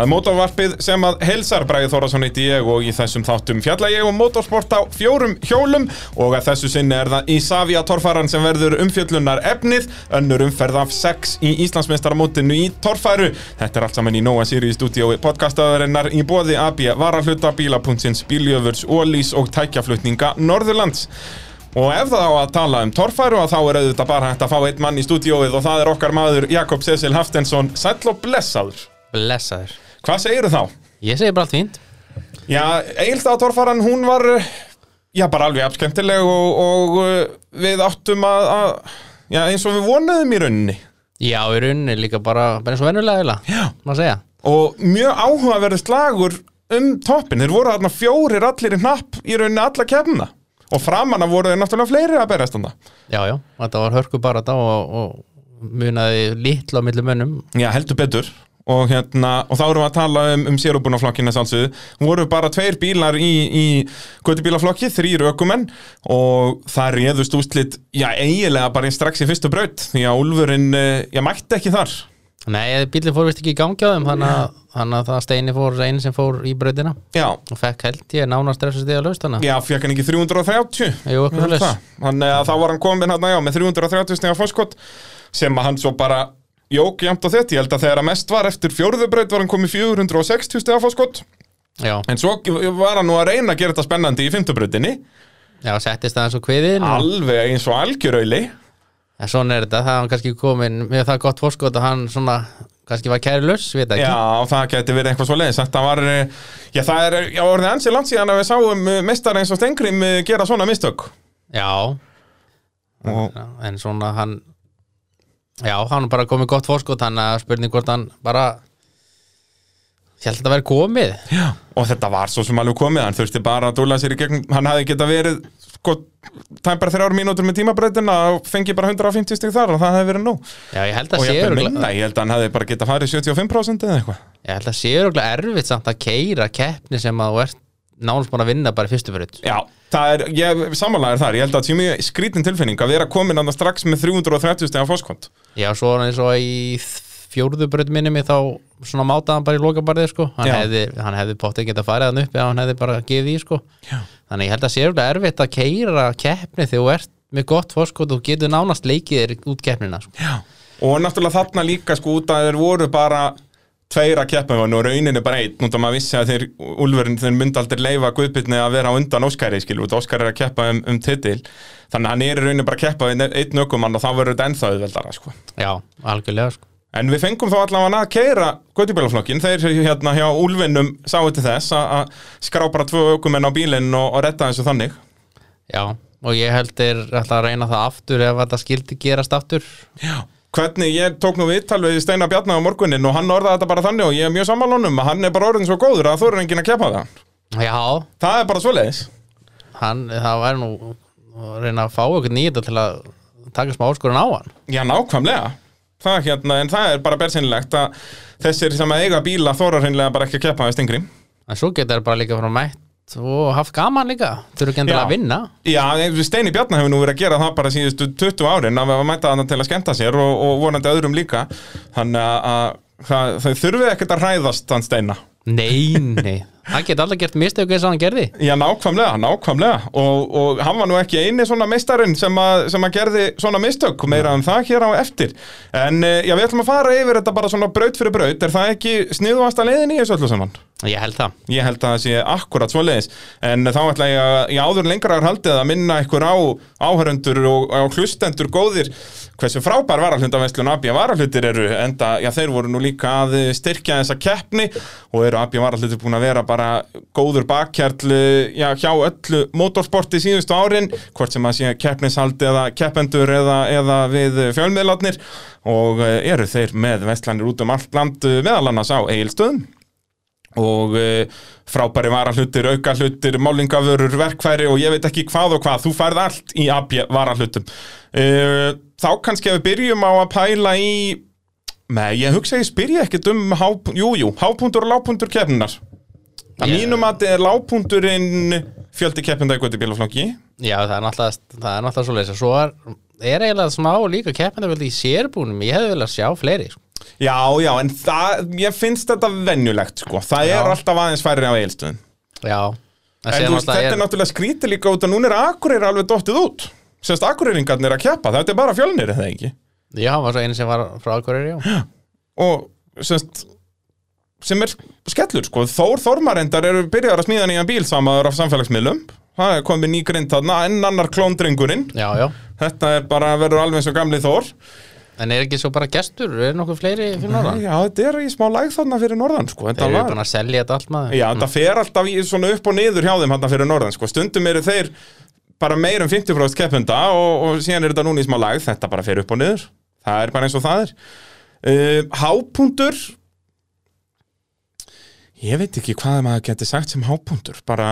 Það er mótorvarpið sem að helsar Bræði Þórasson eitt ég og í þessum þáttum fjalla ég um motorsport á fjórum hjólum og að þessu sinni er það Ísafja torfaran sem verður umfjöllunar efnið, önnur umferð af sex í Íslandsmeistaramótinu í torfæru. Þetta er allt saman í Nóa Sirius stúdíói podcastaðarinnar í bóði AB, varahluta, bílapunktins, bíljöfurs, ólís og tækjaflutninga Norðurlands. Og ef það á að tala um torfæru þá er auðvitað bara hægt að fá einn mann í stúdíóið og það er okkar maður Jakob Cecil Haftensson, sæll og blessaður. Blessaður Hvað segirðu þá? Ég segi bara allt fínt. Já, Egilstað torfaran, hún var já, bara alveg apskemmtileg og, og uh, við áttum að, að já, eins og við vonuðum í rauninni. Já, í rauninni líka bara, bara eins og vennulega Já. Má segja. Og mjög áhugaverði slagur um toppin, þeir voru þarna fjórir allir í hnapp í rauninni alla kemna og framanna voru þeir náttúrulega fleiri að berast þarna. Já, já, þetta var hörku bara þetta og, og munaði litla á milli mönnum. Já, heldur betur og, hérna, og þá erum við að tala um, um sérubunaflokkina sálsögðu, voru bara tveir bílar í, í göttubílaflokki, þrýr ökumenn. Og það réðust úslit, já eiginlega bara strax í fyrstu braut. Því að Úlfurinn, eh, já mætti ekki þar. Nei, bílinn fór vist ekki í gangi á þeim þannig að, það steini fór einn sem fór í brautina. Já, og fekk held ég nána stressu stiga laust þannig já, fekk hann ekki 330 Jú, svoleiðis. það. Þannig að þá var hann komin hérna, já, með 330 stiga fórskot sem að hann svo bara jók jæmt á þetta, ég held að þegar að mest var eftir fjórðu braut var hann komið 460 stiga fórskot Já, en svo var hann nú að reyna að gera þetta spennandi í fymtu brautinni. Já, settist það eins og kviðin og, alveg eins og algjörauðli. En svona er þetta, það var kannski komin með það gott fórskot að hann svona kannski var kæri laus, við ekki? Já, það geti verið eitthvað svo leiðis Þetta var, eh, já það er, já orðið ansið langt síðan að við sáum mestar eins og Stengrim eh, gera svona mistök. Já, og, en svona hann já, hann er bara komið gott fórskot hann að spurning hvort hann bara ég held að þetta væri komið. Já, og þetta var svo sem alveg komið Hann þurfti bara að dúla sér í gegn. Hann hefði geta verið sko, tæm bara þrjár mínútur með tímabreytina og fengi bara 150 stig þar og það hefði verið nú. Já, ég held að og sé ég, held að hann hefði bara geta farið 75% eða eitthvað. Ég held að sé örugglega erfitt samt að keira keppni sem að þú ert nánast búin að vinna bara í fyrstu fyrir Já, það er, ég samanlega þar Ég held að það sé mjög skrítin tilfinning að vera komin annað strax með 330 steg af fórskont já, svo eins og í fjórðu bröð minni mig þá svona mátaði hann bara í lokabarðið sko hann Já. hefði, hann hefði pottið geta farið hann upp eða hann hefði bara gefið í sko Já. þannig ég held að sé örugglega erfitt að keira keppni þegar þú ert með gott fórskot og getur nánast leikið þér út keppnina sko. Og náttúrulega þarna líka sko út að þeir voru bara tveir að keppa og rauninni bara einn út að maður vissi að þeir Úlfurinn þeir myndi aldrei leifa Guðbyrni að vera undan Óskari skilu út Óskar er að keppa um, um titil. Þannig að hann er í rauninni bara að keppa við einn ökumann og þá verður þetta ennþá auðveldara sko. já, algjörlega sko. En við fengum þá allavega að keira Guðbjörnflokkin, þeir hérna hjá Úlfinnum sáu til þess að- skrá bara tvö ökumenn á bílinn og, og retta þessu þannig. Já, og ég held ætla að reyna það aftur ef þetta skildi gerast aftur. Já. Hvernig ég tók nú viðtal við Steinar Bjarnar á morgunin og hann orðaði þetta bara þannig og ég er mjög sammálunum að hann er bara orðin svo góður að þú er enginn að keppa það. Já, Það er bara svoleiðis. hann, það væri nú að reyna að fá okkur nýta til að taka smá áskorun á hann Já, nákvæmlega. Það, er hérna, en það er bara bersinnilegt að þessir sem að eiga bíla þóra hreinlega bara ekki að keppa við Stingri. En svo getur þeir bara líka frá mætt og haft gaman líka þurfa ekki Já. að vinna Já, Steini Bjarnar hefur nú verið að gera það bara síðustu 20 árin að mæta þannig til að skemmta sér og, og vonandi öðrum líka. Þannig að, þau þurfið ekkert að hræðast þann Steina. Nei, nei, hann getur alltaf gert mistök eins og hann gerði. Já, nákvæmlega, nákvæmlega. Og, og hann var nú ekki eini svona meistarinn sem, sem að gerði svona mistök meira um það hér á eftir. En eh, já, við ætlum að fara yfir þetta bara svona braut fyrir braut. Er það ekki sniðvasta leiðin í þessu öllu saman? Ég held það. Ég held að það sé akkurat svo leiðis en þá ætla ég að í áður en lengra er haldið að minna ykkur á áhörundur og á hlustendur góðir hversu frábær varahlutanveslun AB varahlutir eru. Enda, já þeir voru nú líka að styrkja þessa keppni og eru AB varahlutir búin að vera bara góður bakkjarl já, hjá öllu motorsporti síðustu árin hvort sem að sé keppnishaldi eða keppendur eða, eða við fjölmiðlarnir og eh, eru þeir með vestlanir út um allt land eh, meðal annars á eigilstöðum og frábæri varahlutir, auka hlutir, málingavörur, verkfæri og ég veit ekki hvað og hvað, þú færð allt í AB varahlutum. Þá kannski að við byrjum á að pæla í, með ég hugsa ég spyrja ekkert um, há, jú, jú, hápuntur og lágpuntur keppninar. Að Ég- mínum að er lágpunturinn fjöldi keppnda í götti bílaflokki. Já, það er náttúrulega, það er svo leysa Svo er, er eiginlega smá líka keppandavöldi í sérbúnum. Ég hefði vel að sjá fleiri sko. Já, já, en það, ég finnst þetta venjulegt, sko. Það Já. er alltaf aðeins færri á eilstöðum Já. En þú veist, þetta er náttúrulega skrítið líka út að núna er Akureyri alveg dottið út. Sérst, Akureyringarnir að keppa, þetta er bara fjölnir, eða ekki? Já, hann var svo einu sem var frá Akureyri, já. Og, sérst, sem er skellur, sko. Þór Þormarendar eru byrjar að smíða nýjan bíl samaður af samfélagsmiðlum. Það er komið ný grind þarna, enn annar já Þetta er bara, verður alveg eins og gamli Þór. En er ekki svo bara gestur, er nokkuð fleiri fyrir norðan? Já, þetta er í smá læg þarna fyrir norðan, sko. Þeir eru búin að selja þetta allt maður. Já, þetta fer alltaf í svona upp og niður hjá þeim hann fyrir norðan, sko, stundum eru þeir bara meir um 50% keppenda og, og síðan er þetta núna í smá lag, þetta bara fer upp og niður. Það er bara eins og það er. Uh, Hápuntur ég veit ekki hvað maður geti sagt sem hápuntur bara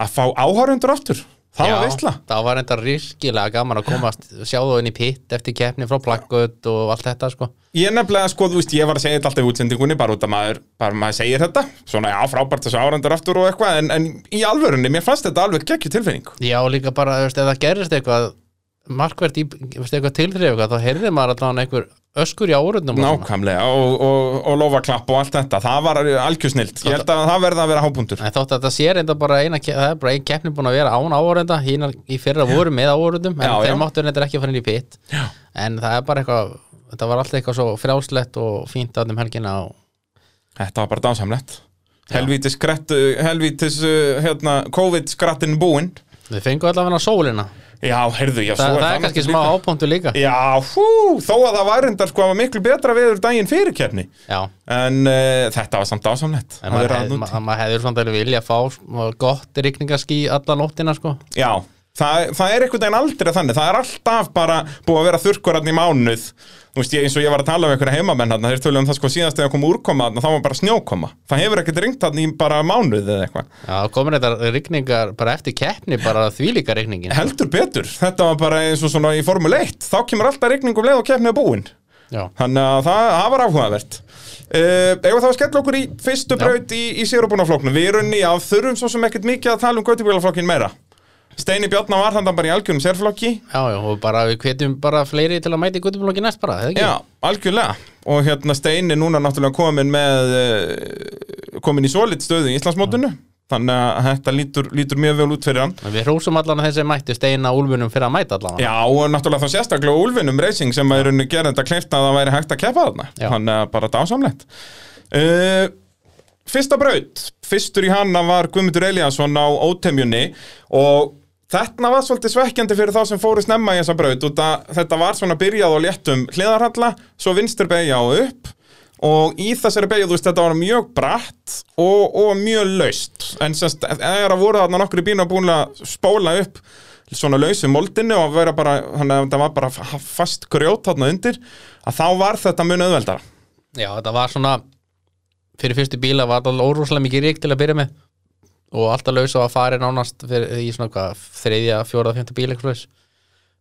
að fá áhárundur aftur. Það var veistla það var enda rískilega gaman að komast sjá þú inn í pitt eftir keppni frá plakkut og allt þetta sko. Ég nefnilega, sko, þú veist, ég var að segja þetta alltaf í útsendingunni bara út að maður, bara maður segir þetta. Svona, já, frábært þessu árandur aftur og eitthvað en, en í alvörunni, mér fannst þetta alveg geggju tilfinning. Já, líka bara, þú veist, ef það gerist eitthvað markvert í, eitthvað, þá heyrði maður allan einhver öskur í árundum Nákvæmlega, og, og, og lofaklapp og allt þetta. Það var algjörsnilt, ég held að það verði að vera hápuntur En þótt að þetta sé reynda bara eina það er bara ein keppni búin að vera án áhörenda hínar í fyrra voru með áhörendum en Já, þeir já. máttu reynda ekki að fara inn í pitt en það er bara eitthvað þetta var alltaf eitthvað svo frjálslegt og fínt að um helgina og Þetta var bara dásamlegt. Helvítis, skrætt, helvítis uh, hérna, COVID-skrattin búinn við fengum allavega sólina. Já, heyrðu, já, Þa, svo það er kannski smá ápóntu líka. Já, hú, þó að það var reyndar sko að var miklu betra viður daginn fyrir keppni. Já, En uh, þetta var samt dásamlegt. En að maður, vera hef, þarna ma úti. maður hefur svona vilja að fá smá gott rigningaský alla nóttina sko. Já, það, það er einhvern veginn aldrei þannig. Það er alltaf bara búið að vera þurrkur hann í mánuð. Þú veist, ég, eins og ég var að tala um einhverja heimamenn hann Þeir töluðu um það sko síðast þegar kom úrkoma þarna, þá var bara snjókoma. Það hefur ekkert ringt hann í bara mánuð eða eitthvað. Já, komin þetta rigningar bara eftir keppni bara þvílíka rigningin Heldur betur, þetta var bara eins og svona í Formule 1 Þá kemur alltaf rigning um leið og keppnið er búin. Já, Þannig að það, það var áhugavert. Uh, Eða þá að skella okkur í fyrstu braut í, í sérubunafloknum Við erum að þurfum svo sem ekkert mikið að tala um göttubílaflokkin meira Steini Bjarnar var þannig bara í algjörum sérflokki. Já, já, og bara við hvetjum bara fleiri til að mæti guttumlokki næst bara, eða ekki? Já, algjörlega. Og hérna Steini núna náttúrulega komin með uh, komin í solid stöðu í Íslandsmótinu. Þannig að þetta lítur, lítur mjög vel út fyrir hann. Við hrósum allan að þessi mættu steina úlfunum fyrir að mæta allan. Já, og náttúrulega þá sérstaklega Úlfinum Racing sem að er unni gerði þetta kleift að það væri hægt að keppa þarna. Já. Þannig að bara dásamlegt. Uh, Fyrsta braut. Fyrstur í hana var Guðmundur Eliasson á ótemjunni og þetta var svolítið svekkjandi fyrir þá sem fóru snemma í þessa braut út að þetta var svona byrjað á léttum hliðarhalla, svo vinstur beigja og upp og í þessari beigju, þú veist, þetta var mjög bratt og, og mjög laust en semst, eða voru þarna nokkru bína búin að spóla upp svona lausu moldinu og vera bara, þannig að þetta var bara fa- fast grjót þarna undir, að þá var þetta mun auðveldara. Já, þetta var svona fyrir fyrstu bíla var alltaf órúslega mikið rík til að byrja með og alltaf laus og að fari nánast fyrir, í svona hvað, þriðja, fjóraða, fjönda bíl eitthvað svoleiðis.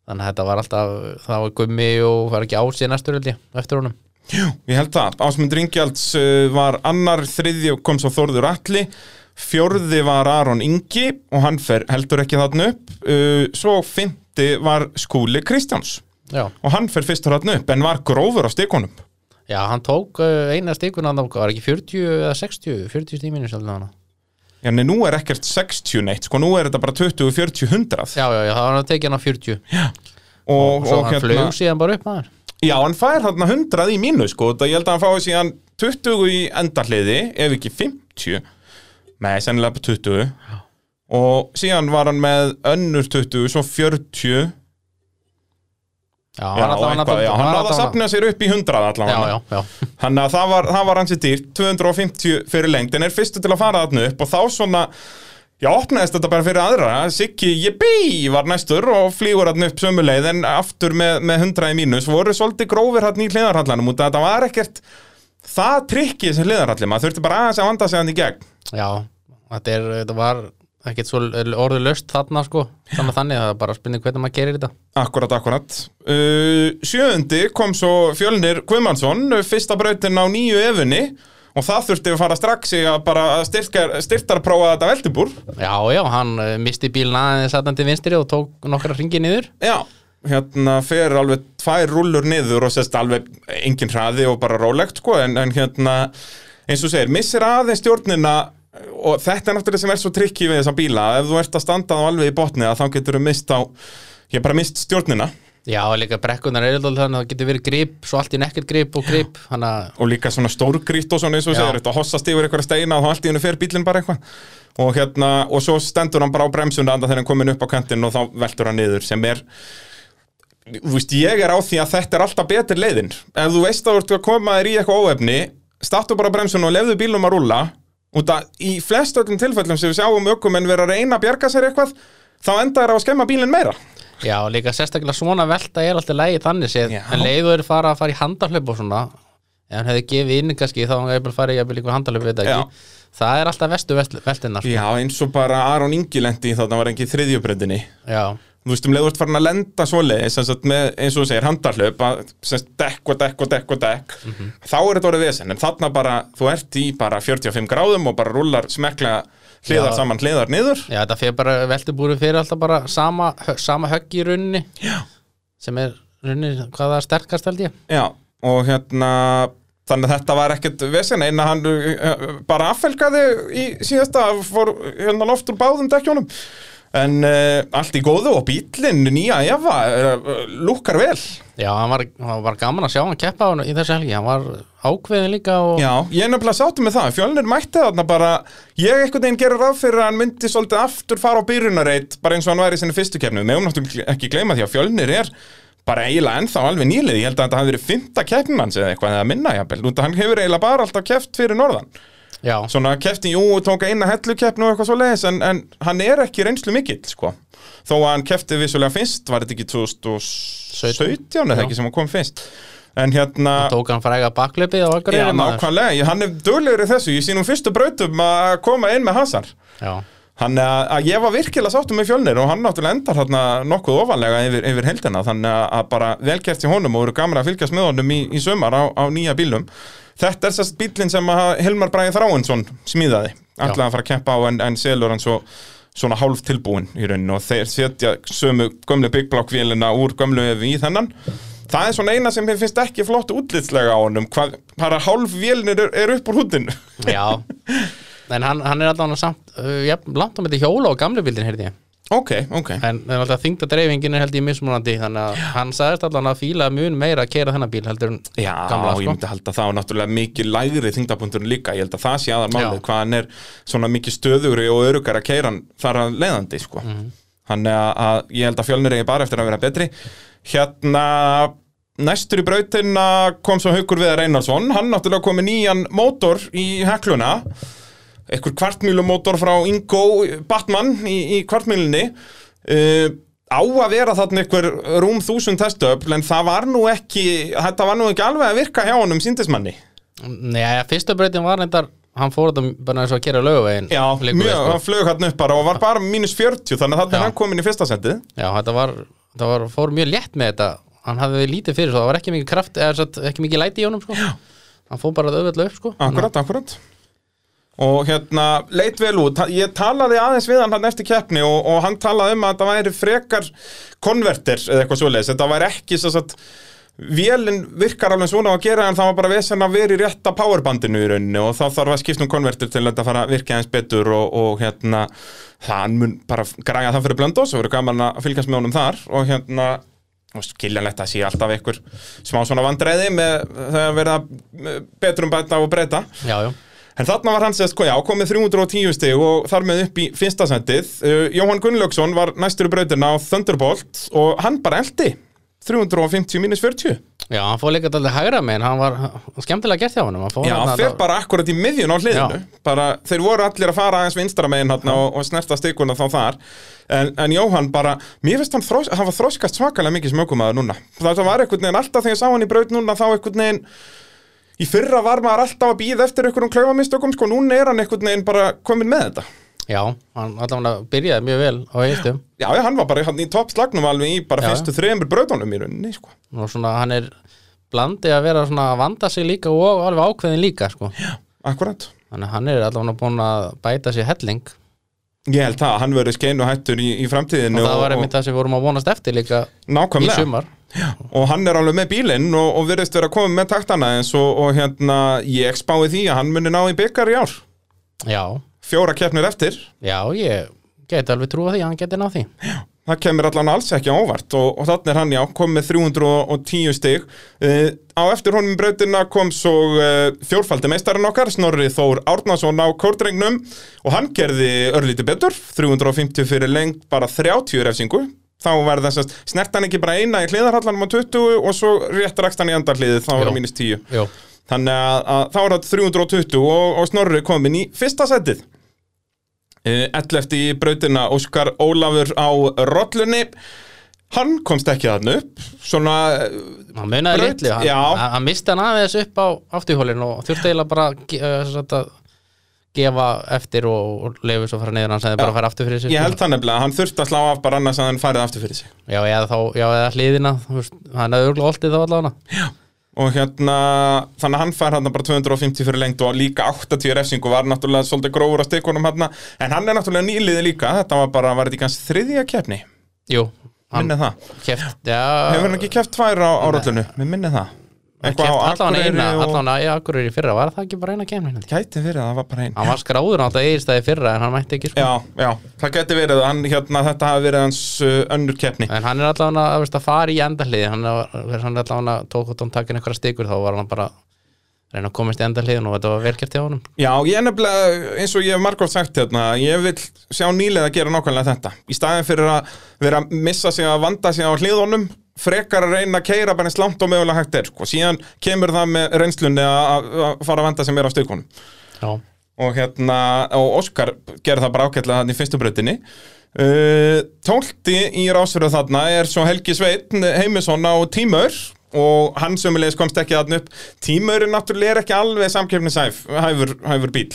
þannig að þetta var alltaf það var gummi og var ekki ásið næstur held ég, eftir honum Jú, ég held það. Ásmund Ringjalds uh, var annar, þriðji kom svo Þórður Atli, fjórði var Aron Ingi og hann fer heldur ekki þarna upp. Uh, svo fymti var Skúli Kristjáns Já, og hann fer fyrstur þarna upp en var grófur á stikunum. Já hann tók uh, eina stikuna hann var ekki 40 eða 60 40 stíminu svolítið hana Já, nei, nú er ekkert 60 neitt, sko, nú er þetta bara 20, 40, 100. Já, já, já, það var hann að tekið hann á 40 Og, og svo og hann flög síðan bara upp maður Já, hann fær þarna 100 í mínu, sko, það ég held að hann fái síðan 20 í endarliði, ef ekki 50. Nei, sennilega bara 20. Og síðan var hann með önnur 20, svo 40 Já, Já, hann hann náði að sapna sér upp í 100 Já, allavega Þannig að það var, það var hansi dýrt 250 fyrir lengt En er fyrstu til að fara þarna upp Og þá svona Já, opnaðist þetta bara fyrir aðra. Siggi, jibbi, var næstur og flýgur þarna upp sömu leið En aftur með, með 100 í mínus. Voru svolítið grófir þarna í hliðarhallanum að þetta var ekkert Það trikki þessi hliðarhalli. Maður þurfti bara aðeins að vanda sig hann í gegn. Já Þetta, er, þetta var ekkert svo orðið löst þarna sko. Þannig þannig, það er bara spurning hvernig maður gerir þetta. Akkurat, akkurat. Uh, Sjöundi kom svo Fjölnir Guðmannsson Fyrsta brautin á nýju efunni Og það þurfti að fara strax í að bara styrtarprófa þetta veldibúr Já, já, hann uh, misti bílna aðeins aðan til vinstri og tók nokkra ringi niður. Já, hérna fer alveg tvær rúllur niður og sérst alveg engin hraði og bara rólegt sko en, en hérna eins og segir, missir aðeins stjórnina og þetta er náttúrulega sem er svo trikki við þessa bíla. Ef þú ert að standa þá alveg í botni þá getur þú mist á ég bara mist stjórnina. Já, líka brekkunar er alltaf þannig að það getur verið grip, svo allt í nekkert grip og grip að, og líka svona stórgrýtt og svona eins og segir þetta hossast yfir eitthvað steina og allt í hennu fer bílinn bara eitthvað. Og hérna, og svo stendur hann bara á bremsuna þegar hann komin upp á kantinn og þá veltur hann niður sem er þú veist, ég er á því að þetta er alltaf betri leiðin. Ef þú veist að þú ert að koma þér í eitthvað óefni startu bara á bremsuna og lefðu bílum að rúlla út að í flest öllum tilfellum sem við sjáum ökum en vera að reyna að bjarga sér eitthvað þá enda þér á að skemma bílinn meira. Já, líka sérstaklega svona velta er alltaf lægi þannig séð. Já. En leiðu er fara að fara í handarhlaup og svona Ef hann hefði gefið inn kannski þá hann hefði bara farið í einhver handarhlaup, veit það Já. ekki Það er alltaf vestu veltinnar Já, eins og bara Aron Ingi lendi í þarna var ekki þriðjubröndinni Já, þú veist um leið þú ert farin að lenda sagt með, eins og þú segir, handarhlaup dekk og dekk og dekk og dekk þá er þetta orðið vesen, en þarna bara þú ert í bara 45 gráðum og bara rullar smekla hliðar Já. saman hliðar niður. Já, þetta fyrir bara veltibúri fyrir alltaf bara sama, sama högg í runni. Já. sem er runni, hvað það er sterkast held ég. Já, og hérna þannig að þetta var ekkert vesen eina hann uh, bara affelgaði í síðasta fór hérna loft úr báðum dekkjónum en uh, allt í góðu og bílinn nýja Eva uh, lukkar vel. Já, hann var, hann var gaman að sjá hann keppa í þessu helgi, hann var ákveðin líka og Já, ég er nefnilega sáttum með það, fjölnir mætti þarna bara, ég einhvern veginn gerir ráð fyrir að hann myndi svolítið aftur fara á byrjunareit bara eins og hann væri í sinni fyrstu keppni, með um náttúrulega ekki gleyma því að fjölnir er bara eiginlega ennþá alveg nýlið, ég held að þetta hafi verið fymta keppnin hans eða eitthvað eða minna jafnvel, út að hann hefur eiginlega bara alltaf keppt fyrir norðan, Já, svona keppti jú tók eina hellukeppni og eitthvað svo leiðis en, en hann er ekki reynslu mikill, sko. Þó að hann keppti vissulega fyrst, var þetta ekki 2017 eða Já. ekki sem hann kom fyrst? En hérna tók hann fræga baklöpið á Já, Akureyri maður. nákvæmlega, Ég- hann er duglegur í þessu, í sínum fyrstu brautum að koma inn með hasar Já, Hann að, að ég var virkilega sáttum með fjölnir og hann náttúrulega endar þarna nokkuð ofanlega yfir, yfir heldina þannig að, bara velkert í honum og voru gaman að fylgjast með honum í, í sömar á, á nýja bílum Þetta er sérst bílinn sem Hilmar Bræði Þráinsson smíðaði. Alltaf að fara að keppa á en, en selur hann svo svona hálf tilbúin í rauninu og þeir setja sömu gömlu byggblákvélina úr gömlu efi í þennan. Það er svona eina sem mér finnst ekki flott útlitslega á honum hvað bara hálf vélnir er, er upp úr húddinu. Já. En hann, hann er alltaf samt uh, ja, langt á með hjóla og gamle bildin heyrði ég Ok, ok En, þingda dreifingin er held ég mismunandi þannig að hann sagðist alltaf að fíla mun meira að kera þennan bíl heldur en Já, gamla ég sko. myndi halda það og náttúrulega mikið lægri þingdapunkturinn líka, ég held að það sé aðar málið Já. hvað hann er svona mikið stöðugri og örugar að hann þar að leiðandi sko. Mhm. Þannig að, að ég held að fjölnir eigi bara eftir að vera betri Hérna næstur í brautina kom svo Haukur Viðar Einarsson hann náttúrulega komið nýjan mótor í hekluna eitthvað kvartmýlumótor frá Ingo Batman í, í kvartmýlunni uh, á að vera þarna einhver rúm þúsund testöfl en það var nú ekki þetta var nú ekki alveg að virka hjá honum síndismanni Nei, fyrsta breytin var reyndar hann fór þetta bara eins og að gera löguvegin Já, mjög, sko. hann flög hann upp bara og var bara mínus 40 þannig að þetta er hann komin í fyrsta sendið Já, þetta var, var, fór mjög létt með þetta. Hann hafði lítið fyrir, svo það var ekki mikið kraft eða ekki mikið læti í honum sko. hann fór bara auðvitað upp sko. Akkurat, akkurat Og hérna, leit vel út. Ég talaði aðeins við hann hann eftir keppni og, og hann talaði um að þetta væri frekar konverter eða eitthvað svoleiðis. Þetta væri ekki svo satt Vélinn virkar alveg svona á að gera en það var bara vesen að vera í rétta powerbandinu í rauninni og þá þarf að skipta um konverter til að fara að virka eins betur og, og hérna það mun bara græja það fyrir blöndós og verður gaman að fylgjast með honum þar og hérna og skiljanlegt að sé alltaf einhver smá svona vandræði með þegar verða betrum bæta og breyta. Já, já, En þarna var hann sérst, já, komið 310 stig og þar með upp í fyrsta sendið. Uh, Jóhann Gunnlaugsson var næstur í brautina á Thunderbolt og hann bara eldi. 350 mínus 40. já, hann fór líka alltaf hægra með hann var skemmtilega gert hjá hann hann Já, fer alltaf- bara akkurat í miðjun á hliðinu. Bara, þeir voru allir að fara aðeins vinstra megin hann og, og snerta stikuna þá þar. En, en Jóhann bara, mér finnst hann, þrós, hann var þróskast svakalega mikið sem ökumæður núna. Það var einhvern veginn alltaf þegar ég sá hann í braut núna þá einhvern veginn Í fyrra var maður alltaf að býða eftir einhverjum klaufamistökum, sko, núna er hann einhvern veginn bara komin með þetta. Já, hann allavega byrjaði mjög vel á heistum Já, já, hann var bara hann í toppslagnum alveg í bara Já, fyrstu þremur brautunum í rauninni, sko. og svona hann er blandið að vera svona að vanda sig líka og alveg ákveðin líka sko. Akkurat. þannig hann er allavega búin að bæta sér helling Ég held það, hann verður skeinu hættur í, í framtíðinu og það var einmitt það sem við vorum að vonast eftir líka í nákvæmlega sumar og hann er alveg með bílinn og, og virðist vera að koma með taktana eins og, og hérna ég spái því að hann muni ná í byggar í ár. Já, fjóra keppnir eftir. Já, ég geti alveg trúa því að hann geti náð því það kemur allan alls ekki á óvart og, og þannig er hann já, kom með 310 stig uh, á eftir honum í brautina kom svo uh, fjórfaldi meistarinn okkar Snorri Þór Árnason á kórdrengnum og hann gerði örlítið betur 350 fyrir lengt bara 30 refsingu þá var þess að snert hann ekki bara eina í hliðarhallanum á 20 og svo rétt rakst hann í andarliðið þá var Jú. það mínus 10 Jú, Þannig að, að þá er það 320 og, og Snorri komin í fyrsta setið. Uh, 11 í brautina Óskar Ólafur á rollunni. Hann komst ekki þarna upp. Svona, eh, hann munaði litlu hann, já. hann, hann misti hann aðeins upp á afturhólinn og þurfti eiginlega bara að að gefa eftir og, og lefu svo fara niður hann sem bara að fara aftur fyrir sig ég sko. held það nefnilega, hann þurfti að slá af bara annars að hann farið aftur fyrir sig. Já, eða þá, já, eða hliðina hann hefði örgulega oltið þá allavega Og hérna, þannig að hann fær hann bara 250 fyrir lengt og líka 80 refsingu var náttúrulega svolítið grófur á stikunum hann. En hann er náttúrulega nýliði líka, þetta var bara, var þetta í kannski þriðja keppni? Jú, hann Minnið það. keft, já Hefur hann ekki keppt tvær á, á rollunu? Mér minnið það. Hann keft allavega Akureyri eina, fyrra var það ekki bara eina kemni Gæti verið að það var bara einn hann var skráður náttúrulega eigirstæði fyrra en hann mætti ekki sko. Já, já, það gæti verið. Að hann, hérna, þetta hafi verið hans uh, önnur keppni. En hann er allavega að, veist, að fara í endahliði hann er, hann allavega að tók út um takin einhverja stikur þá var hann bara að reyna að komast í endahliðin og þetta var velkert hjá honum. Já, ég er nefnilega, eins og ég hef margótt sagt hérna, ég vil sjá nýlega að gera nákvæmlega þetta frekar að reyna að keira bara eins langt og mögulega hægt er sko. síðan kemur það með reynslunni að fara að vanda sig meira á stökunum Já, og hérna, og Óskar gerði það bara ágætlega þannig í fyrstu brautinni. Uh, Tólti í rásfyrðu þarna er svo Helgi Sveitn Heimisson á tímur og hann sömulegis komst ekki þarna upp. Náttúrulega er ekki alveg hæfur bíl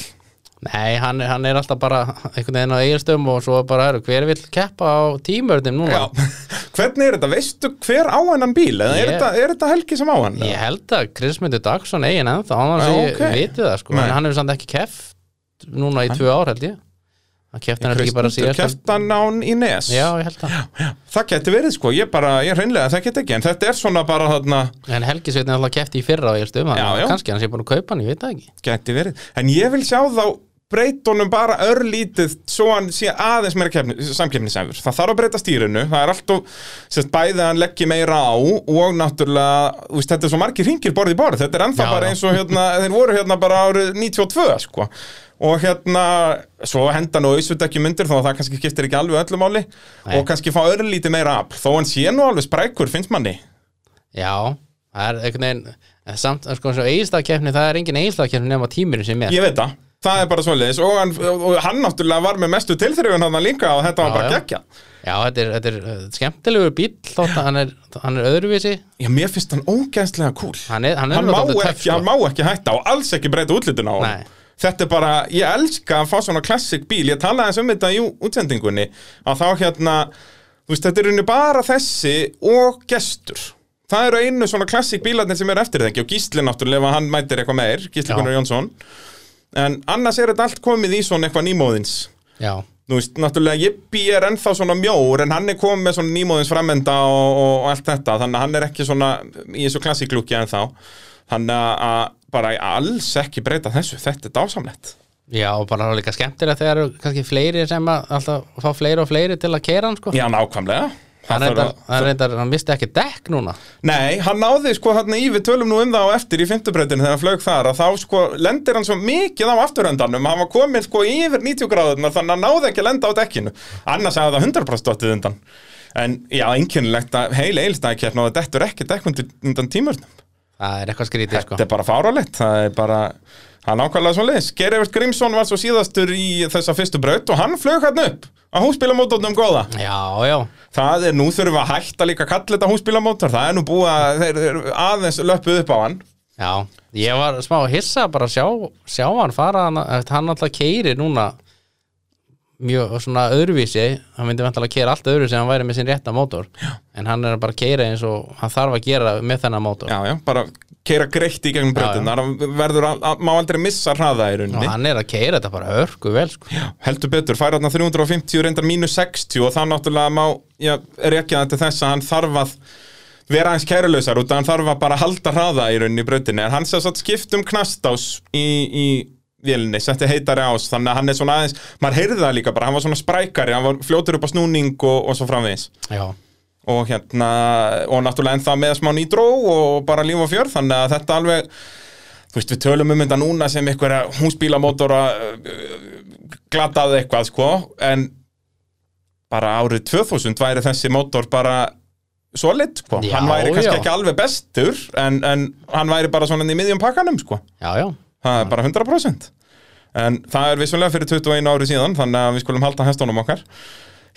nei, hann, er- hann er alltaf bara einhvern veginn á eigirstöðum og svo bara er hver vill keppa á tímörnum núna Já, hvernig er þetta? Veistu hver á hennan bíl? Eða er, Ég- þetta, er þetta Helgi sem á hann? Ég held að Krismundur Dagsson eigin ennþá hann Já, að ég ok. viti það sko Nei. en hann hefur samt ekki keft núna í tvö ár held ég hann kefti hann ekki bara síðast Keft hann á hann í nes Já, ég held það Það geti verið sko, ég bara, ég hreinlega það geti ekki En þetta er svona bara þarna En Helgi Sveitin alltaf kefti í fyrra á eigirstöðum Já, já. kannski hann sé búin þá breytunum bara örlítið svo hann sé aðeins meira kefni, samkefnisæfur það þarf að breyta stýrinu, það er alltaf sérst, bæði að hann leggji meira á og náttúrulega, veist, þetta er svo margir ringir borð í borð, þetta er ennþá Já, bara eins og hérna, þeir voru hérna bara árið 92 sko, og hérna svo henda nú auðvitað ekki myndir að það kannski skiptir ekki alveg öllu máli. Nei. og kannski fá örlítið meira afl, þó hann sé nú alveg sprækur, finnst manni. Já, það er einhvern veginn samt, sko, það er er er bara svoleiðis. Og hann, og hann náttúrulega var með mestu tilþrifin hann líka og þetta var Já, bara já. geggja Já, þetta er, þetta er uh, skemmtilegur bíl þótt að hann er, hann er öðruvísi. Já, mér finnst hann ógæðslega cool Hann er, hann er Hann má, ekki, sko. hann má ekki hætta og alls ekki breyta útlitun á hann Nei. Þetta er bara, ég elska að fá svona classic bíl. Ég talaði eins um þetta í útsendingunni að þá hérna, þú veist, þetta er unni bara þessi og gestur. Það eru einu svona classic bílarnir sem eru eftir þengi og Gísli náttúrulega, hann mætir eitthvað meir Gísli. Gunnar Jónsson En annars er þetta allt komið í svona eitthvað nýmóðins. Já, Þú veist, náttúrulega Jippi er ennþá svona mjór en hann er komið með svona nýmóðins framenda og, og, allt þetta, þannig að hann er ekki svona í þessu klassiklúki ennþá. Þannig að- bara alls ekki breyta þessu, þetta er dásamlegt. Já, og bara líka skemmtilegt þegar kannski fleiri sem að alltaf fá fleiri og fleiri til að kera hann sko. Já, nákvæmlega Hann, reyndar, að- hann, reyndar, hann misti ekki dekk núna. Nei, hann náði sko þarna í við tölum nú um það á eftir í fimmtubreytinu þegar hann flög þar að þá sko lendir hann svo mikið á afturöndanum hann var komin sko yfir 90 gráðunar þannig að hann náði ekki að lenda á dekkinu. Annars hefði það 100% dottið undan. En já, einkennilegt að heil eilstæðikjarn og þetta er ekki dekk undan tímurnum Það er eitthvað skrítið sko. Þetta er bara fáralegt, það er bara hann ákvæmlega svo leis. Gerivert Grímsson var svo síðastur í þessa fyrstu braut og hann flög hann upp á húsbílamótornum góða. Já, já, Það er nú þurfum við að hætta líka að kalla þetta húsbílamótor, það er nú búið að þeir eru aðeins löpuð upp á hann. já Ég var smá hissa bara að sjá, sjá hann fara hann alltaf keiri núna mjög svona öðruvísi hann myndi vantilega að keira allt öðruvísi ef hann væri með sinn rétta mótor. Já. en hann er bara að keira eins og hann þarf að gera með þennan mótor. Já, já, bara keira greitt í gegnum að, að, má aldrei missa hraða í og rauninni hann er að keira þetta bara hörku vel sko. heldur betur, fær hann 350 reyndar mínus 60 og það náttúrulega má já, rekja þetta þess að hann þarf að vera aðeins kærulausar út að hann þarf að bara halda hraða í rauninni í brautinni. En hann sér satt skipt um knastás í, í vélinni, setti heitari ás þannig að hann er svona aðeins, maður heyrði það líka bara hann var svona sprækari, hann var fljótur upp á snúning og, og svo framvegis. Já, og hérna, og náttúrulega ennþá með smá nýtró og bara líf og fjörð þannig að þetta alveg þú veist, við tölum um þetta núna sem einhverja húsbílamótora uh, glataði eitthvað, sko en bara árið 2000 væri þessi mótor bara solid, sko, Já, hann væri kannski já. ekki alveg bestur en, en hann væri bara svona í miðjum pakkanum, sko. Já, já það er bara 100% en það er vissulega fyrir 21 ári síðan þannig að við skulum halda hestunum okkar.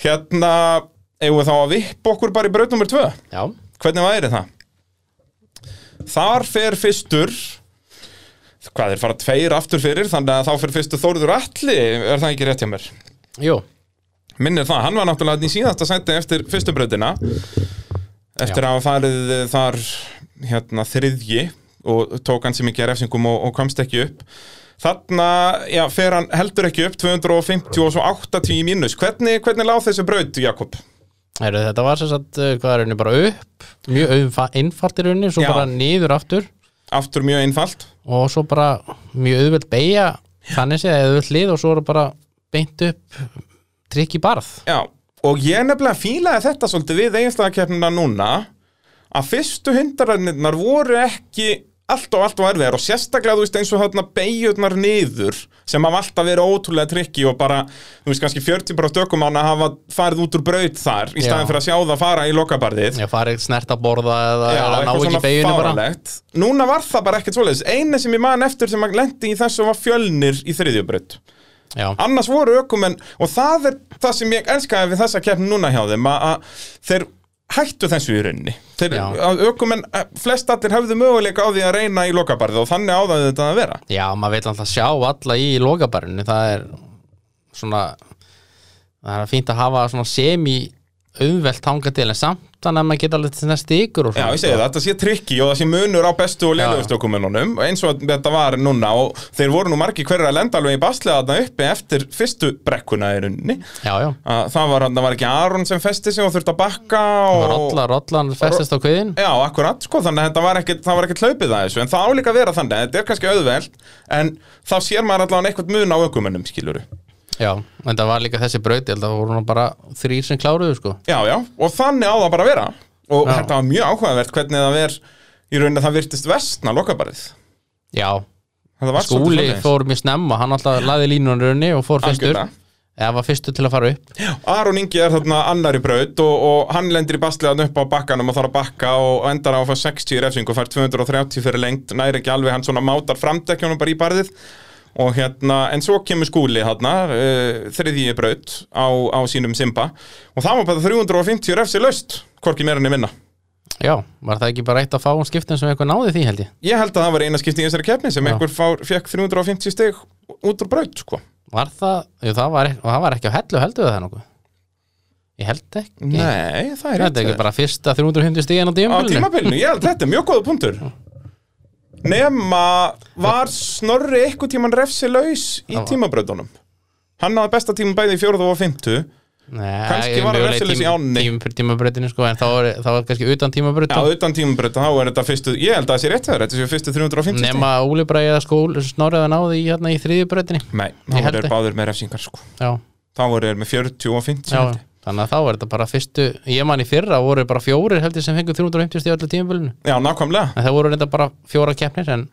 Hérna, eigum við þá að vippa okkur bara í braut nummer 2 já, hvernig væri það? Þar fer fyrstur hvað er fara tveir aftur fyrir þannig að þá fer fyrstur Þórður Atli er það ekki rétt hjá mér? jú, Minnir það, hann var náttúrulega í síðasta seti eftir fyrstu brautina eftir að hafa farið þar hérna þriðji og tók hann sem ekki er refsingum og, og komst ekki upp. Þarna, já, fer hann heldur ekki upp 250 og svo 80 í mínus. Hvernig, hvernig láð þessi braut, Jakob? Heru, þetta var sem sagt, uh, hvað er henni bara upp mjög einfalt í rauninni svo Já. bara niður aftur. Aftur mjög einfalt. Og svo bara mjög auðvelt beigja þannig eða auðvelt lið og svo er bara beint upp trikk í barð. Já, og ég nefnilega fílaði þetta svolítið við eiginslagakeppnina núna að fyrstu hindararnirnar voru ekki allt og allt og erfiðar og sérstaklega þú veist eins og þarna beigjurnar niður sem hafa alltaf verið ótrúlega trikki og bara, þú veist kannski 40 bara stökum án að hafa farið út úr braut þar í staðin fyrir að sjá það fara í lokabarðið. Já, farið snert að borða eða, Já, ná ekki beiginu bara. Núna var það bara ekkert svoleiðis. Einu sem ég man eftir sem að lendi í þessu var fjölnir í þriðjubraut Já, annars voru ökumenn og það er það sem ég elskaði við þessa keppni núna hjá þeim að, að þeir hættu þessu í rauninni. Ökumenn, eh, flest allir höfðu möguleika á því að reyna í lokabarði og þannig á það þetta að vera. Já maður vil alltaf sjá alla í lokabarinu það er svona það er fínt að hafa semi auðvelt hanga til en samt þannig að maður geta alveg til næst ykkur Já, ég segi það, þetta sé trikki og það sé munur á bestu og ökumennunum eins og þetta var núna og þeir voru nú margir hverju að lenda alveg í baslega þarna uppi eftir fyrstu brekkuna í rauninni. Já, já, að það var, það var ekki Aron sem festi sig og þurfti að bakka og... rolla, rollan festist á kviðin Já, akkurat, sko, þannig að var ekkert, það var ekkert hlaupið að þessu, en það álíka að vera þannig, þetta er kannski auðvelt, en þá sér maður allavega Já, en það var líka þessi braut ég held að það voru nú bara þrýr sem kláruðu sko. Já, já, og þannig á það bara að vera, og Já. þetta var mjög áhugavert hvernig það ver, í rauninni að það virtist vestna lokabarið. Já, skúli fór mjög snemma hann alltaf laði línunum rauninni og fór fyrstur. Eða var fyrstur til að fara upp. Aron Ingi er þarna annar í braut og, og hann lendir í basliðan upp á bakkanum og þarf að bakka og endar á að fá 60 í refsing og fær 230 fyrir lengt, næri ekki alveg hann svona mátar framdekkjónum bara í barðið og hérna, en svo kemur skúli þarna, uh, þriðji braut á, á sínum simba. Og það var bara 350 refsi laust, hvorki meira enn minna. Já, var það ekki bara eitt að fá um skiptin sem eitthvað náði því held ég? Ég held að það var eina skipti í þessari keppni sem Já. einhver fár, fekk 350 stig út úr braut, sko. Var það, jú, það, var, og það var ekki á hellu heldur það nokkuð? Ég held ekki. Nei, það er Þetta er ekki bara fyrsta 350 stíðan á á tímabilinu. tímabilinu, ég held þetta er mjög góða punktur Nema var Snorri eitthvað tíman refsi laus í Það tímabrautunum Hann náði besta tíma bæði í fjóruð og fymtu Nei, Kannski var það mögulega refsilaus í tím- ánni. tím- Tímabrautinu sko, en þá var, þá var kannski utan tímabrautu Já, utan tímabrauta, þá er þetta fyrstu Ég held að það sé rétt þegar, þetta sé fyrstu 350 stig. Nema Úli Bræði eða skól snorrið að náði í, hérna, í þriðjubrautinni Nei, þá ekki. báður með refsingar sko. Já, Þá þeir með 40 og 50 já. Þannig að þá var þetta bara fyrstu Ég man í fyrra voru bara fjórir heldur sem fengur 350 stíð öllu tímabilinu. Já, nákvæmlega. En það voru reynda bara fjóra keppnir en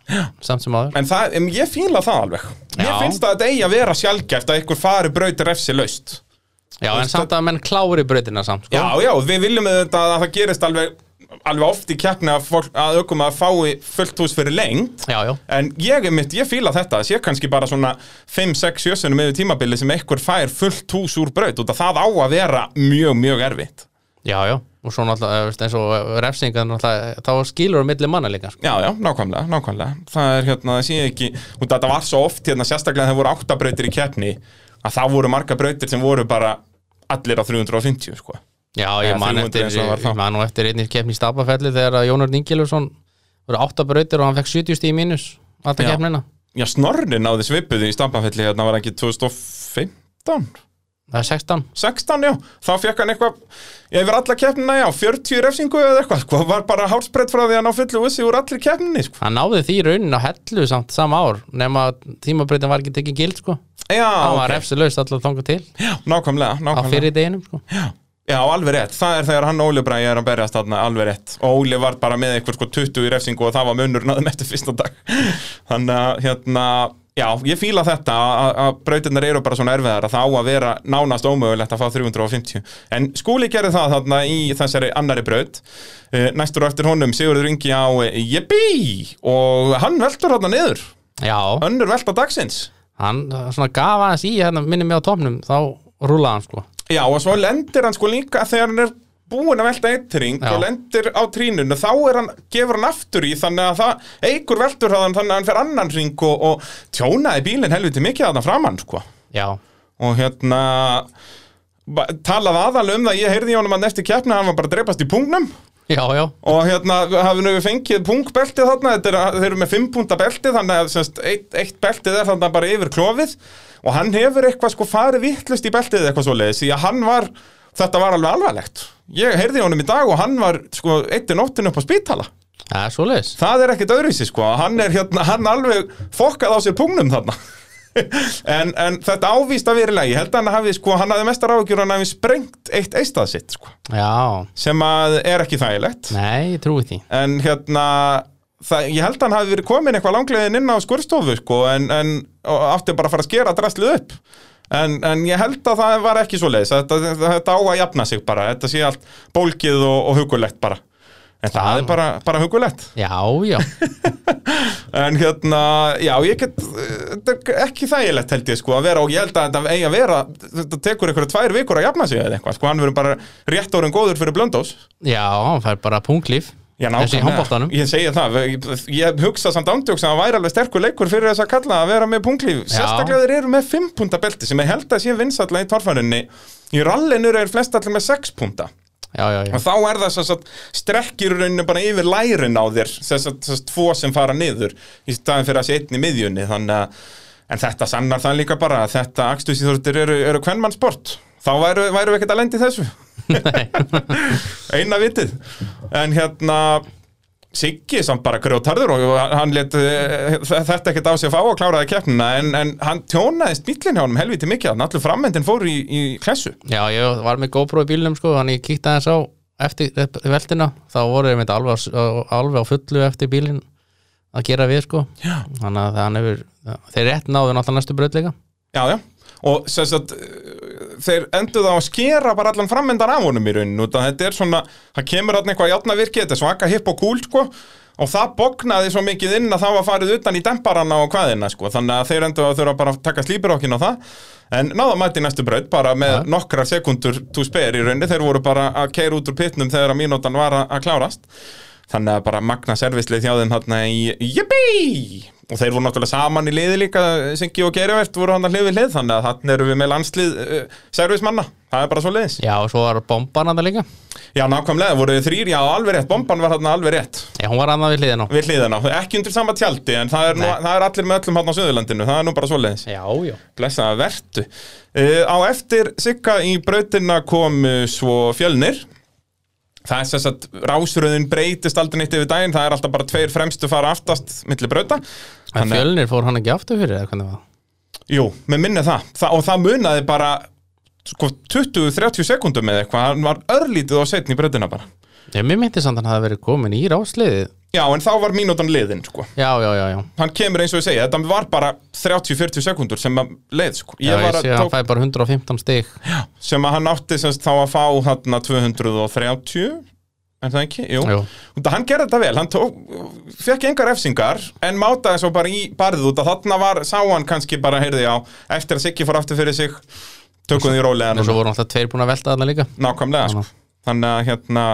samt sem áður. En það, ég fíla það alveg. Já. finnst það að þetta eigi að vera sjálfgæft að einhver fari brauti refsi laust. Já, en samt að menn klári brautina samt sko. Já, já, við viljum að það gerist alveg alveg oft í keppni að, að ökum að fái fullt hús fyrir lengt já, já, en ég er mitt, ég fíla þetta sé kannski bara svona 5, 6, 7 sinum yfir tímabili sem einhver fær fullt hús úr braut og það á að vera mjög, mjög erfitt. Já, já. Og svo náttúrulega, veist, eins og refsingan náttúrulega, Þá skilur um milli manna líka sko. Já, já, nákvæmlega, nákvæmlega. Það er hérna, það sé ekki og þetta var svo oft hérna, sérstaklega þegar voru áttabrautir í keppni að það voru marga brautir sem voru bara allir á 350, sko Já, ég man 300 eftir, eftir einnig keppni í Stapafelli þegar Jónar Ningilusson voru átta brautir og hann fekk 70 stíð í mínus Alltaf Já. keppnina. Já, Snorri náði svipuði í Stampanfelli hérna var ekki 2015 Það er 16 16, já, þá fekk hann eitthvað yfir alla keppnina, já, 40 refsingu eða eitthvað, sko, var bara hálsbreytt frá því að ná fullu vissi úr allir keppninni, sko? Hann náði því raunin á hellu samt sama ár nema tímabreytin var ekki tekið gild sko. Já, Hann var ok, refsilaust alltaf þangað til. Já, nákvæmlega, á nákvæmlega. fyrir deginum sko. Já, alveg rétt, það er þegar hann Óli Bræði er að berjast þarna, alveg rétt. Og Óli var bara með eitthvað sko 20 í refsingu og það var munur náðum eftir fyrsta dag. Þannig að hérna já, ég fíla þetta að- að brautirnar eru bara svona erfiðar að það á að vera nánast ómögulegt að fá 350 en skúli gerði það þarna í þessari annari braut. Eh, næstur og eftir honum Sigurður Ingi á Jebbi og hann veltur þarna niður. Já, önnur velta dagsins. Hann svona gaf aðeins í hérna minni mig á topnum þá rúlaði hann sko Já, og svo lendir hann sko líka þegar hann er búinn að velta eitt ring Já. og lendir á trínunu, þá er hann, gefur hann aftur í þannig að það eigur veltur hann þannig að hann fer annan ring og, og tjónaði bílinn helviti mikið að það framann, sko. Já, Og hérna, talaði aðalega um það, ég heyrði í honum að næstu keppni, hann var bara að dreipast í pungnum já, já og hérna hafði nú fengið pungbeltið þarna, er, þeir eru með fimm punta beltið, þannig að semst, eitt, eitt beltið er þarna bara yfir klofið og hann hefur eitthvað sko farið vittlust í beltið eitthvað svoleiðis, því að hann var, þetta var alveg alvarlegt. Ég heyrði honum í dag og hann var sko eittir nóttin upp á spítala. Svoleiðis Það er ekkert öðruvísi sko, hann er hérna, hann alveg fokkað á sér pungnum þarna. en, en þetta ávíst að vera ég held að hann hafi sko, hann hafi mestar áhugjur hann hafi sprengt eitt eistað sitt sko, Já, sem að er ekki þægilegt. nei, ég trúi því en hérna það, ég held að hann hafi verið komin eitthvað langlegin inn á skurstofu sko, en, en átti bara að fara að skera drastlið upp. En, en ég held að það var ekki svo leiðis þetta, þetta á að jafna sig bara. Þetta sé allt bólkið og, og hugulegt bara. En það Já. er bara, bara hugulegt Já, já, en hérna, já ég get þetta ekki þægilegt held ég sko að vera og ég held að þetta eigi að vera þetta tekur einhverja tvær vikur að jafna sig eða eitthvað sko hann verður bara rétt orðin góður fyrir blöndós já, hann fær bara punklíf Já, Þessi handboltanum. Ég segi það, ég, hugsa samt ándjóks að það væri alveg sterkur leikur fyrir þess að kalla að vera með punklíf Sérstaklega þeir eru með 5 punta belti sem ég held að sé vinsalla í torfærinni Í rallinu eru flest allir með 6 punta. Já, já, Og þá er það þess að strekkir rauninu bara yfir lærin á þér Þess að tvo sem fara niður Í staðin fyrir að sé einn í miðjunni. Þannig að, en þetta sannar það líka bara að Þetta akstusíþórtir eru, eru kvennmannsport Þá væru, væru við ekkert að lendi þessu. Eina vitið en hérna Siggi samt bara grjótarður og hann let uh, þetta ekkert á sig að fá að kláraði keppnina en, en hann tjónaðist bílinn hjá honum helviti mikið hann allur frammendin fór í, í klessu. Já, ég var með GoPro í bílnum sko Þannig ég kíkti aðeins á eftir veltina Þá voru ég með á- alveg á fullu eftir bílinn að gera við sko. Já. Þannig að hann hefur Þeir rétt náðu náttúrulega næstu brautleika Já, já, og sem sagt, þeir enduð á að skera bara allan frammendan af honum í rauninu, þetta er svona, það kemur þarna eitthvað játnavirki, þetta er svaka hipp og kúl, sko, og það bognaði svo mikið inn að það var farið utan í demparana og hvaðina, sko, þannig að þeir enduð að þurfa bara að taka slípirokkin á það, en náða mæti næstu braut, bara með nokkrar sekundur to spare í rauninni, þeir voru bara að keira út úr pitnum þegar að mínútan var að klárast, þannig að bara magna servislið hjá þeim þarna í Yippee! og þeir voru náttúrulega saman í liði líka Singi og Geirivert voru hann að hlið við hlið þannig að þannig erum við með landslið uh, servismanna, það er bara svo liðis Já, og svo var bomban að það líka. Já, nákvæmlega, voru þrýr, já, alveg rétt. Bomban var hann alveg rétt. Já, hún var annað við hliðin á við hliðina, ekki undir sama tjaldi en það er, nú, það er allir með öllum hann á Suðurlandinu. Það er nú bara svo liðis, Já, já blessaða vertu. Uh, Á eftir Sigga í brautina kom uh, svo fjölnir Það er þess að rásröðin breytist aldrei neitt yfir daginn, það er alltaf bara tveir fremstu fara aftast milli brauta En fjölnir fór hann ekki aftur fyrir eða hvernig var Jú, með minni það. Þa, og það munaði bara sko, 20-30 sekundum eða eitthvað, hann var örlítið og setn í bröðina bara. Ég myndi samt að hann hafi verið komin í rásliðið Já, en þá var mínútan liðin, sko. Já, já, já, já Hann kemur eins og ég segja, þetta var bara 30-40 sekundur sem að leið, sko. Já, ég sé að að hann fæði bara 115 stig sem að hann átti semst þá að fá hann 230, en það ekki? Jú. Jú. Að hann gerði þetta vel, hann tók, fekk engar refsingar, en mátaði svo bara í barðið út að þarna var, sá hann kannski bara, heyrði já, eftir að Siggi fór aftur fyrir sig, tökum því rólega Og svo voru alltaf tveir búin að velta þarna líka Nákvæmlega, sko. Þannig að hérna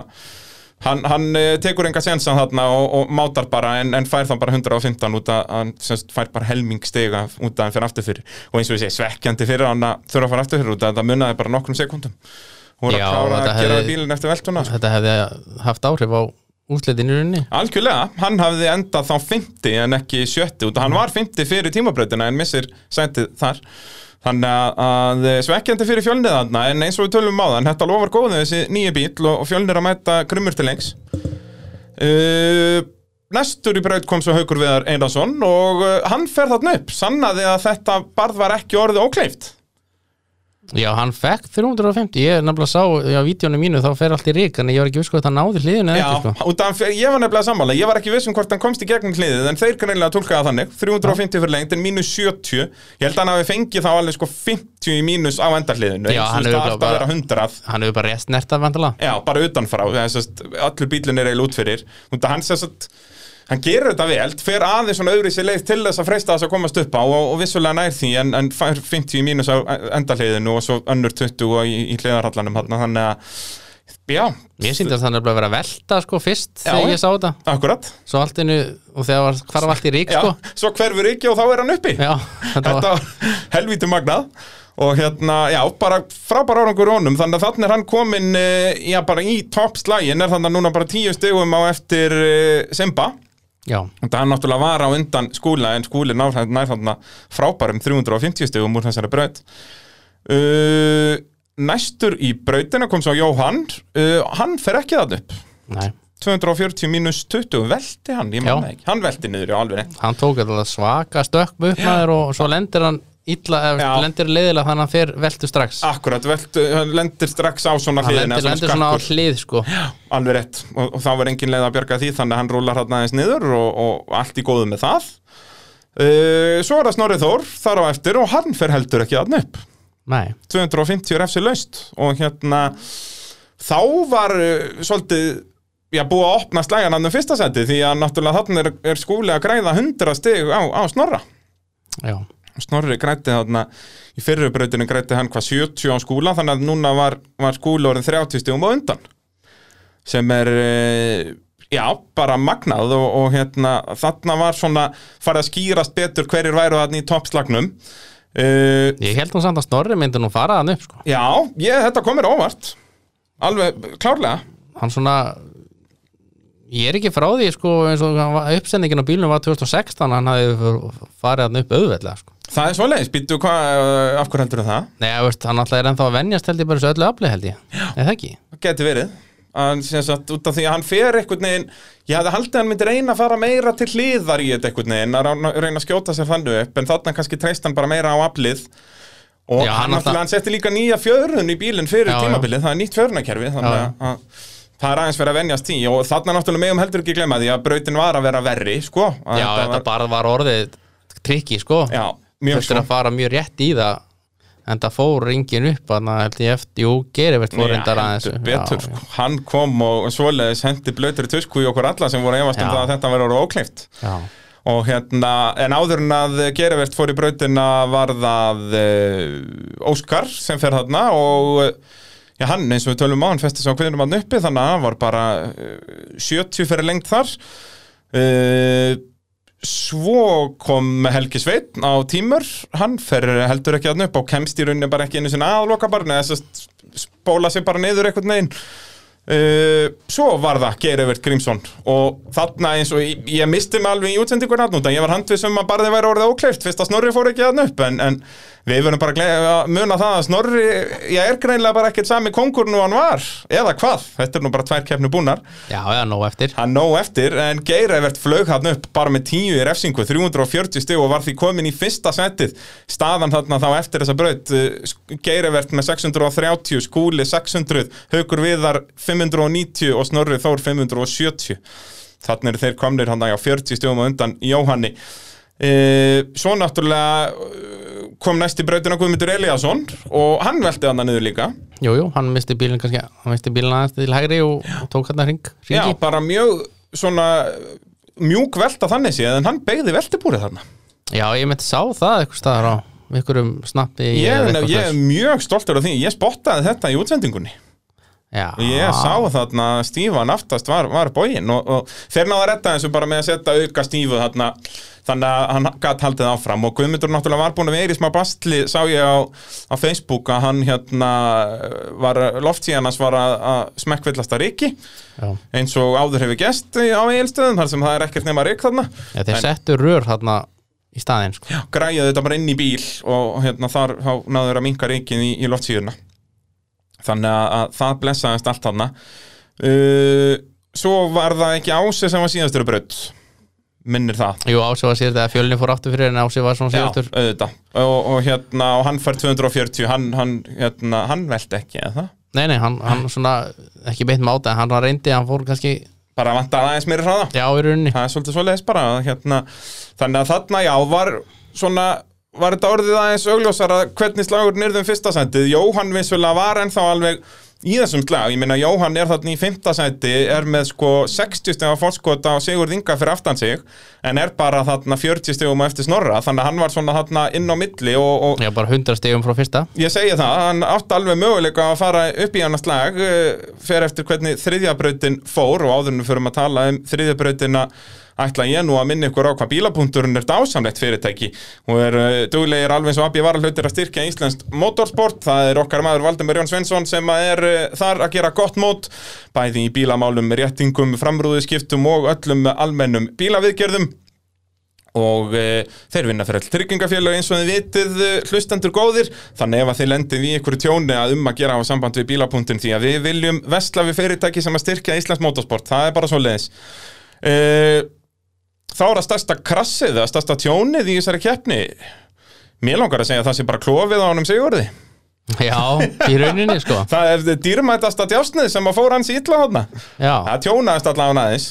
Hann, hann eh, tekur enga sensan þarna og, og mátar bara en, en fær þá bara 115 út að hann semst, fær bara helming stiga út að hann fyrir aftur fyrir og eins og ég segi svekkjandi fyrir hann að þurfa að fara aftur fyrir út að það munaði bara nokkrum sekundum og voru að klára að gera bílinn eftir veltuna sko. Þetta hefði haft áhrif á úslitin í rauninni. Algjörlega, hann hafði endað þá 50 en ekki 70 út hann var 50 fyrir tímabrautina en missir sætið þar þannig að, svekkjandi fyrir fjölnið þarna en eins og við tölum á þann, þetta lofar góðu þessi nýju bíl og, fjölnir að mæta grummur til lengs uh, Næstur í braut kom svo Haukur Viðar Einarsson og hann fer þarna upp. Sannaði að þetta barð var ekki orðið ókleift Já, hann fekk 350, ég nefnilega sá á vídjónu mínu, þá fer allt í rík en ég var ekki viss hvort hann náði hliðinu Já, ekki sko. af, ég var nefnilega sammála, ég var ekki viss um hvort hann komst í gegnum hliðið en þeir greinlega tólkaða þannig. 350 fyrir lengt en mínus 70 ég held að hann hafi fengið þá alveg sko 50 í mínus á endarhliðinu Já, hann hefur bara- að vera 100 Hann hefur bara rest nertað vandala Já, bara utanfrá, allur bílun er eiginlega út fyrir. Út af hann sagt hann gerir þetta vel, fer aðeins svona öðru sér leið til þess að freista þess að komast upp á og, og vissulega nær því en, en fær 50 í mínus á endarhliðinu og svo önnur 20 í, í hliðarhallanum þannig að já, Mér síndi að hann er bara að velta sko fyrst Já, þegar ég sá þetta. Akkurat. Svo allt innu, og þegar var, hvar var allt í rík Já, sko. svo hverfur ekki og þá er hann uppi. Já, þetta Þetta var var helvítu magnað. Og hérna, já, bara frábær árangur honum, þannig að þannig er hann komin eh, já, bara í toppslægin er þannig að núna bara tíu stegum á eftir uh, Simba, Já, þetta hann náttúrulega var á undan skúla en skúli þannig frábærum 350 stegum úr þessari braut. Uh, Næstur í brautina kom svo Jóhann. Uh, hann fer ekki það upp. Nei. 240 mínus 20, velti hann, ég manna ekki. Hann velti niður í alveg Hann tók þetta svaka stökk upp maður og svo lendir hann illa, Já. lendir leiðilega þannig að hann fer veltu strax. Akkurat, veltu, hann lendir strax á svona Hann hliðina lendir, lendir svona á hlið sko. Alveg rétt, og, og þá var engin leið að bjarga því þannig að hann rúlar hann aðeins niður og, og allt í góðu með það. Uh, Svo er það Snorri Þór þar á eftir og hann fer heldur ekki aðn upp. Nei, 250 refsi laust og hérna þá var uh, svolítið já, búið að opna slægan hann um fyrsta seti því að náttúrulega þarna er, er skúli að græða 100 stig á, á Snorra. Já, Snorri grætti þarna í fyrrubrautinu grætti hann hvað 70 á skúla þannig að núna var, var skúla orðin 30 stigum á undan. Sem er eh, já, bara magnað og, og hérna, þarna var svona farið að skýrast betur hverjir væru þarna í toppslagnum. Uh, ég held nú samt að Snorri myndi nú fara hann upp sko. Já, ég, þetta komir óvart. Alveg klárlega. Hann svona Ég er ekki frá því sko eins og uppsendingin á bílunum var 2016 hann hafði farið hann upp auðveldlega sko Það er svoleiðis, býttu hvað, af hverju heldur það? Nei, veist, hann alltaf er ennþá að venjast held ég bara þessu öllu afli held ég. Eða ekki? Það geti verið. Að, sem sagt, út af því að hann fer einhvern veginn ég hefði haldið að hann myndi reyna að fara meira til hliðar í þetta einhvern veginn að reyna að skjóta sér þannig upp en þarna kannski treyst hann bara meira á aflið. Og Já, hann alltaf- hann setti líka nýja fjörun í bílinn fyrir Já, já. tímabilið, það er nýtt fjörunarkerfi þannig Já, já. að, að það er aðeins verið að venjast því og þarna náttúrulega megum heldur ekki glemma því að brautin var að vera verri sko, að Já, þetta var, bara var orðið trikki sko. Já, mjög Þetta er að fara mjög rétt í það en það fór ringin upp að held ég eftir, jú, gerivert fór reyndar aðeins betur, já, sko. hann kom og svoleiðis hendi blöytur í tusku í okkur alla sem voru efast um það að þetta verður ókleift. Já, og hérna, en áður en að gerivert fór í brautina var það uh, Óskar sem fer þarna og uh, já, hann eins og við tölum á, hann festi svo hvernig hann uppi þannig að hann var bara uh, 70 fyrir lengt þar. Uh, Svo kom Helgi Sveinn á tímur, hann fer heldur ekki að upp og kemst í rauninni bara ekki einu sinna aðloka bara, neða þess að spóla sig bara niður einhvern veginn. Uh, svo var það Geirivert Grímsson og þarna eins og ég, ég misti mig alveg í útsendingur náttúrulega, ég var handvið sem að barði væri orðið ókleift. Fyrst að Snorri fór ekki að upp en, en við verðum bara að muna það að Snorri, ég er greinlega bara ekkert sami kongur nú hann var, eða hvað? Þetta er nú bara tvær keppni búnar. Já, já, nóg eftir. Hann nóg eftir en Geirivert flög hann upp bara með 10 í refsingu 340 stig og var því komin í fyrsta setið. Staðan þarna þá eftir þessa braut Geirivert með 630 skúli 600, Haukur Viðar 590 og Snorri Þór 570 þannig eru þeir komnir hann á 40 stigum á undan Jóhanni. Uh, svo náttúrulega uh, kom næst í brautina Guðmundur Eliasson og hann velti hann niður líka. Jú, jú, hann misti bílinn kannski hann misti bílinn aðeins til hægri og, og tók hann að ring, Já, bara mjög svona mjúk velta þannig séð en hann beigði veltibúrið þarna. Já, ég myndi sá það eitthvað staðar á einhverjum snappi ég, ég, er mjög stoltur af því, ég spottaði þetta í útsendingunni Já. Ég sá þarna stífan aftast var, var bógin og, og þeir náða að retta þessu bara með að setja auka stífu þarna þannig að hann gætt haldið áfram og Guðmundur náttúrulega var búin að vera í smá bastli sá ég á, á Facebook að hann hérna var loftsíðanans var að, að smekkvillasta Riki Já. eins og áður hefur gest á eigilstöðum þar sem það er ekkert nema Rik þarna Já, þeir settu rör þarna í staðinn sko. græjaði þetta bara inn í bíl og hérna þar náður að minka Rikin í, í loftsíðuna þannig að, að það blessaðist allt þarna. Uh, svo var það ekki Ási sem var síðastur braut minnir það. Jú, Ási var síðast að fjölni fór aftur fyrir en Ási var svona Já, síðastur. auðvitað. Og, og hérna, og hann fær 240 hann, hann, hérna, hann veldi ekki eða það? Nei, nei, hann, hann svona ekki beitt máta en hann var reyndi, hann fór kannski bara vantar aðeins meiri hraða. Já, í rauninni. Það er svolítið svoleiðis bara hérna, þannig að þarna já var svona var þetta orðið aðeins augljósara hvernig slagurinn yrðum fyrsta sætið? Jóhann vissulega var ennþá alveg í þessum slag, ég meina Jóhann er þarna í fymta sæti, er með sko 60 stegar fórskota og Sigurð Inga fyrir aftan sig, en er bara þarna 40 stegum á eftir snorra, þannig að hann var svona þarna inn á milli og, og Já, bara 100 stegum frá fyrsta. Ég segi það, hann átti alveg möguleika að fara upp í annars lag fer eftir hvernig þriðjabrautin fór og áðurinn fyrir að tala um þriðjabrautina ætla ég nú að minna ykkur á hvað bílapunkturinn er dásamlegt fyrirtæki. Og er uh, duglegir alveg og Abbi var að styrkja íslenskt motorsport, það er okkar maður Valdemar Jón Svensson sem er uh, þar að gera gott mót, bæði í bílamálum réttingum, framrúðuskiptum og öllum almennum bílaviðgerðum. Og e, þeir vinna fyrir all tryggingafélag eins og þið vitið e, hlustendur góðir. Þannig ef að þið lendið í einhverju tjóni að um að gera á samband við bílapunktin því að við viljum vestla við fyrirtæki sem að styrkja Íslands motorsport, það er bara svo leiðis e, þá er að stærsta krassið að stærsta tjónið í þessari keppni. Mér langar að segja að það sé bara klofið á honum sigurði. Já, í rauninni sko. Það er dýrmætasta djásnið sem að fóra hans í illa hodna það tjónaðist allavega aðeins.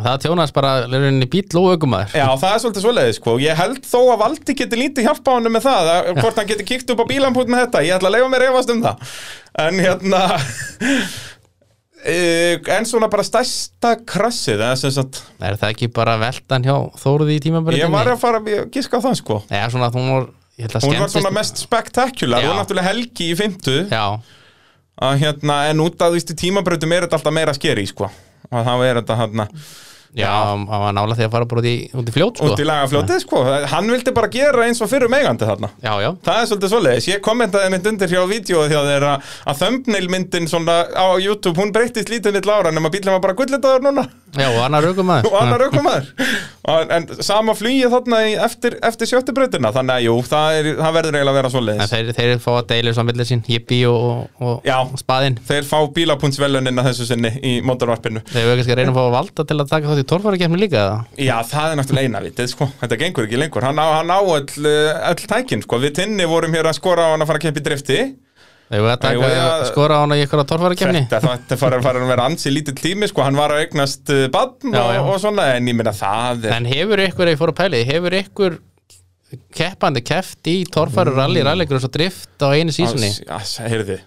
Það tjónaðist bara í rauninni bíl og aukumæður Já, það er svolítið svoleiðis, sko. Ég held þó að Valdi geti lítið hjálpa honum með það, að, hvort hann geti kíkt upp á bílampút með þetta. Ég ætla að leifa mér efast um það. En hérna, en svona bara stærsta krassið, eða sem sagt, Er það ekki bara veldan hjá Þóruði í tímabörinni? ég var að fara að giska á það, sko. Já, svona hún var Hún var svona mest spektakular, hún var náttúrulega helgi í fymtu, hérna, en út af því stu tímabrautum er þetta alltaf meira skeri, sko. Og þá er þetta hérna, hann var nála því að fara bara út í, út í fljót sko. Út í lagafljótið, sko. Hann vildi bara gera eins og fyrir megandi þarna. Já, já, Það er svolítið svoleiðis, ég kommentaði mynd undir hjá vídjóið hjá þeir að, að thumbnail myndin svona á YouTube, hún breyttist lítið mitt lára nema bílum var bara gullitaður núna. Já, og annar aukumæður og annar aukumæður en, sama flugið þarna eftir, eftir sjöttu brautina, þannig að jú, það, er, það verður eiginlega að vera svoleiðis. Þeir, þeir fá að deila svo millir sín. Jippi og, og, og spaðinn. Þeir fá bílapuntsvelunina þessu sinni í mótorvarpinu Þeir eru kannski að reyna að fá að valda til að taka þátt í torfærakefni líka eða? Já, það er náttúrulega eina vitið, sko, þetta gengur ekki lengur Hann á, hann á öll, öll tækin, sko, við tinni vorum hér að skora á hann að fara að keppa í drifti Þeir eru að taka Jú, já. skora á hana í eitthvað torfærakefni Þetta, þetta fara, fara að vera ansi lítill tími sko, hann var að eignast uh, badn Já, og, já. og svona, en ég meina það En hefur ykkur, ég fór að pæli, hefur ykkur keppandi keft í torfæru rally, rallygrus og drift á einu sísunni? Ás, heyrði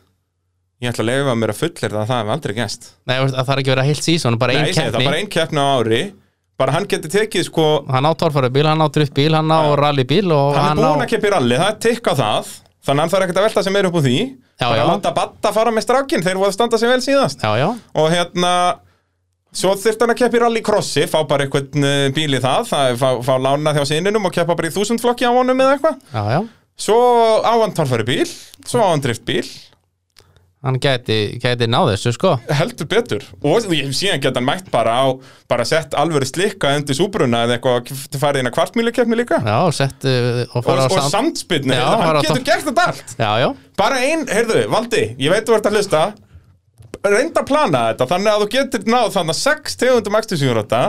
ég ætla að leifa mér að fullir það það hef aldrei gæst Nei, að það er ekki að heilt sísun, bara Nei, ein ég segi það keppni. bara ein keppni á ári. Bara hann getur tekið sko Hann á torfæru bíl, hann á driftbíl, hann á rallybíl og hann er hann á búinn að keppa í ralli, það er tikk á það. Þannig að hann þarf ekkert að velta sem er upp úr því. Já, bara já. að láta batta fara með strákin þeir voru að standa sig vel síðast. Já, já, og hérna svo þurfti hann að keppa í rallycrossi fá bara einhvern uh, bíl í það, það er fá, fá lánað hjá sininum og keppa bara í þúsundflokki á honum eða eitthvað. Já, já. Svo á hann torfæri bíl svo á hann driftbíl Hann gæti, gæti náð þessu, sko. Heldur betur. Og ég hef síðan geta hann mætt bara á bara sett alvöru slikka undir súbruna eða eitthvað til farið inn að kvartmílukefni líka. Já, sett uh, og og, og samt samtspinni, Já, hann getur topp. gert þetta allt. Já, já, bara ein, heyrðu, Valdi, ég veit þú ert að hlusta. Reynda að plana þetta þannig að þú getur náð þannig að sex tegundum axtisjúr þetta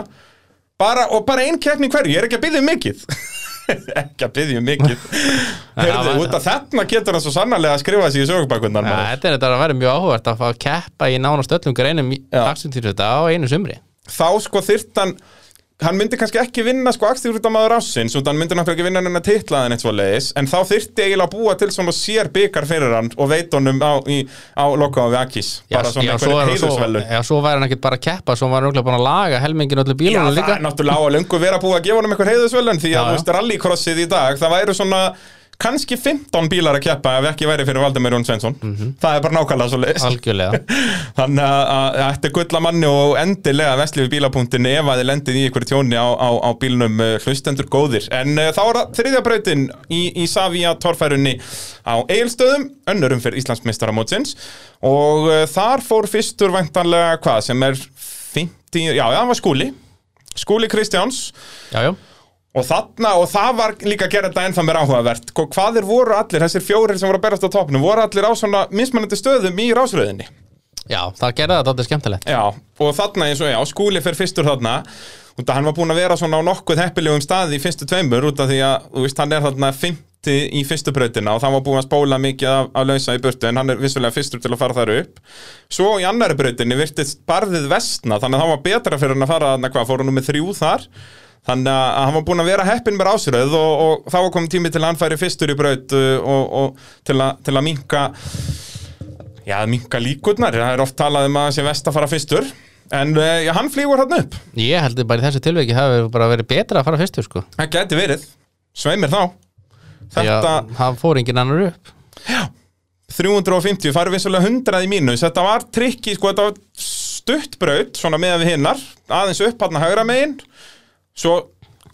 bara, og bara ein keppni í hverju, ég er ekki að byggja um mikið ekki að byggja um mikið. Heyrðu, út af þarna getur hann svo sannarlega að skrifa sig í sögubækundan ja, þetta er þetta að vera mjög áhugvært að fá að keppa í nánast öllum greinum Já. dagsumtýrðu þetta á einu sumri. Þá sko þyrt hann hann myndi kannski ekki vinna sko axtíðrútamaður ásins og hann myndi náttúrulega ekki vinna hennar titlaðin eitt svo leiðis en þá þyrfti eiginlega að búa til svona sér byggar fyrir hann og veit honum á, í, á lokaðu við Akis bara svona svo, einhverju er- heiðusvelu já, svo væri hann ekkert bara að keppa svo var hann örugglega búin að laga helmingin öllu Já, bílunum það líka er náttúrulega á að löngu vera búið að gefa honum einhver heiðusvelun því að Já, þú já. veist rallycrossið í dag það væri svona kannski 15 bílar að keppa ef ekki væri fyrir Valdemir Jón Svensson það er bara nákvæmlega svo leiðis algjörlega. Þannig að- þetta er gull að manni og endilega vestlífi bílapunktin ef að þið lendið í einhverju tjóni á, á, á bílnum uh, hlustendur góðir. En uh, þá er það þriðja brautin í, í Savia torfærunni á Egilstöðum önnurum fyrir Íslandsmeistaramótsins. Og uh, þar fór fyrstur væntanlega hvað sem er 50, já það var skúli. Skúli Kristjáns. Já, já, Og þarna, og það var líka að gera þetta ennþá mér áhugavert. Hva- Hvað er voru allir, þessir fjórir sem voru að berast á topnum Voru allir á svona mismunandi stöðum í rásröðinni? Já, það gerði þetta þetta skemmtilegt. Já, og þarna eins og já, skúli fer fyrstur þarna. Út að hann var búinn að vera svona á nokkuð heppilegum staði í fyrstu tveimur út af því að, þú veist, hann er þarna 50 í fyrstu brautina og það var búinn að spóla mikið af, af lausa í burtu en hann er vissulega fyrstur til að fara þar upp. Svo í annari brautinni virtist barðið vestna þannig að það var betra fyrir hann að fara þarna hvað, fóru nú með þrjú þar Þannig að hann var búinn að vera heppinn með ásröð og, og þá var komið tími til að hann færi fyrstur í braut uh, og, og til, að, til að minka Já, minka líkurnar, það er oft talað um að sé vest að fara fyrstur En uh, já, hann flýgur hann upp. Ég heldur bara í þessu tilveiki það hefur bara verið betra að fara fyrstur sko. Það geti verið, sveimir þá. Þetta að það fór engin annar upp. 350, farið vissulega 100 í mínus. Þetta var trikki, sko, þetta var stuttbraut Svona með við hinnar. Aðeins upp hann að hægra megin Svo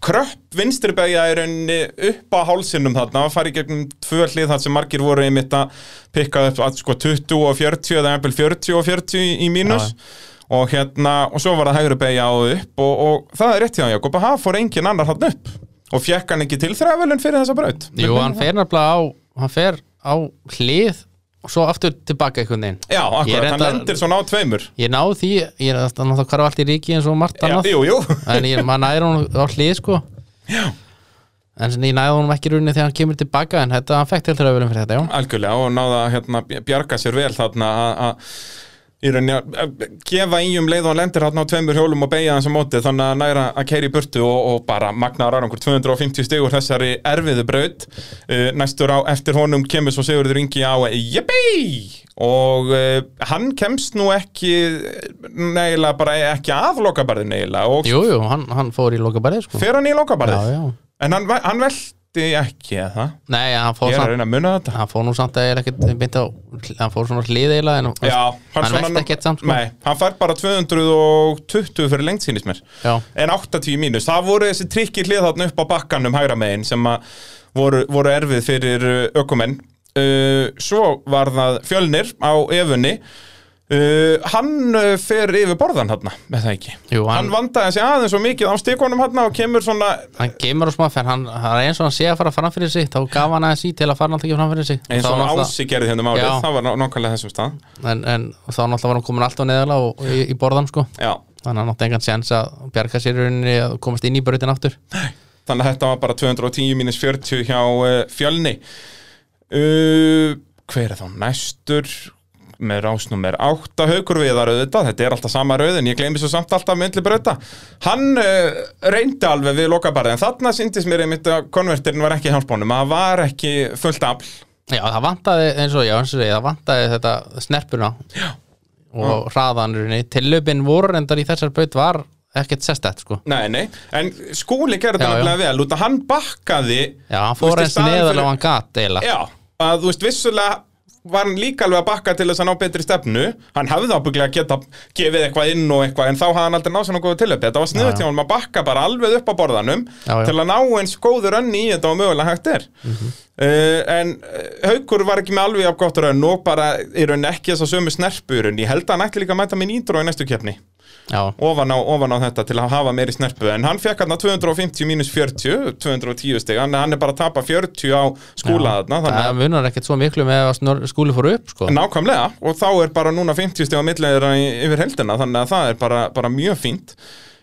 kröpp vinstri begja í rauninni upp á hálsinnum þarna Það farið gegnum tvö hlið þar sem margir voru einmitt að pikka upp að, sko, 20 og 40 eða jafnvel 40 og 40 í mínus. Og hérna, og svo var það hægri beigja á upp og, og það er rétt hjá Jakob að það fór engin annar hann upp. Og fekk hann ekki til þræfölun fyrir þessa braut. Jú, hann fer nefnilega á hann fer á hlið og svo aftur tilbaka einhvern veginn. Já, akkurat, hann lendir svona á tveimur. Ég náði því, ég er náttúrulega hvar allt í ríki eins og margt annað jú, jú. En ég, maður næri hún á hlið sko. Já. en ég næði honum ekki í rauninni þegar hann kemur tilbaka en þetta, hann fekk til þeirra fyrir þetta, já. Algjörlega og náða að hérna, bjarga sér vel þarna að- að í rauninni að gefa í um leið og hann lendir þarna á tveimur hjólum og beigja hans á móti þannig að næra að keiri í burtu og, og bara magnaður árangur. 250 stigur þessari erfiðu braut. Uh, næstur á eftir honum kemur svo Sigurður Ingi á jippi og uh, hann kemst nú ekki neila bara ekki að lokabarðin neila og jú, jú, hann, hann fór í loka barið sko. Fer hann í já. en hann, hann velti ekki eða? Nei, hann fór ég er að samt reyna að muna þetta. hann fór nú samt að ég er ekkert beint á hann fór svona hlið eiginlega en Já, hann svona- velti ekkert samt sko. Nei, hann fær bara 220 fyrir lengt sýnist mér. Já, En 80 mínus, það voru þessi trikki hlið þarna upp á bakkanum hægra megin sem að voru, voru erfið fyrir uh, ökumenn. Uh, Svo var það fjölnir á efunni uh, Hann uh, fer yfir borðan hann, með það ekki? Jú, Hann hann, vandaði sig aðeins og mikið á stikunum hann og kemur svona hann kemur á smá fenn hann, hann er eins og hann sé að fara fram fyrir sig þá gaf hann aðeins í til að fara náttúrulega ekki fram fyrir sig eins og ási gerði hérna málið, Já. það var nákvæmlega þessum stað. En, en þá náttúrulega var hann komin alltaf neðalega og, í, í borðan sko. Já, þannig að hann átti engan séns að bjarga sér rauninni að komast inn í brautin aftur. Þannig að þetta var bara 210 mínus 40 hjá uh, fjölni. Uh, hver er þá næstur með rásnúmer 8 haukur viðar auðvitað, þetta er alltaf sama rauðin ég gleymi svo samt alltaf myndli brauta. Hann uh, reyndi alveg við lokabarið en þarna syndist mér einmitt að konvertirinn var ekki í hjálpbónum, það var ekki fullt afl. Já, það vantaði eins og, já, eins og segi, það vantaði þetta snerpuna já. og hraðan í rauninni tillöpin voru endar í þessar braut var ekkert sestett sko. Nei, nei, en skúli gerði já. nefnilega vel út að hann bakkaði já, hann fór eins neðalega og hann gat eiginlega. Já, að þú veist vissulega var hann líka alveg að bakka til þess að ná betri stefnu. Hann hefði ábygglega geta gefið eitthvað inn og eitthvað en þá hafði hann aldrei náð svona góðu tilöpi þetta var Já, hjá hann að bakka bara alveg upp á borðanum Já, já. til að ná eins góður önni í þetta og mögulega hægt er. Mhm. uh, en uh, Haukur var ekki með alveg gott raun og bara í raun ekki þess að sömu snerpu í raun ég held að hann ætti líka að mæta með nýtró í næstu keppni ofan á, ofan á þetta til að hafa meiri snerpu. En hann fekk hann 250 mínus 40 210 stig, hann, hann er bara að tapa 40 á skúla þarna þannig að það munar ekkert svo miklu með að skúli fór upp sko. Nákvæmlega, og þá er bara núna 50 steg á milliðra yfir heldina, þannig að það er bara, bara mjög fínt.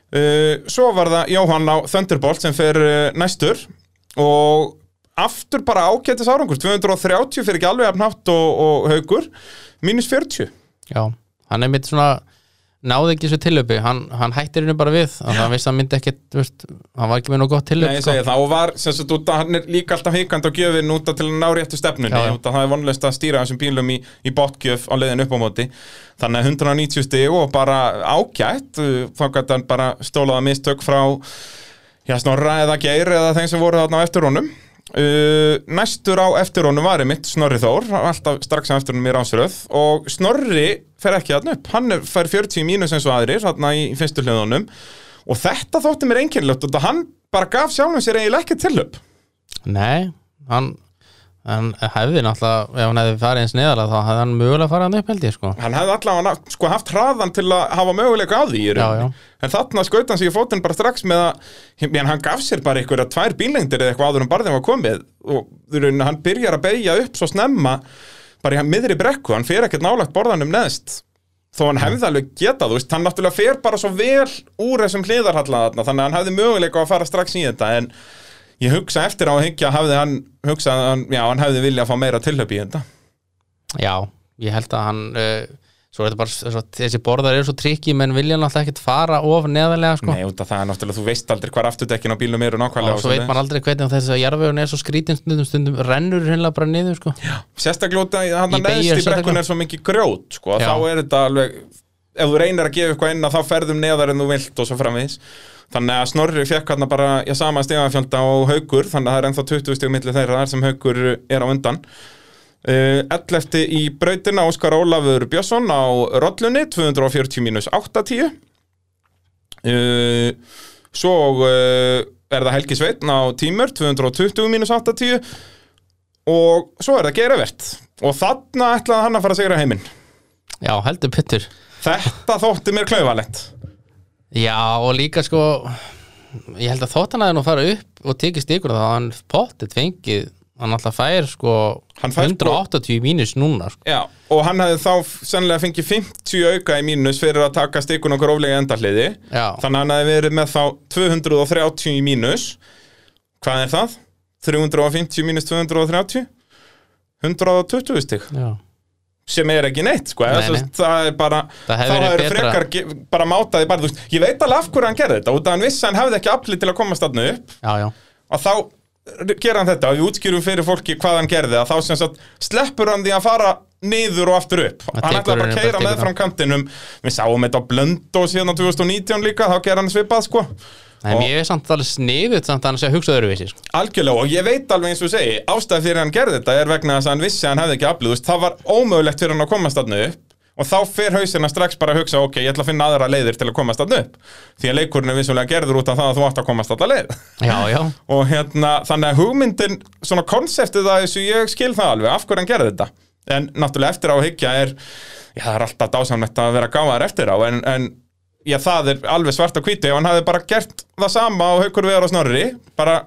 Uh, svo var það Jóhann á Thunderbolt sem fer uh, næstur. Og aftur bara ágætis árangur, 230 fyrir ekki alveg afnátt og, og haugur, mínus 40. já, hann er mitt svona náði ekki þessu tillöpi, hann, hann hættir henni bara við að hann vissi að hann myndi ekkert, þú veist, hann var ekki með nú gott Nei, tillöp ég segi það, og var, sem sagt, út að hann er líka alltaf hikand á gjöfin út að til að ná réttu stefnunni, út að það er vonlust að stýra þessum bílum í, í botgjöf á leiðin upp á móti, þannig að 190 stig og bara ágætt, uh, þá gæti hann bara stólaða mistök frá, já, snorra eða geir eða þeim sem voru þarna á eftir honum, Uh, næstur á eftir honum var einmitt Snorri Þór, alltaf strax á eftir honum í rásröð og Snorri fer ekki hann upp, hann er- fær 40 mínus eins og aðrir þarna í fyrstu hljóðunum og þetta þótti mér einkennilegt og hann bara gaf sjálfum sér eiginlega ekki tillöp Nei, hann hann hefði náttúrulega, ef hann hefði farið eins neðalega þá hefði hann mögulega farið hann upp held ég sko. Hann hefði allavega sko, haft hraðan til að hafa möguleika á því í rauninni. En þarna skaut hann sig í fótinn bara strax með að en hann gaf sér bara einhverja tvær bílengdir eða eitthvað áður en barðin var komið. Og rauninni, hann byrjar að beigja upp svo snemma bara í miðri brekku, hann fer ekkert nálagt borðanum neðst. Þó hann hefði alveg getað, veist, hann náttúrulega fer bara svo vel úr þessum hliðarhalla þarna þannig að hann hefði möguleika að fara strax í þetta en ég hugsa eftir á að hyggja hafði hann hugsað, að hann, já, hann hefði vilja að fá meira tilhöp í þetta. Já, ég held að hann uh, svo er þetta bara, svo, þessi borðar eru svo trikki menn vilja náttúrulega ekkert fara of neðalega sko. Nei, út af það er náttúrulega, þú veist aldrei hvar afturdekkin á bílum eru nákvæmlega og svo veit maður aldrei hvernig þess að jarðvegun er svo skrítin stundum, stundum rennur hérna bara niður sko. Sérstaklega hann neðst í brekkun er svo mikið grjót sko, þá er þetta alveg ef þú reynir að gefa eitthvað inn að þá ferðum neðar en þú vilt og svo framvegis þannig að Snorri fekk hann bara já, sama stegafjölda og haukur þannig að það er ennþá 20 stegum milli þeirra þar sem haukur er á undan. Uh, 11. í brautina Óskar Ólafur Björnsson á rollunni 240 mínus 810 uh, svo uh, er það Helgi Sveitn á tímur 220 mínus 810 og svo er það geravert og þarna ætlaði hann að fara að segra heiminn. Já, heldur pittur þetta þótti mér klaufalegt Já, og líka sko ég held að þótt hann að fara upp og tekið stikur þá hann pottet fengið hann alltaf fær sko fær, sko- 180 mínus núna sko. Já, og hann hefði þá sennilega fengið 50 auka í mínus fyrir að taka stikun og gróflega endahliði. Já, þannig að hann hefði verið með þá 230 í mínus. Hvað er það? 350 mínus 230 120 stig. Já, sem er ekki neitt sko, Nei, nei. það er bara Það þá betra. frekar bara mátaði bara, veist, ég veit alveg af hverju hann gerði þetta af hann vissi að hann hefði ekki afli til að komast þarna upp. Já, já. Og þá gera hann þetta og við útskýrum fyrir fólki hvað hann gerði að þá sem sagt sleppur hann því að fara niður og aftur upp. Það hann ætlaði bara að keira með fram kantinum. Við sáum þetta á blönd og síðan á 2019 líka þá gera hann svipað sko Ég er samt alveg sniðut samt að hann sé að hugsa öðruvísi sko. Algjörlega og ég veit alveg eins og segi ástæð fyrir hann gerði þetta er vegna þess að hann vissi að hann hefði ekki veist, það var ómögulegt fyrir hann að komast þarna upp og þá fer hausina strax bara að hugsa, ok, ég ætla að finna aðra leiðir til að komast þarna upp. Því að leikurinn er vissulega gerður út af það að þú átt að komast þarna leið. Já, já, og hérna, þannig að hugmyndin svona konseptið að þessu, ég skil það alveg af hverju hann gerði þetta, en náttúrulega eftir á að hyggja er, já það er alltaf dásamlegt að vera gáðar eftir á, en, en já það er alveg svart og hvíti ef hann hafði bara gert það sama og haukur vegar á snorri, bara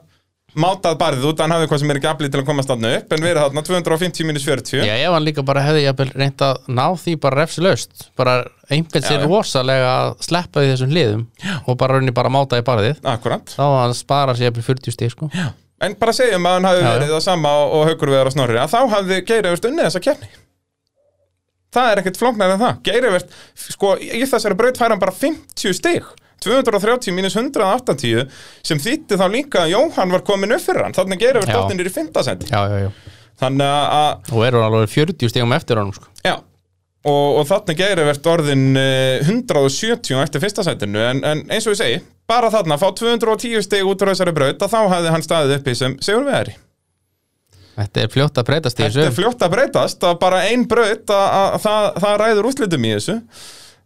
mátað barðið út, hann hafði hvað sem er ekki aflið til að komast þarna upp, en verið þarna 250 minus 40 já, ef hann líka bara hefði reynt að ná því bara refsilaust bara einbjöld sér rosalega að sleppa því þessum hliðum og bara raunni bara máta í barðið akkurat, þá hann spara sér jafnvel 40 stík sko. já. En bara segjum að hann já. verið það sama og, og haukur vegar á snorri að þá hafði Geirivert unnið þessa keppni Það er ekkert flóknar en það. Geirivert, sko, í þessari braut fær hann bara 50 stig. 230 mínus 180 sem þýtti þá líka að Jóhann var komin upp fyrir hann. Þannig Geirivert Já. dottinir í 5. sendi Já, já, já. Þannig að, Og eru alveg 40 stígum eftir honum sko. já. Og, og þannig Geirivert orðin eh, 170 eftir fyrsta setinu. En, en eins og ég segi, bara þarna fá 210 stig út úr þessari braut að þá hefði hann staðið uppi sem Sigur Vegari Þetta er fljótt að breytast í Þetta er þessu fljótt að breytast að bara ein braut að, að, það, það ræður úrslitum í þessu.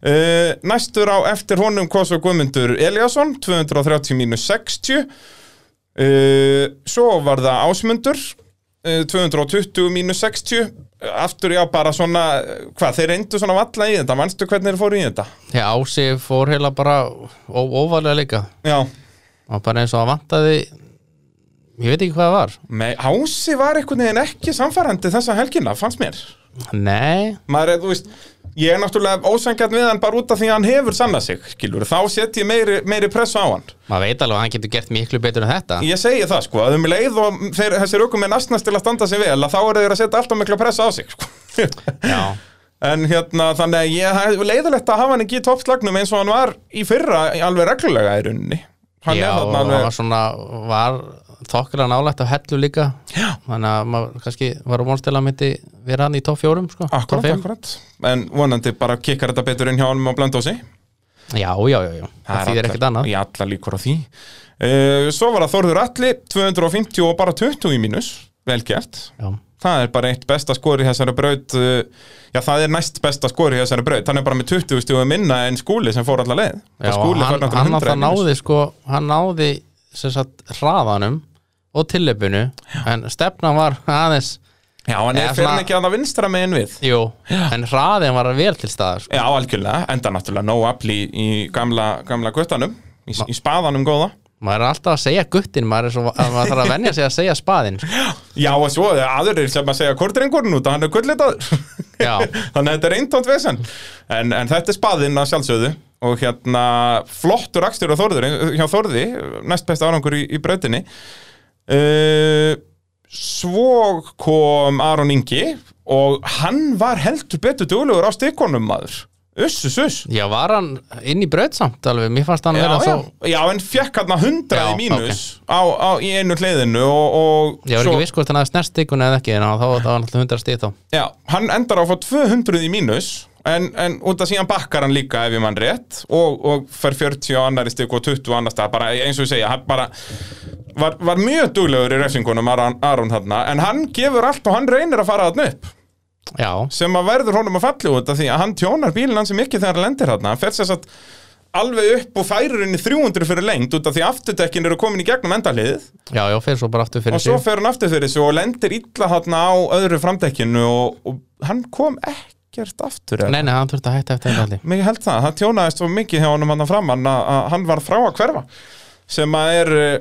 Uh, Næstur á eftir honum kom svo Guðmundur Eliasson 230 mínus 60 uh, Svo var það Ásmundur uh, 220 mínus 60 Aftur já bara svona Hvað, þeir reyndu svona valla í þetta. Manstu hvernig þeir fóru í þetta? Já, Ási fór heila bara ó- óvarlega líka. Já, og bara eins og að vantaði ég veit ekki hvað það var með Ási var einhvern veginn ekki samfærandi þessa helgina, fannst mér Nei, maður er, þú veist, ég er náttúrulega ósangjarn við hann bara út af því að hann hefur sannað sig, skilur, þá set ég meiri, meiri pressu á hann. maður veit alveg að hann getur gert miklu betur en þetta Ég segi það, sko, að um leið og þeir, þessir aukum er nastnast til að standa sig vel, að þá eru þeir að setja alltaf mikla pressu á sig, sko. Já, en hérna, þannig að ég leiðilegt að hafa hann ekki í toppslagnum eins og hann var í fyrra alveg reglulega í rauninni. Hann já hann var svona var þokkilega nálægt á hellu líka. Já. þannig að maður kannski var að vonstela að myndi vera hann í topp fjórum sko, akkurat, akkurat, en vonandi bara kikkar þetta betur inn hjá hann á blöndósi. Já, já, já, já. það þýðir ekkert annað. Í allar líkur á því. Uh, Svo var það Þórður Alli 250 og bara 20 í mínus. Vel gert. Já, Það er bara eitt besta skor í þessari braut uh, Já, það er næst besta skor í þessari braut. Hann er bara með 20 stjúðu minna en skúli sem fór allar leið. Já Og og hann, hann 100 alltaf í mínus. náði sko Hann náði sem sagt hraðanum og tilleipinu en stefnan var aðeins Já, er Eða fyrir ekki að það vinstra megin við. Jú, en hraðin var vel til staðar sko. Já, algjörlega, enda náttúrulega no afli í gamla, gamla guttanum í, í spaðanum góða. Maður er alltaf að segja guttin maður, er svo, að maður þarf að venja sig að segja spaðin sko. Já, og svo er aðrir sem að segja kortrengurinn út og hann er gullitaður. Já. Þannig að þetta er eintónt vesen. En, en þetta er spaðinn að sjálfsögðu og hérna flottur akstur á Þórður hjá Þórði, næst besta árangur í, í brautinni uh, Svo kom Aron Ingi og hann var heldur betur duglegur á stikonum maður. Uss, uss, uss. Já, var hann inn í brautsamt alveg, mér fannst hann Já, vera já, svo já, en fekk hann 100 Já, í mínus á, á, í einu hliðinu og, og Ég var svo- ekki viss hvort hann hafði snert stikuna eða ekki en þá var hann alltaf 100 stíð þá. Já, hann endar á að fá 200 í mínus en, en út af síðan bakkar hann líka ef ég mann rétt og, og fer 40 á annari stygg og 20 á annar stað bara eins og ég segja, hann bara var, var mjög duglegur í refsingunum Aron, Aron þarna, en hann gefur allt og hann reynir að fara þarna upp. Já, sem að verður honum að falli út af því að hann tjónar bílinn hans mikið þegar hann lendir þarna. Hann fer sér satt alveg upp og færir í 300 fyrir lengt út af því að afturdekkin eru komin í gegnum endaliðið já, já, fyrir svo bara aftur fyrir og svo sig. fer hann aftur fyrir sig og lendir illa þarna á öðru framdekkinu og, og hann kom ekkert aftur? Nei, nei, hann þurfti að hætta eftir þetta allir. Mér held það, það tjónaðist svo mikið hjá honum hann framann að, að hann var frá að hverfa sem að er eh,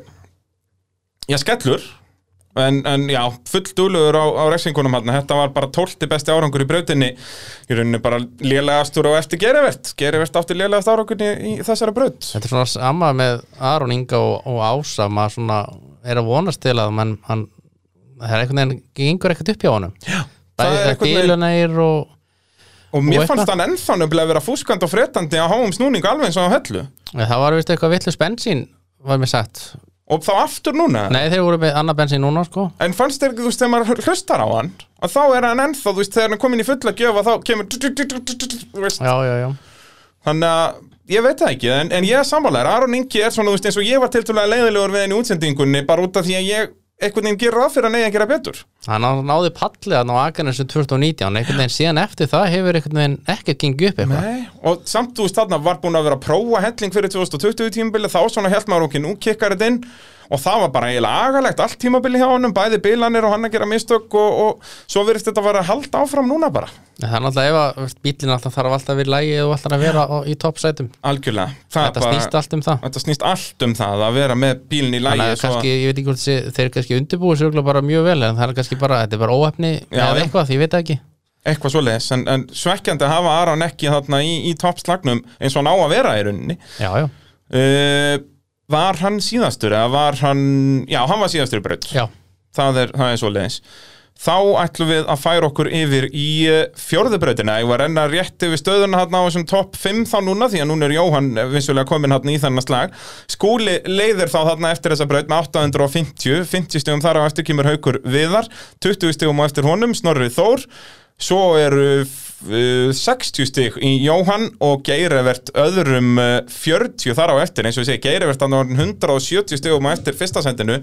já, skellur en, en já, full dúlugur á, á refsingunum hann, þetta var bara tólti besti árangur í brautinni. Í rauninni bara lélegastur og eftir gerivert gerivert átti lélegast árangur í, í þessari braut. Þetta er svona sama með Aron Inga og, og Ása. Maður svona er að vonast til að mann, hann, það er einhvern veginn gengur ekkert upp hjá honum. Já, það Bæði veginn- bílunægir og og mér Og fannst hann ennþá nefnilega vera fúskandi og fretandi að háum snúning alveg eins og á hellu. Ja, það var vist eitthvað villus bensín var mér sagt. Og þá aftur núna? Nei, þeir voru með annað bensín núna sko. En fannst þér ekki, þú veist, þegar maður hlustar á hann að þá er hann ennþá, þú veist, þegar hann er komin í fulla gjöf að þá kemur þú veist, Já, já, já. Þannig að ég veit það ekki, en, en ég er sammálaður. Aron Ingi er svona, þú veist, eins og ég var tiltúlega af einhvern veginn gerir ráð fyrir að neyja að gera betur. Hann ná- náði pallið að ná Akranessu 2019 einhvern veginn síðan eftir það hefur einhvern veginn ekkert gengið upp eitthvað. Og samt, þú veist, þarna var búin að vera að prófa helling fyrir 2020 tímabili, þá svona held maður okkur nú kikkar þetta inn og það var bara eiginlega agalegt allt tímabili hjá honum, bæði bilanir og hann að gera mistök og, og svo verðist þetta að vera að halda áfram núna bara, Það er náttúrulega ef að bílinn alltaf þarf alltaf að vera í lægi og alltaf að vera í toppsætum. Algjörlega. Þetta snýst allt um það. Þetta snýst allt um það að vera með bílinn í lægi Þannig að kannski, ég veit ekki hvort þeir kannski undirbúið sér örugglega bara mjög vel en það er kannski bara, þetta er bara óhefni eða eitthvað, ég veit ekki. Eitthvað svoleiðis en, en svekkjandi að hafa Aron ekki þarna í, í toppslagnum eins og hann á að vera í rauninni. Já, já, uh, Var hann síðastur eða var hann Já, hann var síðastur í braut. Það er, það er svoleiðis. Þá ætlum við að færa okkur yfir í fjörðubrautina Ég var að renna rétt yfir stöðuna hann á þessum topp 5 þá núna Því að núna er Jóhann vissulega komin hann í þennan slag. Skúli leiðir þá þarna eftir þessa braut með 850 50 stegum þar á eftir kemur Haukur Viðar. 20 stegum á eftir honum, Snorri Þór Svo eru uh, 60 stig í Jóhann og Geirivert öðrum uh, 40 þar á eftir. Eins og ég segi, Geirivert hann var 170 stigum á eftir fyrsta sendinu.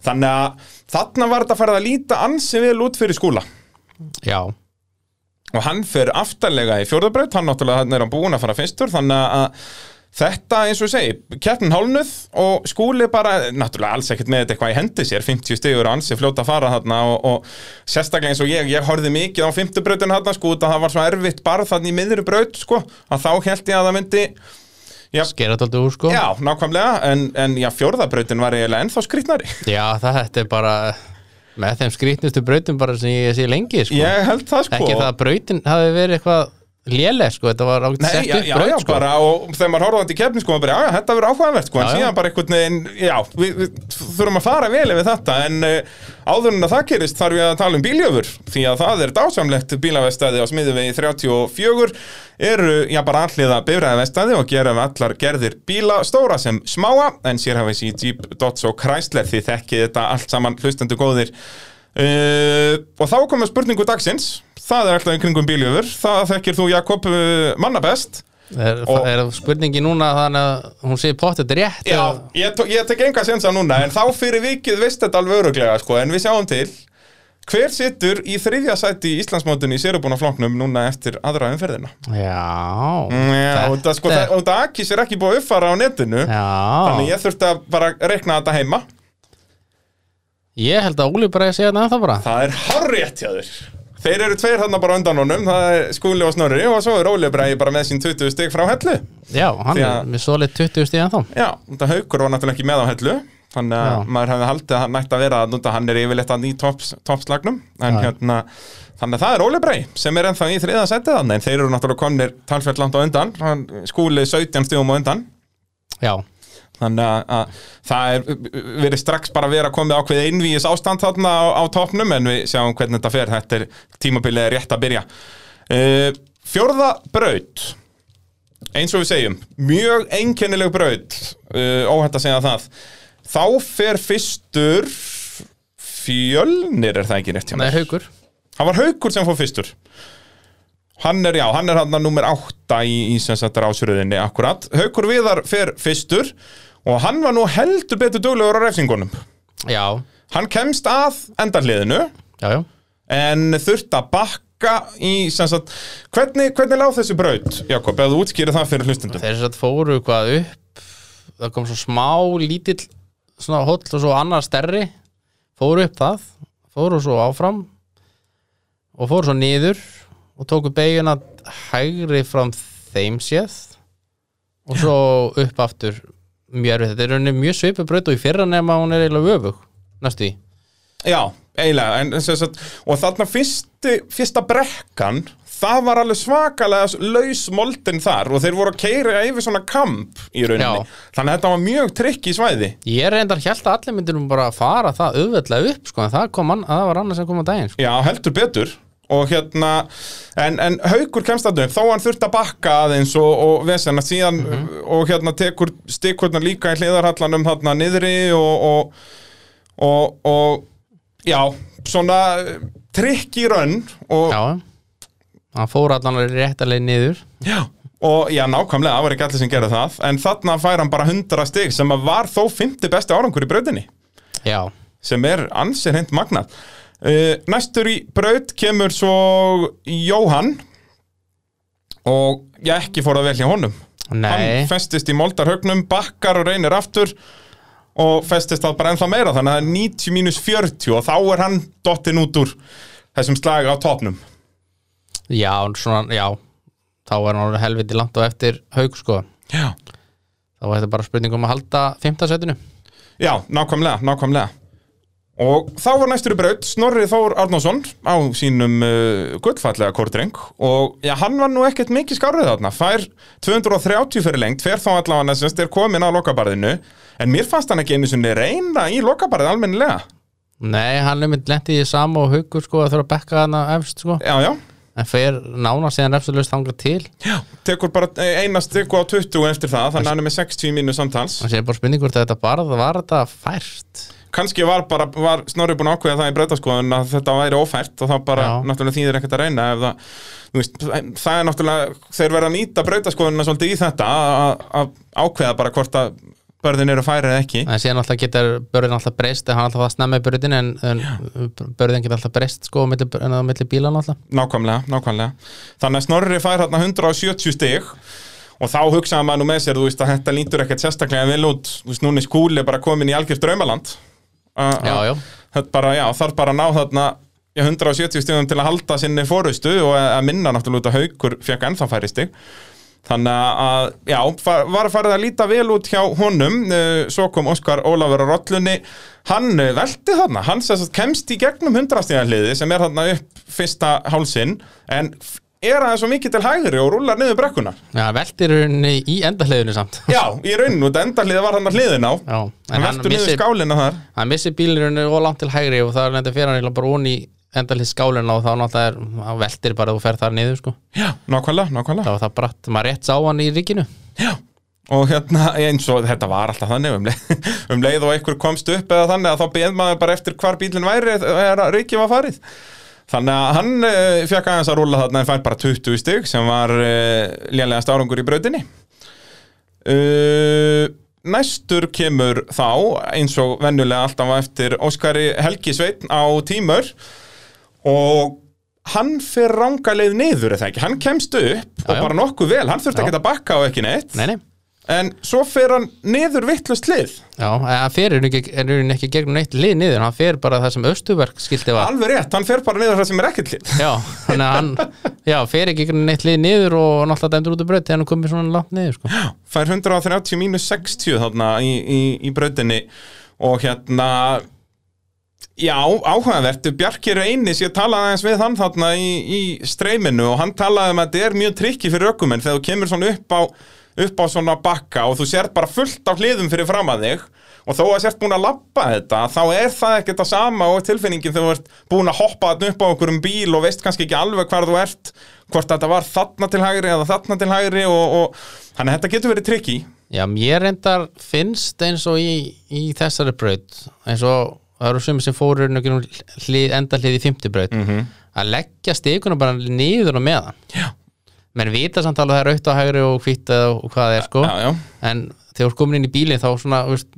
Þannig að þarna var þetta farið að líta ansi vel út fyrir skúla. Já. Og hann fer aftarlega í fjórðabraut hann náttúrulega er hann búin að fara fyrstur. Þannig að þetta eins og ég segi keppnin hálnuð og skúli bara náttúrulega alls ekkert með þetta eitthvað í hendi sér 50 stigur og ansi fljóta að fara þarna og, og sérstaklega eins og ég, ég horfði mikið á 50 brautinu þarna sko, það var svo erfitt bara þarna í miðri braut sko, að þá held ég að það myndi Já, Skera þetta alltaf úr sko. Já nákvæmlega, en, en já, fjórðabrautin var eiginlega ennþá skrýtnari. Já, það er bara með þeim skrýtnustu brautum bara sem ég sé lengi sko. Ég held það sko. Ekki það að brautin hafi verið eitthvað léleg sko, þetta var Nei, sett já, upp já, já, sko. bara, og þegar maður þetta í keppni sko, maður bara, já, já, þetta verður áhugavert sko, en Já, já. síðan bara einhvern veginn, já, við, við þurfum að fara vel yfir þetta, en uh, áður en að það gerist þarf ég að tala um bíljöfur, því að það er dásamlegt bílavestæði á smiðuvegi 34, eru, já, bara alliða bifræðavestæði og við allar gerðir bíla, stóra sem smáa, en sér hafið sér Jeep, Dodge og Chrysler, því þekkið þetta allt saman hlustendu góðir. Uh, og þá komum spurningu dagsins það er alltaf í kringum bíljöfur. Það þekkir þú Jakob uh, manna best. Er, Og- er spurningi núna þannig að hún sé pottet rétt Já, eða- ég, tó- ég tek enga sensa núna en þá fyrir vikið veist þetta alveg öruglega sko, en við sjáum til. Hver situr í þriðja sæti í Íslandsmótinu í sérubúna flokknum núna eftir aðra umferðina? Já, Já, og það sko, það- og það Akis er ekki búið að uppfara á netinu Já, þannig ég þurfti að bara rekna þetta heima. Ég held að Óli bara sé þetta ennþá bara. Það er horrétt hjá þér Þeir eru tveir þarna bara undan honum Það er Skúli og Snorri og svo er Óli Bræði bara með sín 20 stig frá hellu. Já, hann Því er að- með svolít 20 stíð ennþá. Já, þetta haukur var náttúrulega ekki með á hellu Þannig að Já. maður hefði haldið að hann nætti að vera núnda, Hann er yfirleitt að ný topps, toppslagnum. En Já. hérna Þannig að það er Óli Bræði sem er ennþá í þriða setið þannig En þeir eru náttúrulega komnir talsveld langt á undan. Skúli 17 stigum á undan. Já, Þannig að, að það er verið strax bara að vera komið ákveð einvíis ástand þarna á, á topnum en við sjáum hvernig þetta fer, þetta er tímabilið er rétt að byrja. Uh, fjórða braut, eins og við segjum, mjög einkennileg braut, uh, óhætt að segja það. Þá fer fyrstur fjölnir er það ekki rétt hjá mér. er haukur Það var haukur sem fór fyrstur. Hann er, já, hann er hann að nummer átta í, í sem sagt rásröðinni akkurat. Haukur Viðar fer fyrstur og hann var nú heldur betur duglegur á refsingunum. Já, Hann kemst að endarliðinu já, já en þurft að bakka í sem sagt, hvernig, hvernig láð þessi braut, Jakob, eða þú útskýrir það fyrir hlustundum? Þeir satt fóru hvað upp Það kom svo smá lítill Svona hóll og svo annar stærri Fóru upp það Fóru svo áfram Og fóru svo niður Og tóku beiguna hægri fram þeim séð Og svo upp aftur Mjög erfið Þetta er rauninni mjög svipu braut og í fyrra nema hún er eiginlega öfug Næstu í Já, eiginlega, en sagt, og þarna fyrsti, fyrsta brekkan, það var alveg svakalega laus moldin þar og þeir voru að keira yfir svona kamp í rauninni. Já. Þannig að þetta var mjög trikki svæði. Ég reyndar hjælt að allir myndir bara fara það auðveldlega upp sko, en það, kom an, það var annars sem kom á daginn sko. Já, heldur betur og hérna, en, en haukur kemst þarna upp, þó hann þurft að bakka aðeins og, og vesena síðan og hérna tekur stikkurnar líka í hliðarhallanum þarna niðri og, og, og, og já, svona trikki rönn og, Já, hann fór allan réttalega niður. Já. og já, nákvæmlega, það var ekki allir sem gerði það en þarna fær hann bara 100 stig sem að var þó 50 besti árangur í brautinni. Já, sem er ansið hreint magnað næstur í braut kemur svo Jóhann. Og ég ekki fór að vel hjá honum nei. hann festist í moldarhaugnum, bakkar og reynir aftur og festist það bara ennþá meira þannig að það er 90 mínus 40 og þá er hann dottin út úr þessum slag á topnum Já, svona, já. Þá var hann helviti langt á eftir haug sko. Já, Þá var þetta bara spurning um að halda 15 setinu. Já nákvæmlega, nákvæmlega og þá var næstur í braut Snorri Þór Arnósson á sínum uh, gullfallega kórdreng. Og já, hann var nú ekkert mikið skárið þarna. Fær 230 fyrir lengt fer þá allavega næstast er komin á lokabarðinu. En mér fannst hann ekki einu sinni reyna í lokabarðið almennilega. Nei, hann er mynd lent í sama og haugur sko að þurfa að bekka hana efst sko. Já, já, En fer nána síðan refsulust þangað til. Já, tekur bara eina stykku á 20 eftir það, þannig að hann er með 60 mínu samtals. Það sé bara spurning hvort þetta bara var þetta fært Kanski var bara, var Snorri búin að ákveða það í brautaskoðun að þetta væri ófært og það bara Já. náttúrulega þýðir ekkert að reyna ef það, veist, það er náttúrulega, þeir verða að nýta brautaskoðunina svolítið í þetta að að ákveða bara hvort að börðin eru færi eða ekki. En síðan alltaf getur börðin alltaf breyst en hann alltaf það snemma í börðin en, en börðin getur alltaf breyst sko en á milli bílan alltaf Nákvæmlega, nákvæmlega. Þannig að Snorri fær hérna 170 stig og þá hugsaði maður nú með sér, þú veist, að þetta lítur ekkert sérstaklega vel út, þú veist, núna er skúli bara komin í algjör draumaland. Þarf bara að ná þarna já, 170 stigum til að halda sinni fórustu og að minna náttúrulega haukur fekk ennþá færi stig þannig að, já, var að fara að líta vel út hjá honum. Uh, svo kom Óskar Ólafur á rollunni. Hann uh, velti þarna, hann kemst í gegnum 100 stigaliði sem er þarna upp fyrsta hálsinn. En er aðeins svo mikið til hægri og rúlar niður brekkuna. Já veltir henni í endahliðinu samt. Já, í rauninu, þetta endaliði var hann að hliðin á. Já, en hann veltur niður skálina þar. hann missir bílinu og langt til hægri og það er nefndi fyrir hann bara onni í endalið skálina og þá náttúrulega er, hann veltir bara og fer þar niður sko. Já, nákvæmlega, nákvæmlega. Þá var það bratt, maður rétt sá hann í ríkinu. Já, og hérna eins og þetta var alltaf þannig um leið, um leið og einhver komst upp eða þannig að þá beð maður bara eftir hvar bílinn væri eða Riki var farið Þannig að hann uh, fekk aðeins að rúla þarna en fær bara 20 stig sem var uh, lélega stárangur í brautinni. Uh, Næstur kemur þá eins og venjulega alltaf eftir Óskari Helgi Sveitn á tímur og hann fer ranga leið niður eða ekki, hann kemst upp og já. bara nokkuð vel, hann þurfti Já. ekki að bakka á ekki neitt. Nei, nei en svo fer hann niður vittlust lið Já, en hann fer er hann ekki gegnum neitt lið niður, hann fer bara það sem Östuverk skildi var. Alveg rétt, hann fer bara niður það sem er ekkert lið. Já, að hann já, fer ekki gegnum neitt lið niður og náttúrulega dæmdur út af braut þegar hann komið svona langt niður sko. fær 130 mínus 60 þarna í, í, í brautinni og hérna já, áhugavert. Bjarki er einis, ég talaði aðeins við hann þarna í, í streyminu og hann talaði um að þetta er mjög trikki fyrir ökumenn þegar þú kemur svona upp á upp á svona bakka og þú sért bara fullt af hliðum fyrir fram að þig og þó að sért búin að lappa þetta þá er það ekkert það sama og tilfinningin þegar þú ert búin að hoppa þarna upp á einhverjum bíl og veist kannski ekki alveg hvar þú ert hvort þetta var þarna til hægri eða þarna til hægri og, og þannig að þetta getur verið trikki Já, mér reyndar finnst eins og í, í þessari braut eins og það eru sumir sem fóru hlið, enda hlið í 50 braut Mhm. að leggja stikuna bara niður og meðan Já. Menn vita samt alveg að það er aukt á hægri og hvitt og hvað það er sko já, já. en þegar þú komin inn í bílinn þá svona, veist,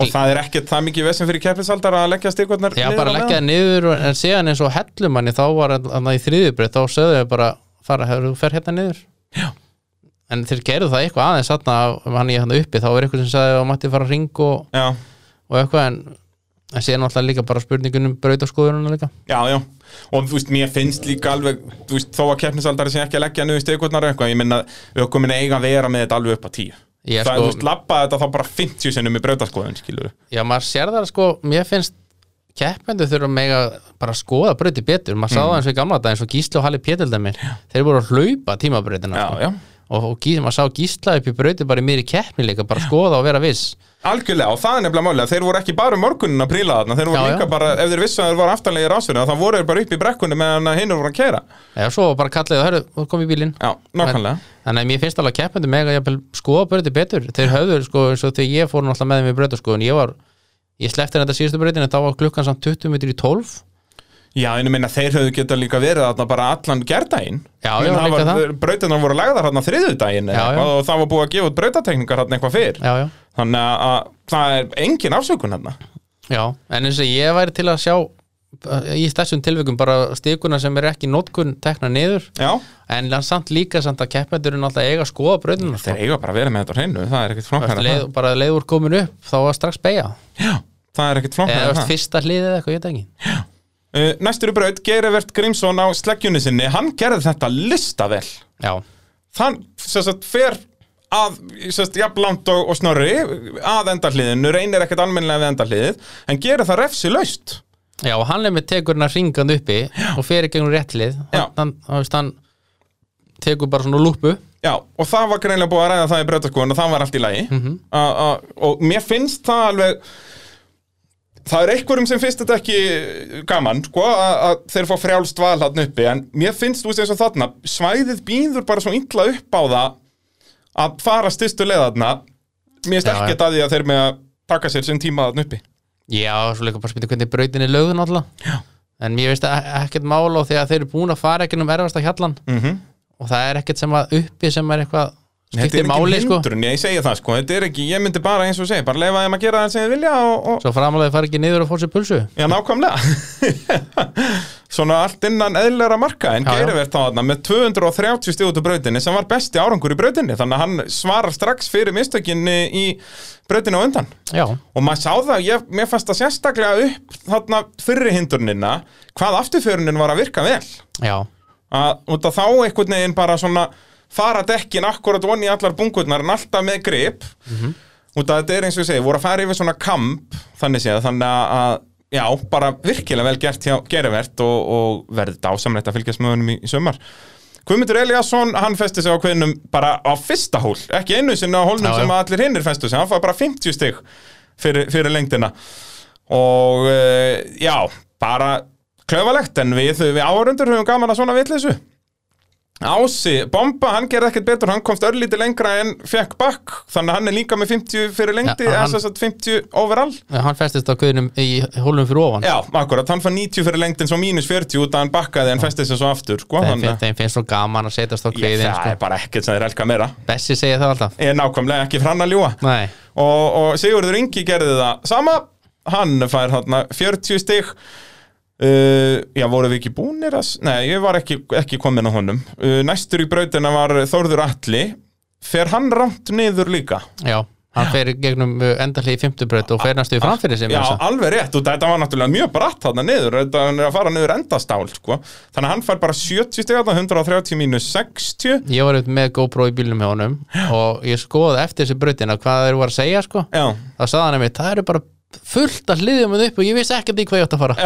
og það er ekkert það mikið vesum fyrir keppisaldar að leggja stikvarnar já bara leggja það niður en séðan eins og hellumanni þá var hann í þriðjubreyt, þá sögðu við bara fara, hefur þú fer hérna niður Já. en þeir gerðu það eitthvað aðeins hann í hann uppi, þá er eitthvað sem sagði að mætti fara að ring og, já, og eitthvað en, en séðan alltaf líka bara spurningunum brautaskoðunum líka. Já, já. Og þú veist, mér finnst líka alveg þú veist, þó að keppnisaldari sé ekki að leggja niður stikvarnar eitthvað, ég minna, minna eiga að vera með þetta alveg upp á tíu. Ég það er, sko- þú veist, lappa þetta þá bara 50 sinnum í brautaskoðun, skilur Já, maður sér það sko, mér finnst keppendur þurfa mega bara að skoða brauti betur, maður sá það eins og í gamla dag eins og Gísli og Halli Pétildami, þeir voru að hlaupa tímabrautina sko. og, og Gísli, maður sá Gísla upp í brauti bara í miðri keppni líka, bara skoða og vera viss algjörlega, og það er nefnilega máli þeir voru ekki bara um morgunin að príla þarna þeir voru Já, líka já. bara, ef þeir vissu að þeir voru aftanlegir ásverðin þá voru þeir bara upp í brekkunni meðan hinn voru að kera Já, svo bara kallið, hörru, þú kom í bílinn. Já, nákvæmlega. Þannig að mér finnst alveg að keppendur mega jafnvel skoða brauti betur, þeir höfðu sko eins og þegar ég fór náttúrulega með þeim í brautaskoðun ég var, ég sleppti þetta síðustu en þá var klukkan samt 20 minnir í 12 Já, en ég minna þeir höfðu geta líka verið þarna bara allan Já, já, það. Brautirnar voru lagðar Já, já. eitthvað og það var búið að gefa út brautatekningar þarna eitthvað fyrr. Já, já. Þannig að, að það er engin afsökun þarna. Já, en eins og ég væri til að sjá uh, í þessum tilvikum bara stikuna sem er ekki nótkun tekna niður. Já, en samt líka samt að keppendur er náttúrulega eiga að skoða sko. þeir eiga bara að vera með þetta á hreinu Það er ekkert flokkar leið, bara leiður komin upp þá var strax beigja Já, það er ekkert flokkar eða fyrsta hlið eða eitthvað, ég veit ekki. Uh, Næstur í braut, Geirivert Grímsson á sleggjunni sinni Hann gerði þetta listavel. Já, Þann, sagt, fer að, sem sagt, jafnlangt og, og snorri að endahliðinu, reynir ekkert almennilega við endahliðið, en gerir það refsi laust Já og hann er með tekur hann ringand uppi og fer í gegnum réttlið Já. hann, hann, hann, hann tekur bara svona lúpu Já, og það var greinlega búið að ræða það í brautaskoðun og það var allt í lagi. Mhm. a, a, og mér finnst það alveg það er einhverjum sem finnst þetta ekki gaman, sko, að, að þeir fá frjálst val hann uppi, en mér finnst þú eins og þarna, svæðið býður bara svo illa upp á það að fara styrstu leðarna mér finnst ekkert að því að þeir með að taka sér sinn tíma þarna uppi. Já, svo líka bara spyrir hvernig brautin er lögðun alltaf en mér veist að ekkert mál á því að þeir eru búin að fara ekki um erfasta hjallan mm og það er ekkert sem að uppi sem er eitthvað skiptir máli sko. hindrun, ég segi það sko, þetta er ekki, ég myndi bara eins og segi, bara leifa þeim að gera það sem þið vilja og, og svo framalega fara ekki niður og fór sér pulsu. Já, nákvæmlega. Svona allt innan eðlilega marka. En. Geirivert þá þarna með 230 stíð út úr brautinni sem var besti árangur í brautinni. Þannig að hann svarar strax fyrir mistökinni í brautinni á undan. Já, og maður sá það, ég, mér fannst það sérstaklega upp þarna fyrri hindurnina hvað afturförunin var að virka vel. Að af þá einhvern veginn bara svona fara dekkin akkurat onni í allar bungurnar en alltaf með grip. Út af þetta er eins og ég segi, voru að fara yfir svona kamp þannig séð, þannig að- að já, bara virkilega vel gert hjá gerivert og, og verði dásamlegt að fylgjast með honum í, í sömar Guðmundur Eliasson, hann festi sig á kveðnum bara á fyrsta hól, ekki einu sinni á hólnum Já, sem allir hinnir festu sig, hann fær bara 50 stig fyrir, fyrir lengdina. Og uh, já, bara klöfalegt en við, við áhörundur höfum gaman að svona vitleysu Ási, Bomba, hann gerði ekkert betur, hann komst örlítið lengra en fekk bakk, þannig að hann er líka með 50 fyrir lengdi, Ja, eða hann- sem sagt 50 overall. hann festist á guðinum í hólum fyrir ofan Já, akkurat, hann fann 90 fyrir lengdin svo mínus 40 út að hann bakkaði en festi sig svo aftur, sko. þeim, að- þeim finnst svo gaman að setjast á kviðin það sko. er bara ekkert sem þeir elka meira. Bessi segir það alltaf Ég er nákvæmlega ekki frann að ljúa. Nei, og, og Sigurður Ingi gerði það sama hann fær þarna 40 stig uh, já, voru við ekki búnir að, nei, ég var ekki, ekki komin á honum. Uh, næstur í brautina var Þórður Atli. Fer hann rámt niður líka? Já Hann fer í gegnum endalegi í fimmtubraut og fer næstu í framfyrir sem já, alveg rétt, og þetta var náttúrulega mjög bratt þarna niður, þetta hann er að fara niður endastál sko. þannig að hann fær bara 70 stig þarna, 130 mínus 60 Ég var auðvitað með GoPro í bílnum hjá honum og ég skoði eftir þessi brautina hvað þeir voru að segja sko. Já, hann það fullt að hliðjum upp og ég vissi ekkert í hvað ég átt að fara.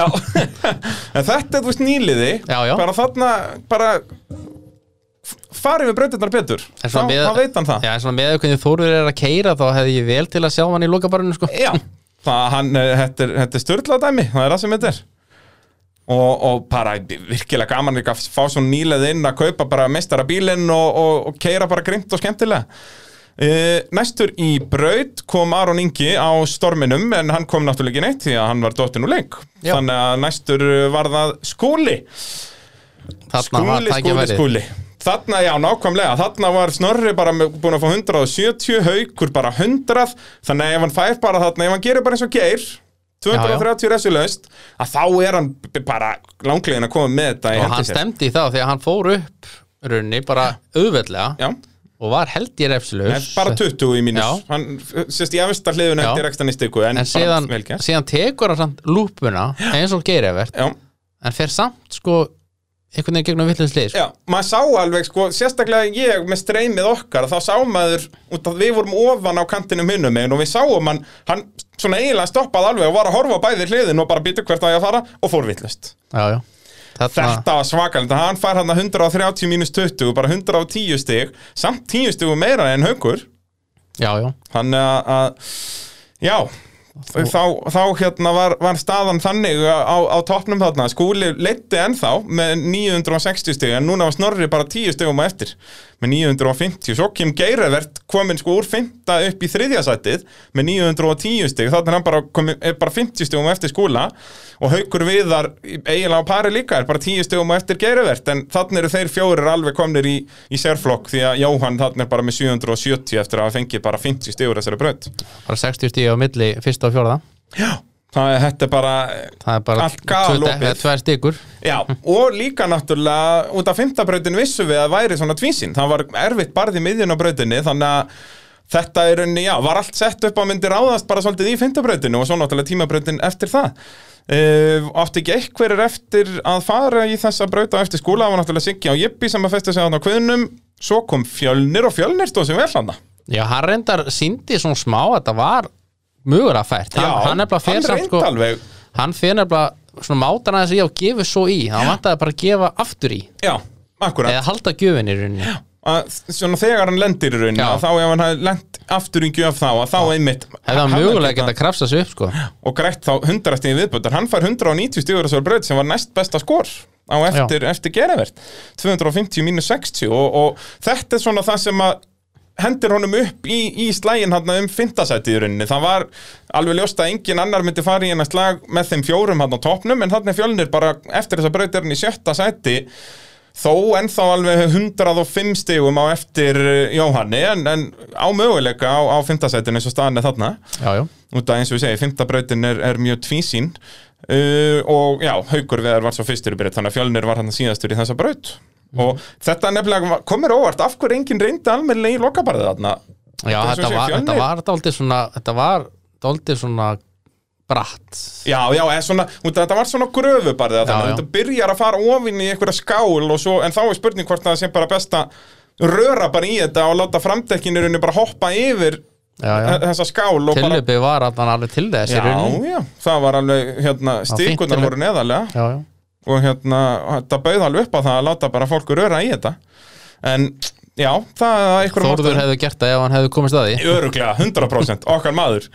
En þetta er þú veist nýliði. Já, já. bara þarna, bara farið við brautirnar betur. Þá, með- þá veit hann það. Já, en svona með hvernig Þórður er að keira þá hefði ég vel til að sjá hann í lokabarinu sko. Já, eh, þetta er, er störla dæmi, það er það sem þetta er. Og, og bara virkilega gaman að fá svona nýleð inn að kaupa bara meistara bílinn og, og, og keira bara grimt og skemmtilega Uh, næstur í braut kom Aron Ingi á storminum en hann kom náttúrulega ekki neitt því að hann var dottin úr leik. Já. þannig að næstur var það skúli. Þarna skúli, skúli, skúli. Þarna, já, nákvæmlega, þarna var Snorri bara búinn að fá 170, Haukur bara 100, þannig að ef hann fær bara þarna, ef hann gerir bara eins og geir 230 resilaust, að þá er hann bara langlegin að koma með þetta í og hendi hann stemdi í þá þegar hann fór upp runni bara auðveldlega. Já, og var held ég refslaus bara 20 í mínus, Já. hann sérst í efsta hliðun Já. eftir ekstan í styku, en, en síðan, síðan tekur hann lúpuna eins og geirivert Já, en fer samt sko einhvern veginn gegnum villins lið sko. Maður sá alveg, sko, sérstaklega ég með streymið okkar, þá sá maður að við vorum ofan á kantinum hinnum og við sáum hann, hann svona eiginlega stoppaði alveg og var að horfa bæði hliðin og bara býtu hvert að ég að fara og fór vittlust. já, já. Þarna, Þetta var svakalegt, hann fær hann 130 mínus 20, bara 110 stig, samt 10 stig meira en haukur, já, já, þannig að, að já, þá, þá hérna var, var staðan þannig á, á toppnum þarna, skúli leiti ennþá með 960 stig, en núna var Snorri bara 10 stigum á eftir, með 950, svo kem Geirivert komin sko úr 5 upp í þriðja sætið með 910 stig, þannig er hann bara, komin, er bara 50 stigum eftir skúla. Og Haukur Viðar eiginlega á pari líka er bara 10 stigum eftir Geirivert, en þannig eru þeir fjórir alveg komnir í, í sérflokk því að Jóhann þannig er bara með 770 eftir að hafa fengið bara 50 stigur þessari braut. bara 60 stíð á milli fyrsta og fjórða Það er, bara, það er bara Allt galopið. tvær stikur já, og líka náttúrulega út af fymtabrautin vissu við að væri svona tvísinn, það var erfitt barð í miðjun á brautinni, þannig að þetta er unni, já, var allt sett upp að myndi ráðast bara svolítið í fymtabrautinu og svo náttúrulega tímabrautin eftir það. Uh, átti ekki einhverjir eftir að fara í þessa brauta eftir skóla, það var náttúrulega Siggi á Jippi sem að festa sig á kviðnum, svo kom Fjölnir og Fjölnir stóð sem vel hann já, hann reyndar síndi svona smá að þetta var mögulega fært. Hann, hann nefnilega fer hann samt reyndi sko hann fer nefnilega svona mátan aðeins í og gefur svo í. Hann vantaði bara að gefa aftur í. Já, akkurat. eða halda gjöfin í rauninni. Að svona þegar hann lendir í rauninni að þá ef hann hafði lent aftur í gjöf þá að þá einmitt hefði hann mögulega getað- geta krafsa sig upp sko. Og grætt þá 100 stíði viðbútar hann fær 190 stíður þessar braut sem var næst besta skor á eftir, eftir gerðvert 250 mínus 60 og, og þetta er svona það sem að hendir honum upp í, í slægin hann um fintasæti í rauninni. Það var alveg ljóst að engin annar myndi fara í hennar slag með þeim fjórum hann á topnum en þannig fjölnir bara eftir þessa braut er hann í sjötta sæti þó ennþá alveg 105 stigum á eftir eh, Jóhanni en, en á möguleika á, á fintasætinu eins og staðan er þarna. Já, já, út af eins og ég segi, fymtabrautin er, er mjög tvísýn. Uh, og já, Haukur Veðar var svo fyrstur í braut þannig að Fjölnir var hann síðastur í þessa braut og þetta nefnilega var- kom mér óvart af hverju enginn reyndi almennilega í lokabarðið þarna? Já þetta, var, þetta var dálítið svona þetta var dálítið svona bratt. Já, já, svona, þetta var svona gröfubarðið Já, þannig að þetta byrjar að fara ofin í einhverja skál svo, en þá er spurning hvort það sé bara best að röra bara í þetta og láta framtekkinirinu bara hoppa yfir já, já. þessa skál og bara var alveg til þess Já, já, það var alveg, hérna, stíkunar voru neðarlega. Já, já. Og hérna, þetta bauð alveg upp á það að láta bara fólk röra í þetta. En já, það er eitthvað Þórður hefði gert það ef hann hefði komist að því. Öruglega, 100% okkar maður.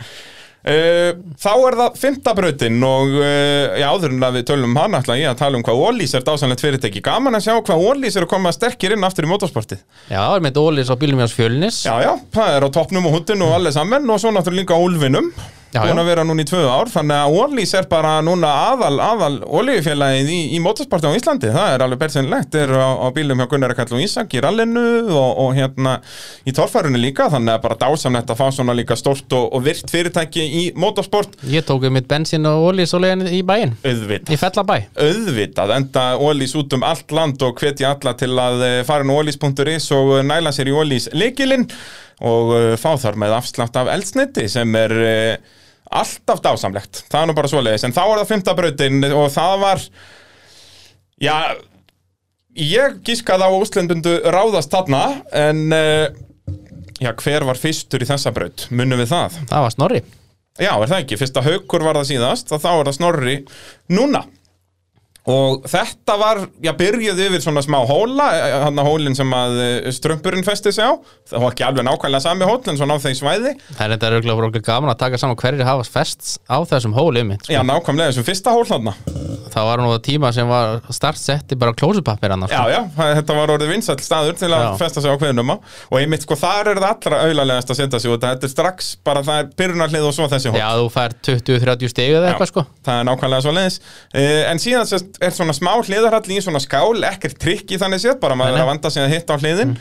Uh, þá er það fymta brautin og uh, já, áður en að við tölum um hann ætla ég að tala um hvað Ólís er dásanlegt fyrirtæki. Gaman að sjá hvað Ólís er að koma sterkir inn aftur í motorsportið. Já, það er með dólís á bílum hjá fjölnis. Já, já, það er á toppnum og hundin og allir saman og svo náttúrulega líka Já, búin að vera núna í tvö ár þannig að Ólís er bara núna aðal, aðal olíufélagið í, í motorsporti á Íslandi. Það er alveg bersinlegt, er á, á bílum hjá Gunnar Kall og Ísak í rallinu og, og hérna í torfærunni líka þannig að bara dásamlegt að fá svona líka stórt og, og virt fyrirtæki í motorsport. Ég tók um mitt bensin og ólís og leiðin í bæinn. Auðvitað. Í Fellabæ. Auðvitað, enda Ólís út um allt land og hvetja alla til að eh, fara á ólís.is og eh, næla sér í Ólís leikilinn og eh, fá þar með afslátt af eldsneiti sem er alltaf dásamlegt, það er nú bara svoleiðis. En þá er það fymta brautin og það var já ég gískaði á úslendundu ráðast þarna en uh, já, hver var fyrstur í þessa braut? Munum við það? Það var Snorri. Já, er það ekki? Fyrst að haukur var það síðast þá er það snorri núna og þetta var, já, byrjuði yfir svona smá hóla, hann að hólinn sem að eh, strömpurinn festi sig á það var ekki alveg nákvæmlega sami hóll en svona á þeim svæði. Það er þetta örgulega fyrir okkur gaman að taka saman hverjir hafa fest á þessum hóli mitt Já, nákvæmlega þessum fyrsta hól þarna. Það var nú tíma sem var startsetti bara klósupappir annars Já, já, það- þetta var orðið vinsæll staður til að Já. festa sig á á. Og einmitt, sko, þar er það allra auðlarlegast að setja sig út. Þetta er strax bara það er byrjunarlið og svo þessi hól Já, þú fær 20-30 stegu eða eitthvað það er svona smá hliðarhall í svona skál, ekkert trikk í þannig séð bara maður er að vanda sig að hitta á hliðin.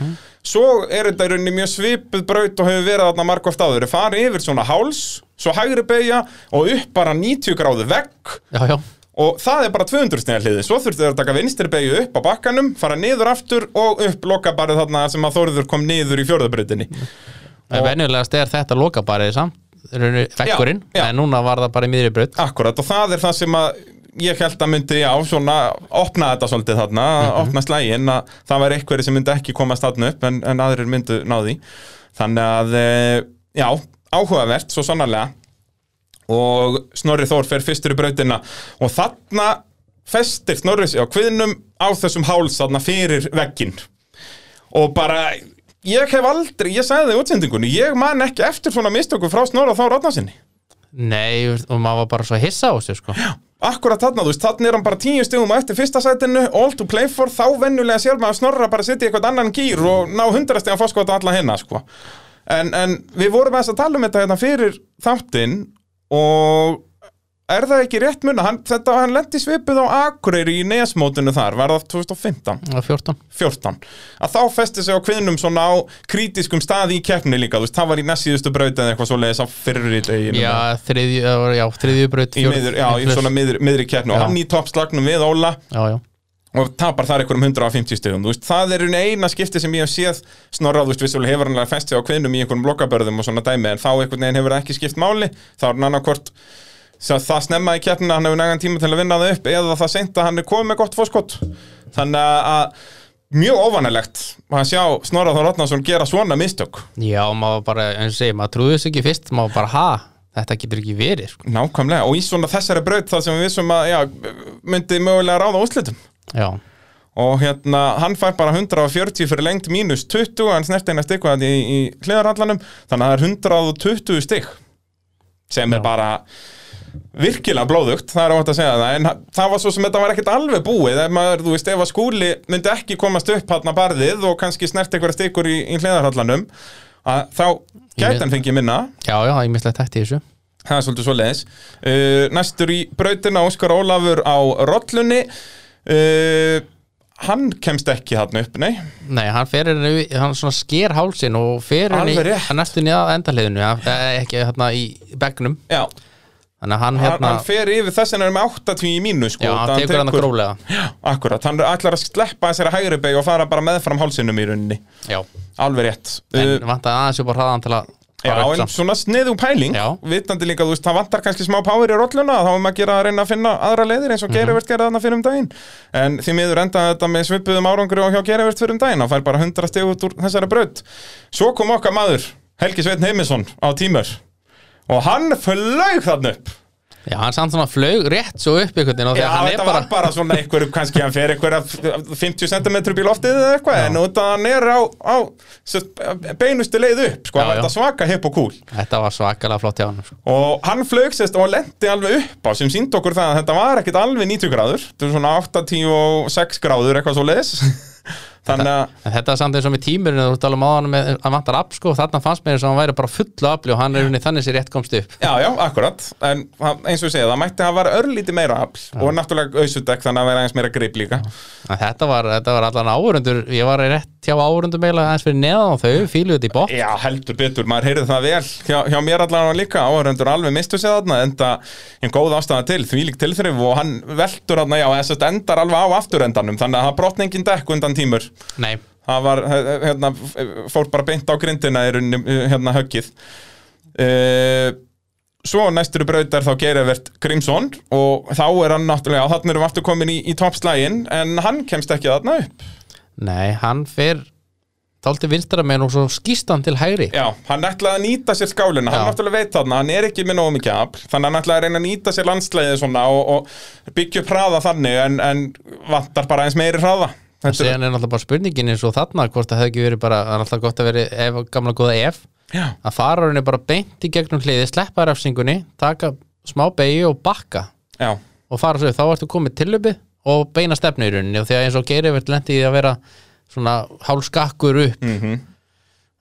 Svo er þetta í rauninni mjög svipuð braut og hefur verið þarna margóft áður. Er farið yfir svona háls, svo hægri beigja og upp bara 90 gráðu vegg. Já, já, og það er bara 200 snega hliði svo þurftu þeir að taka vinstri beigju upp á bakkanum fara niður aftur og upp loka bara þarna sem að Þórður kom niður í fjórðabrautinni en venjulegast er þetta loka bara í samt vekkurinn, en núna var það bara í miðri braut. Akkurat og það er það sem að ég held að myndi á svona opna þetta svolítið þarna, opna slægin að það var einhverju sem myndi ekki komast þarna upp en, en aðrir myndu náði þannig að eh, já, áhugavert svo sannarlega. Og Snorri Þór fer fyrstur í brautina. Og þarna festir Snorri á kviðnum á þessum háls þarna fyrir veggin og bara ég hef aldrei, ég sagði það í útsendingunni ég man ekki eftir svona mistöku frá Snorra Þór Átnarsinni Nei, og maður var bara svo hissa á þessu sko Akkurat þarna, þú veist, þarna er hann bara tíu stegum eftir fyrsta sætinu, all to play for þá venjulega sér maður snorra bara að setja í eitthvað annan gýr og ná hundrastegan fórskot á alla hinna, sko. En, en við vorum aðeins að tala um þetta hérna fyrir þáttinn og er það ekki rétt munna, hann, þetta, hann lendi svipið á Akureyri í nesmótinu þar, var það 2015? Það var 14 14 að þá festi sig á kviðnum svona á krítiskum staði í keppni líka, þú veist, það var í næstsíðustu braut eða eitthvað svoleiðis á fyrir í deginu Já, þriðju, það var- já, þriðju braut í miður, já, í svona miður, miðri keppni. Og hann í toppslagnum við Óla. Já, já, og tapar þar einhverjum 150 stegum það er eina skipti sem ég hef séð snorrað, þú veist, vissulega hefur hann alveg fest sig á kviðnum í einhverjum blokkabörðum og svona dæmi en þá einhvern veginn hefur það ekki skipt máli. Þá er hann annarkvort það snemma í keppnina, hann hefur nægan tíma til að vinna það upp eða það seint að hann er komið með gott fórskott þannig að mjög óvanalegt að sjá Snorra Þór Átnason gera svona mistök. Já, maður bara, eins og segi, maður trúði þessu ekki fyrst maður bara, ha, þetta getur ekki verið sko. nákvæmlega, og í svona þessari braut þar sem við vissum að, já, myndi mögulega ráða úrslitum. Já, og hérna, hann fær bara 140 fyrir lengt mínus 20, hann snert eina stygg í, í hliðarallanum, þannig að það er 120 stygg sem er Já. bara virkilega blóðugt, það er óvægt að segja það en það var svo sem þetta var ekkert alveg búið ef maður, þú veist, ef að skúli myndi ekki komast upp hann barðið og kannski snert einhverja styggur í, í hliðarallanum að þá gæti hann fengið minna. Já, já, ég mislegt þetta í þessu. Það er svolítið svo leiðis uh, Næstur í brautina Óskar Ólafur á rollunni. Uh, Hann kemst ekki hann upp, nei? Nei, hann fer henni, hann svona sker hálsin og fer henni næstunni að endaliðinu, ekki hérna í begnum, Já, þannig að hann hann, hérna, hann fer yfir þess að hann er með 80 í mínu sko, já, hann tekur hann að grólega Já, akkurat, hann ætlar að sleppa þessari hægri beig og fara bara meðfram hálsinum í rauninni. Já, Alveg rétt. En uh, vantaði aðeins upp á hraðan til að Já, en svona sniðum pæling. Já. Vitandi líka, þú veist, það vantar kannski smá power í rolluna Þá er maður að gera að reyna að finna aðra leiðir eins og mm Mhm. Gerivert gerði þarna fyrir um daginn. En því miður endaði þetta með svipuðum árangri og hjá Gerivert fyrir um daginn. Það fær bara 100 stig út úr þessari braut. Svo kom okkar maður, Helgi Sveinn Heimisson á tímur Og hann flög þarna upp Já, hann samt svona flög rétt svo upp einhvern veginn og Já, þegar hann er þetta bara var bara svona einhver, kannski hann fer einhverja 50 cm upp í loftið eða eitthvað, en út að hann er á, á sest, beinustu leið upp, sko, Já, já. þetta svaka hipp og kúl. Þetta var svakalega flott hjá hann sko. Og hann flög sérst og lendi alveg upp á sem sínd okkur það að þetta var ekkit alveg 90 gráður, þetta var svona 8, 10 og 6 gráður eitthvað svo leiðis. Þannig að, En þetta er samt eins og með tímurinn þú ert alveg máðan með að vantar afl sko þarna fannst mér eins og hann væri bara fullu afli og hann er unni þannig sér rétt komst upp. Já, já, akkurat, en það- eins og ég segja, það mætti að vera örlítið meira afl og náttúrulega ausudekk þannig að vera eins meira grip líka. En þetta var, þetta var allan áhörundur ég var rétt hjá áhörundum eiginlega aðeins fyrir neðan og þau þetta í bótt Já, heldur betur, maður heyrði það vel hjá, hjá mér allan líka, áhörendur alveg mistu sig þarna, enda en góð ástæða til, því lík tilþrif og hann veltur þarna, já, þess að endar alveg á afturendanum, þannig að það brotna engin dekk undan tímur, Nei, það var, hérna, fór bara beint á grindina í rauninni, hérna, höggið uh, Svo næsturu braut er þá Geirivert Grímsson og þá er hann náttúrulega, já, þarna erum við aftur komin í, í toppslægin, en hann kemst ekki þarna upp. nei, hann fer Tálti vinstra með og svo skýst hann til hægri Já, hann ætlaði að nýta sér skálina, hann náttúrulega veit þarna, hann er ekki með nógu mikið afl, þannig hann ætlaði að reyna að nýta sér landsleiði svona og, og byggja upp hraða þannig en, en vantar bara eins meiri hraða. Og Þetta er, er náttúrulega bara spurningin eins og þarna hvort það hefði ekki verið bara, það er alltaf gott að veri ef, gamla góða ef, já, að fara henni bara beint í gegnum hliði, sleppa refsingunni taka smá beigju og bakka. Já, og fara svo, þá ertu komið tillöpi og beina stefnu í rauninni. Og þegar eins og geiri verið lendi í því að vera svona hálskakkur upp. Mhm.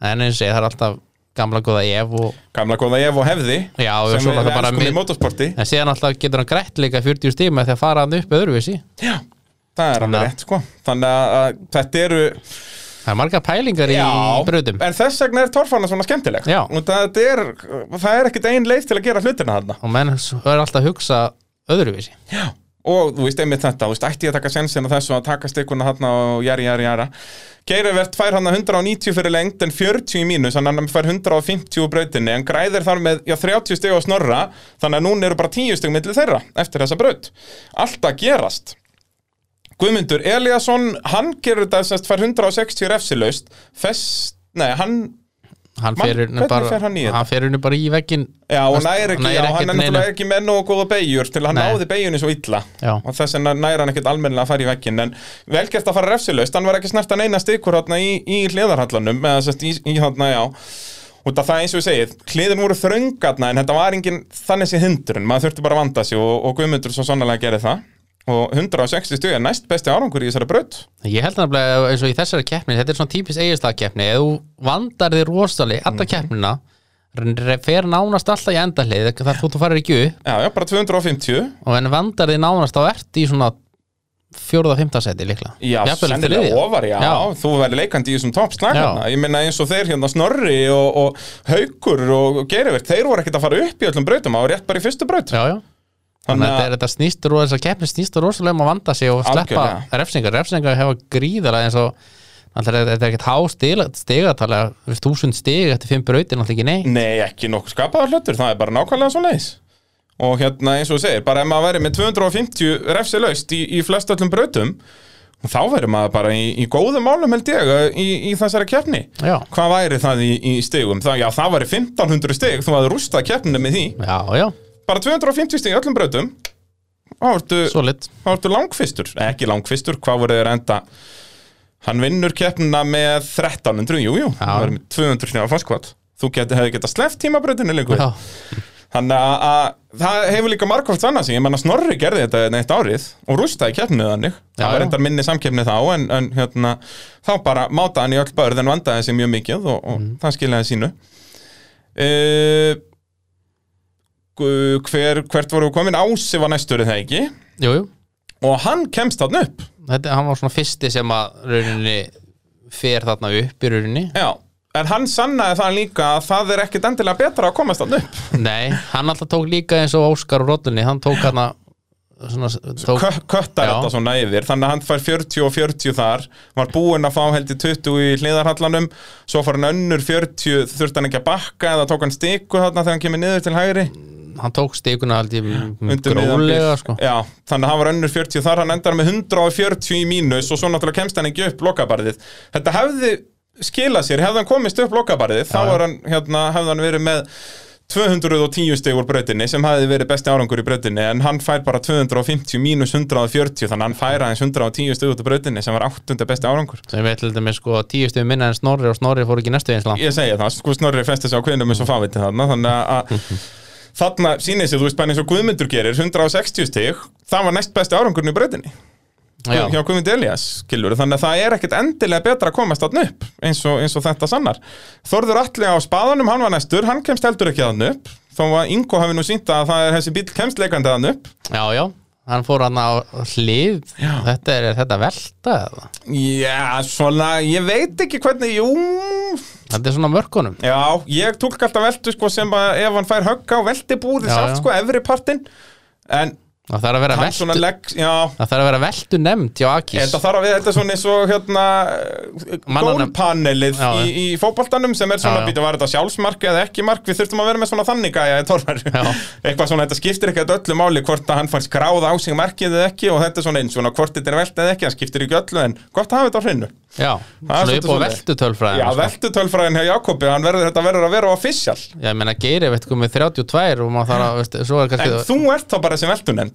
en eins og það er alltaf gamla góða ef og gamla góða ef og hefði, já, og sem náttúrulega bara elskum í motorsporti. en síðan alltaf getur hann grætt líka 40 stíma þegar fara hann upp öðruvísi. Já, það er alveg rétt, sko. Þannig að, þetta eru, það er marga pælingar í bröðum en þess vegna er torfana svona skemmtileg. Já. Það er, það er ekkit ein leið til að gera hlutina þarna. og menn er alltaf að hugsa öðruvísi. Já, og þú veist einmitt þetta, þú veist, ætti ég að taka sensin á þessu að taka stikuna þarna og jæri, jæri, jæra Geirivert fær hann að 190 fyrir lengt en 40 í mínus, að hann fær 150 úr brautinni, en græðir þar með já, 30 stig á snorra, þannig að núna eru bara 10 stig millir þeirra eftir þessa braut. Allt að gerast Guðmundur Eliasson, hann gerur þetta semst fær 160 refsilaust. Fest, nei, hann hann fer henni bara, hann bara í veggin Já, og næri ekki, næri já, hann er náttúrulega ekki með nógu góða beigjur til hann Nei. náði beigjunni svo illa. Já. og þess vegna næri hann ekkert almennilega að fara í veggin en velgert að fara refsilaust, hann var ekki snert að neina stikur hérna í, í hliðarhallanum eða sest í, í hérna, já. Af það eins og ég segið, hliðin voru þröngatna en þetta var engin þannig sé hindrun maður þurfti bara að vanda sig og, og Guðmundur svo sannlega gerði það og 160 stuð er næst besti árangur í þessari braut. Ég held nefnilega eins og í þessari keppni þetta er svona típist eiginstagkeppni ef þú vandar þig rosalega alla Mhm. keppnina fer nánast alltaf í endahlið þar þú farir ekki upp. Já, já, bara 250 og en vandar þig nánast þá ert í svona fjórða, fymta seti líklega. Já, sennilega ofar, já, Já. þú verður leikandi í þessum hérna. Ég minna eins og þeir hérna Snorri og, og Haukur og Geirivert, þeir voru ekkert að fara upp í öllum það var rétt bara í fyrstu braut. Já, já Þannig að þetta, þetta snýstur og þessar keppni snýstur rosalega um að vanda sig og sleppa refsingar. Refsingar hefa gríðalega eins og Alltaf er þetta er ekkert há stigatala þúsund stig eftir fimm brautir náttúrulega ekki nei Nei, ekki nokkuð skapaðar hlutur, það er bara nákvæmlega svo leiðis Og hérna eins og þú segir, bara ef maður væri með 250 refsi laust í, í flest öllum brautum þá verður maður bara í, í góðum málum held ég í, í þessari keppni. Já. Hvað væri það í, í stigum? Það, já, það væri 1500 stig, þú hafði rústað keppninu með því. Já, já, Bara 250 stig í öllum brautum. Þá ertu, langfistur Eh, Ekki langfistur, hvað voru þeir enda? Hann vinnur keppnina með 1300, jú, jú, það er með 200 sniða fannskvæð Þú geti, hefði getað sleppt tímabrautinu lengur. Já, Þannig að, að það hefur líka sann að sig, ég menna Snorri gerði þetta neitt árið og rústaði keppnið þannig. Já, það var já. reyndar minni samkeppni þá en, en hérna, þá bara mátaði hann í öll börð en vandaði sig mjög mikið og, og Mhm. það skiljaði sínu. Uh, hver, hvert voru komin? Ási var næstur er það ekki jú, jú og hann kemst þarna upp. Þetta, hann var svona fyrsti sem að rauninni fer þarna upp í rauninni Já, en hann sannaði það líka að það er ekkit endilega betra að komast þarna upp. Nei, hann alltaf tók líka eins og Óskar og Rollunni, hann tók hann svona, tók, Kö köttar Já. þetta svona yfir þannig að hann fær 40 og 40 þar var búinn að fá held í 20 í hliðarhallanum svo fór hann önnur 40 þurfti hann ekki að bakka eða tók hann stiku þarna þegar hann kemur niður til hægri hann tók stíkuna aldrei grólega sko. Já, þannig að hann var önnur 40 þar hann endar með 140 í mínus og svo náttúrulega kemst hann ekki upp lokabarðið. Þetta hefði skilað sér, hefði hann komist upp lokabarðið þá hann, hérna, hefði hann verið með 210 stig úr brautinni sem hafði verið besti árangur í brautinni en hann fær bara 250 mínus 140 þannig að hann fær aðeins 110 stig út úr brautinni sem var 8. besti árangur. Sem við ætlum með sko tíu stöðum minna en Snorri og Snorri fór ekki næstu eins langt. Ég segja það, sko Snorri festi sig á kvinnum eins og fáviti þarna þannig að þarna sýnir sig, þú veist bara eins og Guðmundur gerir 160 stig, það var næst besti árangurinn í brautinni Já. hjá Guðmund Elias skilur, þannig að það er ekkert endilega betra að komast þarna upp eins og, eins og þetta sannar Þorður Atli á spaðanum, hann var næstur hann kemst heldur ekki þarna upp þó að Ingo hafi nú sínt að það er þessi bíl kemst leikandi þarna upp já, já, hann fór hann á hlið Já. þetta er, er þetta velta eða? Já, svona, ég veit ekki hvernig, jú þetta er svona mörkunum Já, ég túlk alltaf veltu sko sem að ef hann fær högga á sátt já. sko efri partinn en það þarf að vera já það þarf að vera veltu nefnd hjá Akis Þetta þarf að við, þetta svona eins og hérna Mannanefnd. gólpanelið Já, í, í fótboltanum sem er svona, Já, já. býtu, var þetta sjálfsmark eða ekki mark, við þurftum að vera með svona þannig gæja Já. eitthvað svona, þetta skiptir ekki öllu máli hvort að hann fannst skráða á sig markið eða ekki og þetta er svona eins, svona hvort þetta er velt eða ekki, það skiptir ekki öllu en gott að hafa þetta á hreinu. já, Það svona upp á svoleiðis. veltu tölfræðin Já, veltutölfræðin hjá Jakobi, verður, þetta verður að vera official. ég meina Geiri veit komið 32 og maður þarf að, veist, svo er En kannski þú ert þá bara sem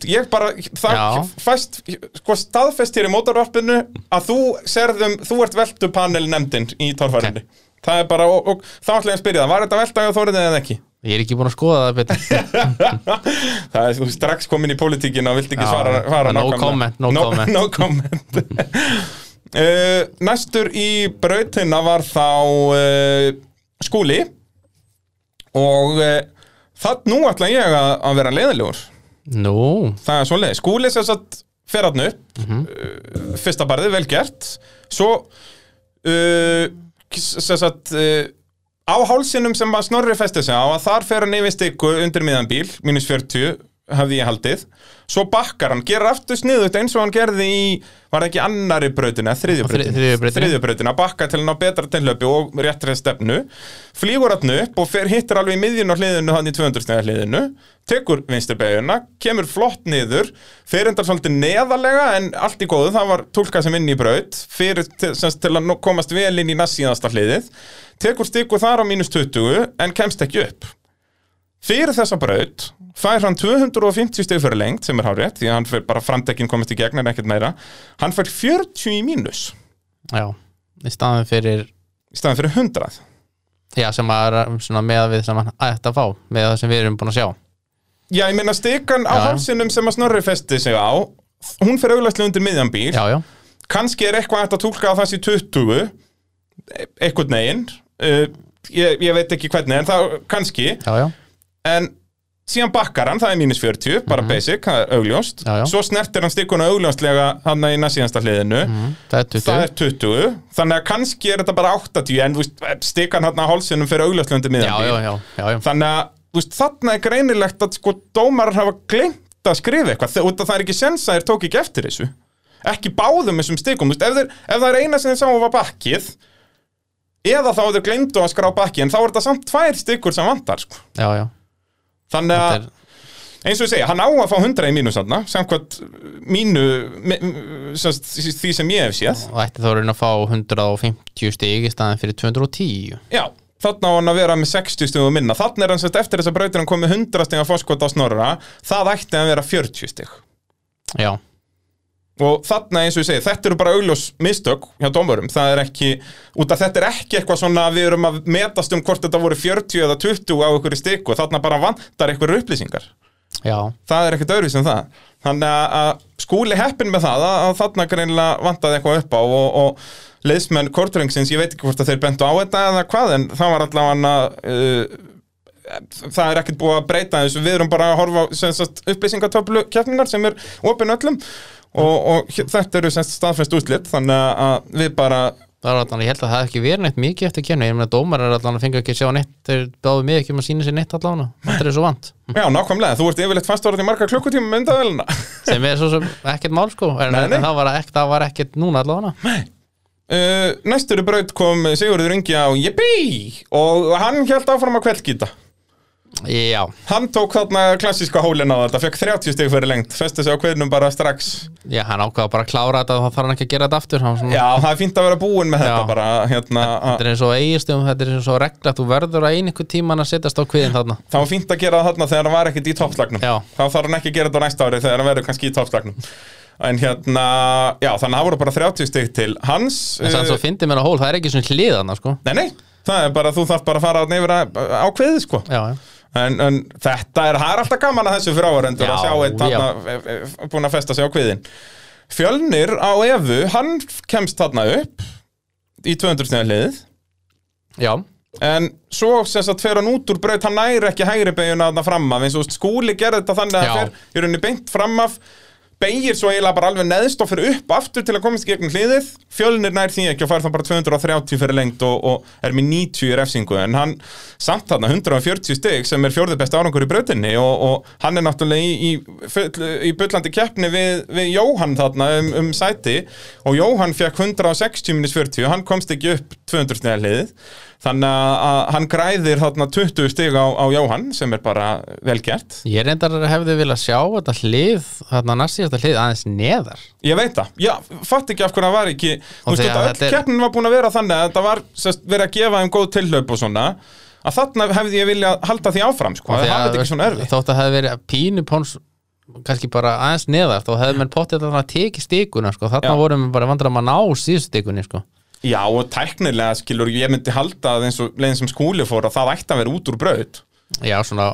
veltunemnd Ég bara, það fæst sko staðfest hér í mótorvarpinu að þú serðum, þú ert veltupanelnemndin í torfærinni Það er bara, og, og þá ætla ég að spyrja það Var þetta velta hjá Þóriði eða ekki? ég er ekki búin að skoða það betur það er þú strax komin í pólitíkina og vilt ekki Já, svara, svara no nákvæmlega. comment, no comment. no comment. uh, Næstur í brautina var þá uh, skúli og uh, það nú ætla ég að, að vera leiðilegur nú, Það er svoleiði, skúli sem sagt fer hann upp. Uh, fyrsta barði, vel gert. Svo uh, sem sagt uh, á hálsinum sem Snorri festi sig á að þar fer hann yfir stikku undir miðan bíl, mínus 40 hafði ég haldið, svo bakkar hann gerir aftur sniðut eins og hann gerði í var það ekki annari brautina, þriðju þri- þriðju brautinni. þriðju brautina, bakka til hann á betra tilhlaupi og réttri stefnu. Flýgur hann upp og fer, hittir alveg í miðjun á hliðinu hann í 200 stega hliðinu. Tekur vinsturbegjuna, kemur flott niður fer endar svolítið neðalega en allt í góðu, það var túlkað sem inn í braut. Fyrir til, semst, til að komast vel inn í næst síðasta hliðið. Tekur stiku þar á mínus 20 en kemst ekki upp fyrir þessa braut fær hann 250 stig fyrir lengt sem er hárétt því að hann fyrir bara framdekkin komist í gegn en ekkert meira. Hann fær 40 í mínus. Já í staðan fyrir, í staðan fyrir 100 já sem að er svona með við sem hann ætti að fá með það sem við erum búin að sjá. Já, ég meina stikan á hálsinum sem að Snorri festi sig á hún fyrir auglastlega undir miðjan bíl. Já, já, kannski er eitthvað hægt að túlka á þessi 20 e- eitthvað negin uh, ég, ég veit ekki hvernig en það kannski. Já, já, en síðan bakkar hann, það er mínus 40 bara basic, það er augljóst Mhm. Já, já. svo snertir hann stikuna augljóstlega hann í næstíðansta hliðinu mm, það er 20 það er 20 þannig að kannski er þetta bara 80 en stikan hann á hálsinum fyrir já, já, þannig að veist, þarna er greinilegt að sko dómarar hafa glemt að skrifa eitthvað þau- það er ekki sens að þeir tók ekki eftir þessu ekki báðum þessum stikum þú veist, ef, þeir, ef það er eina sem þeir sáu var bakkið eða þá ef þeir glemdu að skrá bakki en þá er þetta samt tvær stikur sem vantar sko. já, já. Þannig að eins og ég segja, hann á að fá 100 í mínus þarna samkvæmt mínu mi- mi- sem sagt, því sem ég hef séð. Og ætti þá að reyna að fá 150 stig í staðan fyrir 210 Já, þarna á hann að vera með 60 stugum minna. Þarna er hann sérst eftir þess að brautir hann komið 100 stiga fórskot á snorra. Það ætti að vera 40 stig. Já, Og þarna eins og ég segi, þetta eru bara augljós mistök hjá dómurum. Það er ekki, út af þetta er ekki eitthvað svona að Við erum að metast um hvort þetta voru 40 eða 20 á ykkur stiku. Þarna bara vantar ykkur upplýsingar. Já, Það er ekkert öðruvísum það. Þannig að- skúli heppin með það að, þarna greinilega vantaði eitthvað upp á og, og leiðsmenn kortringsins, ég veit ekki hvort að þeir bentu á þetta eða hvað, en það var allavega uh, það er ekkert búið að breyta þessu, við erum bara að horfa á upplýsingatöflu keppningar sem er opin öllum. Og, og þetta eru staðfest úslit þannig að við bara það er allan, ég held að það hef ekki verið neitt mikið eftir kemni, ég meina dómar er allan að fengi ekki að sjá neitt, þeir báðu mig ekki um að sína sér neitt allan, þetta er svo vant. Já, nákvæmlega, þú ert yfirleitt fastorðið í marga klukkutíma með undaðvelina sem er svo sem ekkert mál sko. En, Nei, nei. það, var ekkert, það var ekkert núna allavega. Uh, Næstur braut kom Sigurður Ingi á Yippee og hann held áfram að kveldgýta Já, Hann tók þarna klassíska hólinn á þetta, fekk 30 stig fyrir lengt, festi sig á kveðnum bara strax. já, hann ákvaða bara að klára þetta og þá þarf hann ekki að gera þetta aftur svona, Já, það er fínt að vera búinn með þetta Já. bara, hérna, Þetta er eins og eigistum, þetta er eins og regla að þú verður að einhver tíman að setjast á kviðin þarna það var fínt að gera það þarna þegar hann var ekkert í toppslagnum. Þá þarf hann ekki að gera þetta næsta ári þegar hann verður kannski í toppslagnum. En hérna, já, þannig að það voru bara 30 stig til hans. En sann svo fyndi mér á hól, það er ekki svona hliðana sko Nei, nei, það er bara, þú þarf bara að fara á kveðið, sko. Já, já En, en þetta er, það er alltaf gaman að þessu fyrir áhörendur að Já, sjá eitt þarna, e, e, búin að festa sig á kviðin. Fjölnir á Evu, hann kemst þarna upp í 200 snega hliðið, Já, en svo sem sagt fer hann út úr braut, hann næri ekki hægri beiguna þarna fram af, eins og skúli gerði þetta þannig að hann fer í rauninni beint fram af, beigir svo eiginlega bara alveg neðst og fyrir upp aftur til að komast í gegnum hliðið. Fjölnir nær því ekki og fær þá bara 230 fyrir lengt og, og er með 90 í refsingu. En hann samt þarna 140 stygg sem er fjórði besta árangur í brautinni og, og hann er náttúrulega í, í, full, í bullandi keppni við, við Jóhann þarna um, um sæti. Og Jóhann fekk 160 minus 40 hann komst ekki upp 200 snega hliðið þannig að hann græðir þarna 20 stig á, á Jóhann sem er bara vel gert ég reyndar hefði viljað sjá þetta hlið, þarna næstíðasta hlið aðeins neðar Ég veit það, já, fatt ekki af hverju það var ekki Þú veist, þetta, öll er- keppnin var búin að vera þannig að þetta var sest, verið að gefa þeim góð tillaup og svona að þarna hefði ég viljað halda því áfram sko, það hafði ekki svona erfitt Þótt að hefði verið pínu póns kannski bara aðeins neðar þá hefði menn pottið að tekið stíkuna sko. þarna Já. vorum við bara vandrar að ná síðust stíkunni sko. Já, og tæknilega skilur ég myndi halda að eins og leiðin sem skúli fór að það ætti að vera út úr braut. Já, svona,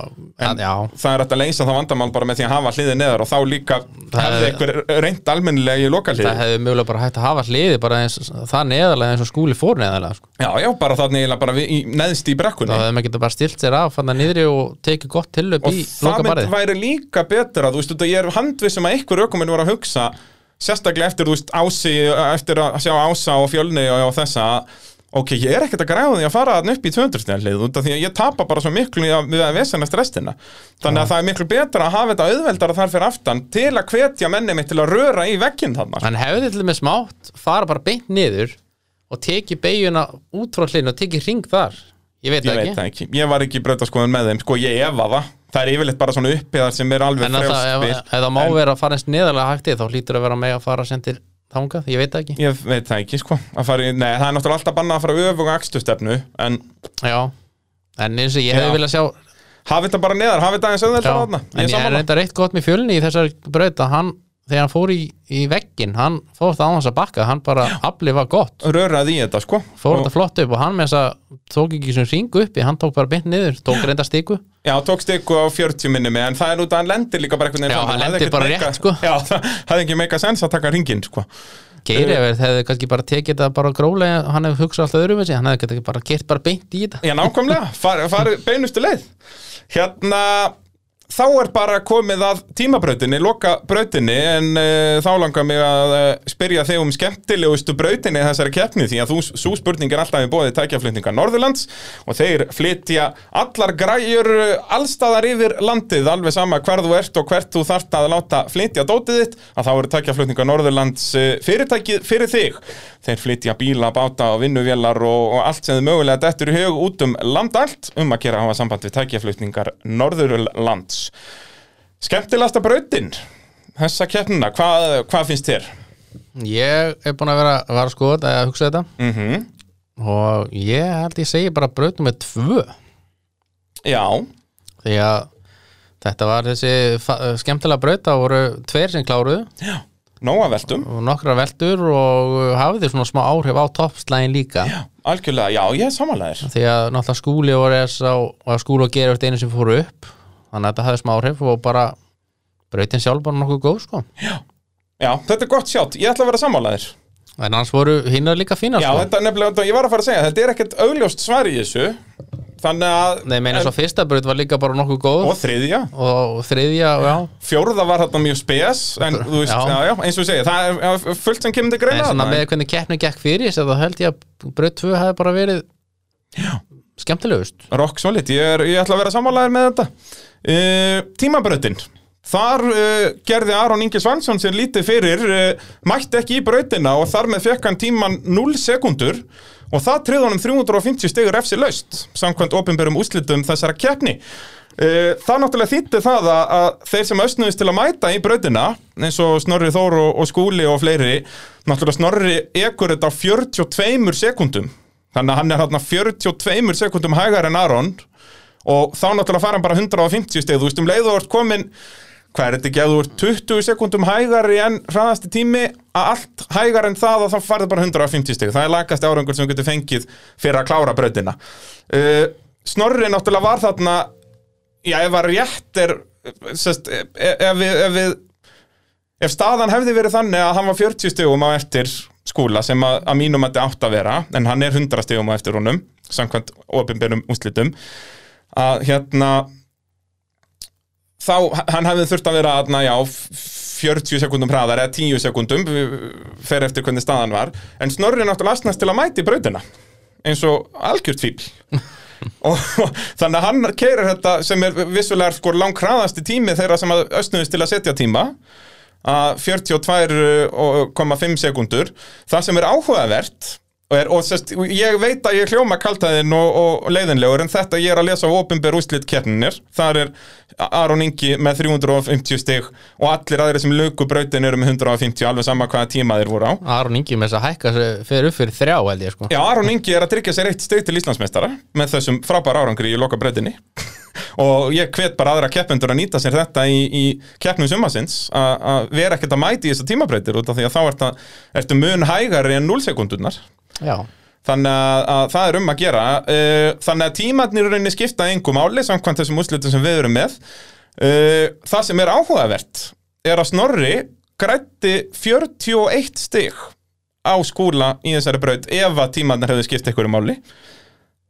En- að, já. það er hægt að leysa það vandamál bara með því að hafa hliðið neðar og þá líka Það hefði er- einhver reynd almennilega í loka það hefði mögulega bara hægt að hafa hliði bara eins, það neðarlega eins og skúli fór neðarlega sko. Já, já, bara þannig eiginlega bara við, í, neðst í brekkunni. Þá hefði maður getað bara stilt sér af fann niðri og tekið gott tillöp og í það loka mynd barið. væri líka betra þú veist, út að ég er handvissum að einhver ökuminn voru að hugsa sérstaklega eftir, veist, ási eftir að sjá ása og fjölni og, og þessa ok, ég er ekkert að græða því að fara þarna upp í 200 stíðan hlið út af því að ég tapa bara svo miklu við að vesenast restina þannig að það er miklu betra að hafa þetta auðveldara þar fyrir aftan til að hvetja menni mitt til að röra í vegginn þarna. Hann hefði til með smátt fara bara beint niður og tekið beiguna út frá hlinu og tekið ring þar. Ég veit ég veit ekki. ekki, ég var ekki í brautaskoðun með þeim sko, ég efa það, það er yfirleitt bara svona uppiðar sem er alveg en það, ef, það má vera að fara eins neðarlega hægt þá hlýtur að vera með að fara sem til þangað, ég veit það ekki. Ég veit það ekki, sko. Fara, Nei, það er náttúrulega alltaf bannað að fara öfuga akstustefnu En já, en eins og ég hefði viljað sjá hafi þetta bara neðar, hafi þetta aðeins já, auðveldar þarna en ég er reynda reitt gott með fjölni í þessari braut að hann, þegar hann fór í, í veggin hann fór það á hans að bakka, hann bara aflið var gott, Röraði í þetta, sko. Fór Og- þetta flott upp og hann með þess að tók ekki sem ringu uppi, hann tók bara beint niður, tók reynda stíku Já, tók stikku á 40 minni mig En það er út að hann lendir líka bara veginn Já, hann lendir bara meika- rétt, sko. Já, það hefði ekki meika sens að taka ringin, sko. Geiri uh, hefði kannski bara tekið þetta bara grólega, hann hefði hugsað alltaf öðrum hann hefði kannski bara gert bara beint í þetta. Já, nákvæmlega, far beinustu leið. Hérna Þá er bara komið að tímabrautinni, loka brautinni en uh, þá langar mig að uh, spyrja þig um skemmtilegustu brautinni þessari keppni því að þú, svo spurning er alltaf í bóði tækjaflutninga Norðurlands og þeir flytja allar græjur uh, allstaðar yfir landið alveg sama hver þú ert og hvert þú þart að láta flytja dótið þitt að þá eru tækjaflutninga Norðurlands fyrirtækið fyrir þig. Þeir flytja bíla, báta og vinnuvélar og, og allt sem þið mögulega dettur í hug út um land allt um að gera hafa samband við tækjaflutningar Norðurlands Skemmtilegasta brautin þessa keppnina, hvað, hvað finnst þér? Ég er búin að vera, að skoða þetta, að hugsa þetta. Mm og ég held ég segi bara brautum með tvö. Já, því að þetta var þessi skemmtilega braut það voru tveir sem kláruðu. Nóga veltum. Og nokkra veldur og hafði svona smá áhrif á toppslægin líka? Já, algjörlega, já, ég er samanlegaðir því að náttúrulega skúli RS og, og skúli og gerur einu sem fóru upp þannig að þetta hafði smá áhrif og bara brautin sjálf bara nokkuð góð sko. Já, þetta er gott sjátt, ég ætla að vera samanlegaðir en annars voru hinnar líka fínar Já, sko. þetta er nefnilega, ég var að fara að segja þetta er ekkert augljóst svar í þessu. Þannig að Nei, meina svo fyrsta braut var líka bara nokkuð góð. Og þriðja. Og þriðja, já. Fjórða var þarna mjög spes En þú veist, já, Já. já, eins og ég segi Það er já, fullt sem kemur til En greina svona þarna. með hvernig keppni gekk fyrir þess að þá held ég að braut 2 hefði bara verið skemmtilegust. Rock solid, ég, er, ég ætla að vera sammálaðir með þetta uh, Tímabrautin. Þar uh, gerði Aron Ingi Svansson sér lítið fyrir, uh, mætti ekki í brautina og þar með fekk hann tíman 0 sekundur og það triði honum 350 stegur efsi laust samkvæmt opinberum úslitum þessara keppni. Það náttúrulega þýtti það að, að þeir sem ösnuðist til að mæta í brautina eins og Snorri Þór og, og Skúli og fleiri náttúrulega Snorri ekur þetta á 42 sekundum þannig að hann er hérna 42 sekundum hægar en Aron og þá náttúrulega fara hann bara 150 steg þú veist um leið og ert komin hvað er þetta ekki að þú ert 20 sekundum hægari en hraðasti tími að allt hægar en það að þá farið bara 150 steg það er lagast árangur sem getur fengið fyrir að klára brautina. Uh, Snorri náttúrulega var þarna já, ef að rétt er sest, ef, ef, við, ef við ef staðan hefði verið þannig að hann var 40 stegum á eftir skúla sem að, að mínum þetta átt að vera en hann er 100 stegum á eftir honum samkvæmt opinberum úslitum að hérna þá, hann hefði þurft að vera aðna, já, 40 sekundum hraðar eða 10 sekundum fer eftir hvernig staðan var. En Snorri náttúrulega asnast til að mæti brautina eins og algjört fíl og þannig að hann keirir þetta sem er vissulega sko langkraðasti tími þeirra sem að östnuðist til að setja tíma að 42,5 sekundur það sem er áhugavert og, er, og sest, ég veit að ég hljóma kaltaðinn og, og leiðinlegur en þetta ég er að lesa á opinber úslit keppninir þar er Aron Ingi með 350 stig og allir aðri sem luku brautin eru með 150 alveg sama hvaða tíma þeir voru á. Aron Ingi með þess að hækka fyrir upp fyrir þrjá held ég sko. Já, Aron Ingi er að tryggja sér eitt stig til Íslandsmeistara með þessum frábæra árangri í loka brautinni og ég hvet bara aðra keppendur að nýta sér þetta í, í keppnum sumasins að vera ekkert að mæti í þessar tímabrautir út af því að þá ertu mun hægari en 0 sekundunar Já, þannig að, að það er um að gera. Uh, þannig að tímarnir í rauninni skipta engum áli samkvæmt þessum úrslitum sem við erum með. Uh, það sem er áhugavert er að Snorri grætti 41 stig á skúla í þessari braut ef að tímarnir hefði skipt einhverju máli.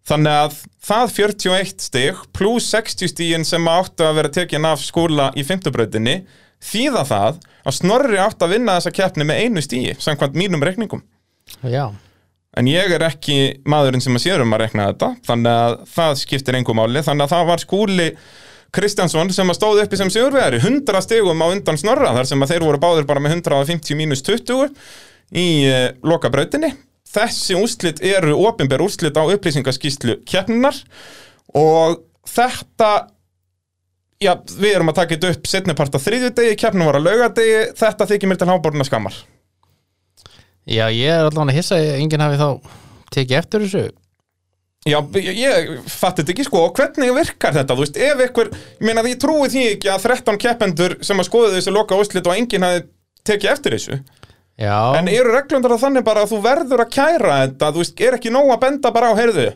Þannig að það 41 stig pluss 60 stigin sem áttu að vera tekin af skúla í 50 brautinni þýða það að Snorri áttu að vinna þessa keppni með einu stigi samkvæmt mínum reikningum. Já, En ég er ekki maðurinn sem að sér um að rekna þetta, þannig að það skiptir engum máli, þannig að það var skúli Kristjánsson sem að stóði uppi sem sigurvegari, 100 stegum á undan snorra, þar sem að þeir voru báðir bara með 150 mínus 20 í uh, loka brautinni. Þessi úrslit eru opinber úrslit á upplýsingaskíslu keppninar og þetta, já, við erum að taka þetta upp setnipart á þriðjudegi, keppnin var að laugadegi, þetta þykir mér til háboruna skammar. Já ég er allavega að hissa að enginn hafi þá tekið eftir þessu. Já, ég, ég fatti þetta ekki sko. Og hvernig virkar þetta, þú veist, ef ykkur ég meina því ég trúi því ekki að 13 keppendur sem að skoðu þessu loka úrslit og enginn hafi tekið eftir þessu, Já, en eru reglundar að þannig bara að þú verður að kæra þetta, þú veist, er ekki nóg að benda bara á heyrðu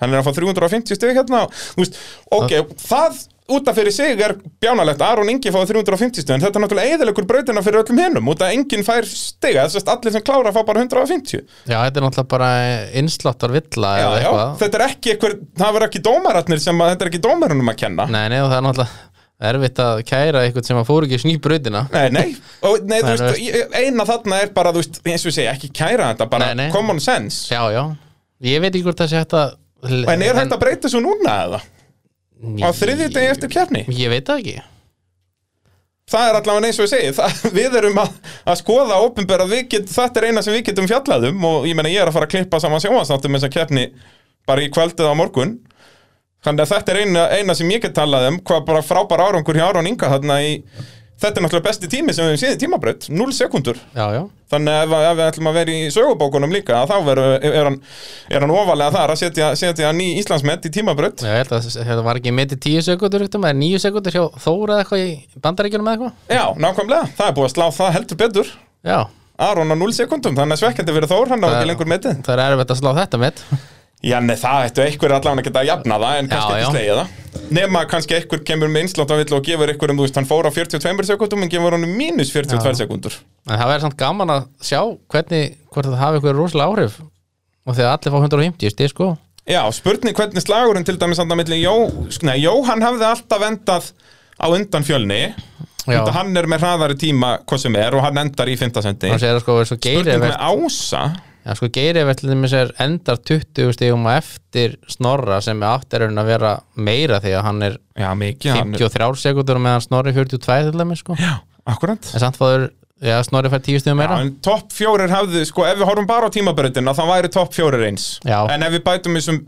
hann er að fá 350 steg hérna, þú veist ok, það út af fyrir sig er bjánalegt Aron Ingi fáið 350 steg en þetta er náttúrulega eðilegur brautina fyrir öllum hinnum út af enginn fær steg, þess að allir sem klára fá bara 150 já, þetta er náttúrulega bara innsláttar villa já, eða já, eitthvað. þetta er ekki einhver, það verður ekki dómaratnir sem að þetta er ekki dómarunum að kenna. Nei, nei, og það er náttúrulega erfitt að kæra eitthvað sem að fór ekki snýbrautina. Nei, nei, og, nei, þú veist, eina þarna er bara, þú veist, eins og segi, ekki kæra þetta, bara Nei, nei. common sense. Já, já, En er þetta að breyta svo núna eða? Á þriðju degi eftir kefni? Ég veit það ekki Það er allavega eins og ég segi, það, við erum að, að skoða get, þetta er eina sem við getum fjallað um og ég meina ég er að fara að klippa saman sjónvarsnáttum þess að kefni bara í kvöldið á morgun. Þannig að þetta er eina, eina sem ég get talað um, hvað bara frábær árangur hjá Aron Inga þarna í, þetta er náttúrulega besti tími sem við hefum séð í tímabraut, 0 sekundur. Já, já, Þannig ef, ef við ætlum að vera í sögubókunum líka þá veru, er, hann, er hann ofalega þar að setja, setja ný Íslandsmet í tímabrödd ég held að þetta var ekki með til 10 sekundur maður, 9 sekundur hjá Þóra eða eitthvað í bandaríkjunum eða eitthvað? Já, nákvæmlega, það er búið að slá það heldur betur. Já, Aron á 0 sekundum, þannig að svekkjandi fyrir Þór, hann á ekki lengur metið. það er erfitt að slá þetta með Já, nei, það ættu einhver allan að geta að jafna það en kannski Já, ekki já. slegið það Nema kannski einhver kemur með einslátt á villu og gefur einhver um, þú veist, hann fór á 42 sekundum en gefur honum mínus 42 Já. sekundur En það verður samt gaman að sjá hvernig, hvort það hafi eitthvað rosalega áhrif og þegar allir fá 150 stig sko Já, spurning hvernig slagurinn til dæmis andan milli Jó, nei, Jóhann hafði alltaf endað á undan fjölni Þetta hann er með hraðari tíma hvað sem er og hann endar í 5. sendi hann sko Já, sko Geiri er endar 20 stigum á eftir Snorra sem er raun að vera meira því að hann er Já, mikið hann er, 53 sekundur og meðan Snorri 42 til dæmis sko. Já, akkurat. En samt fáður, já, Snorri fær 10 stigum Já, meira en topp fjórir hafði, sko, ef við horfum bara á tímabröðina þá væri topp fjórir eins. Já. En ef við bætum þessum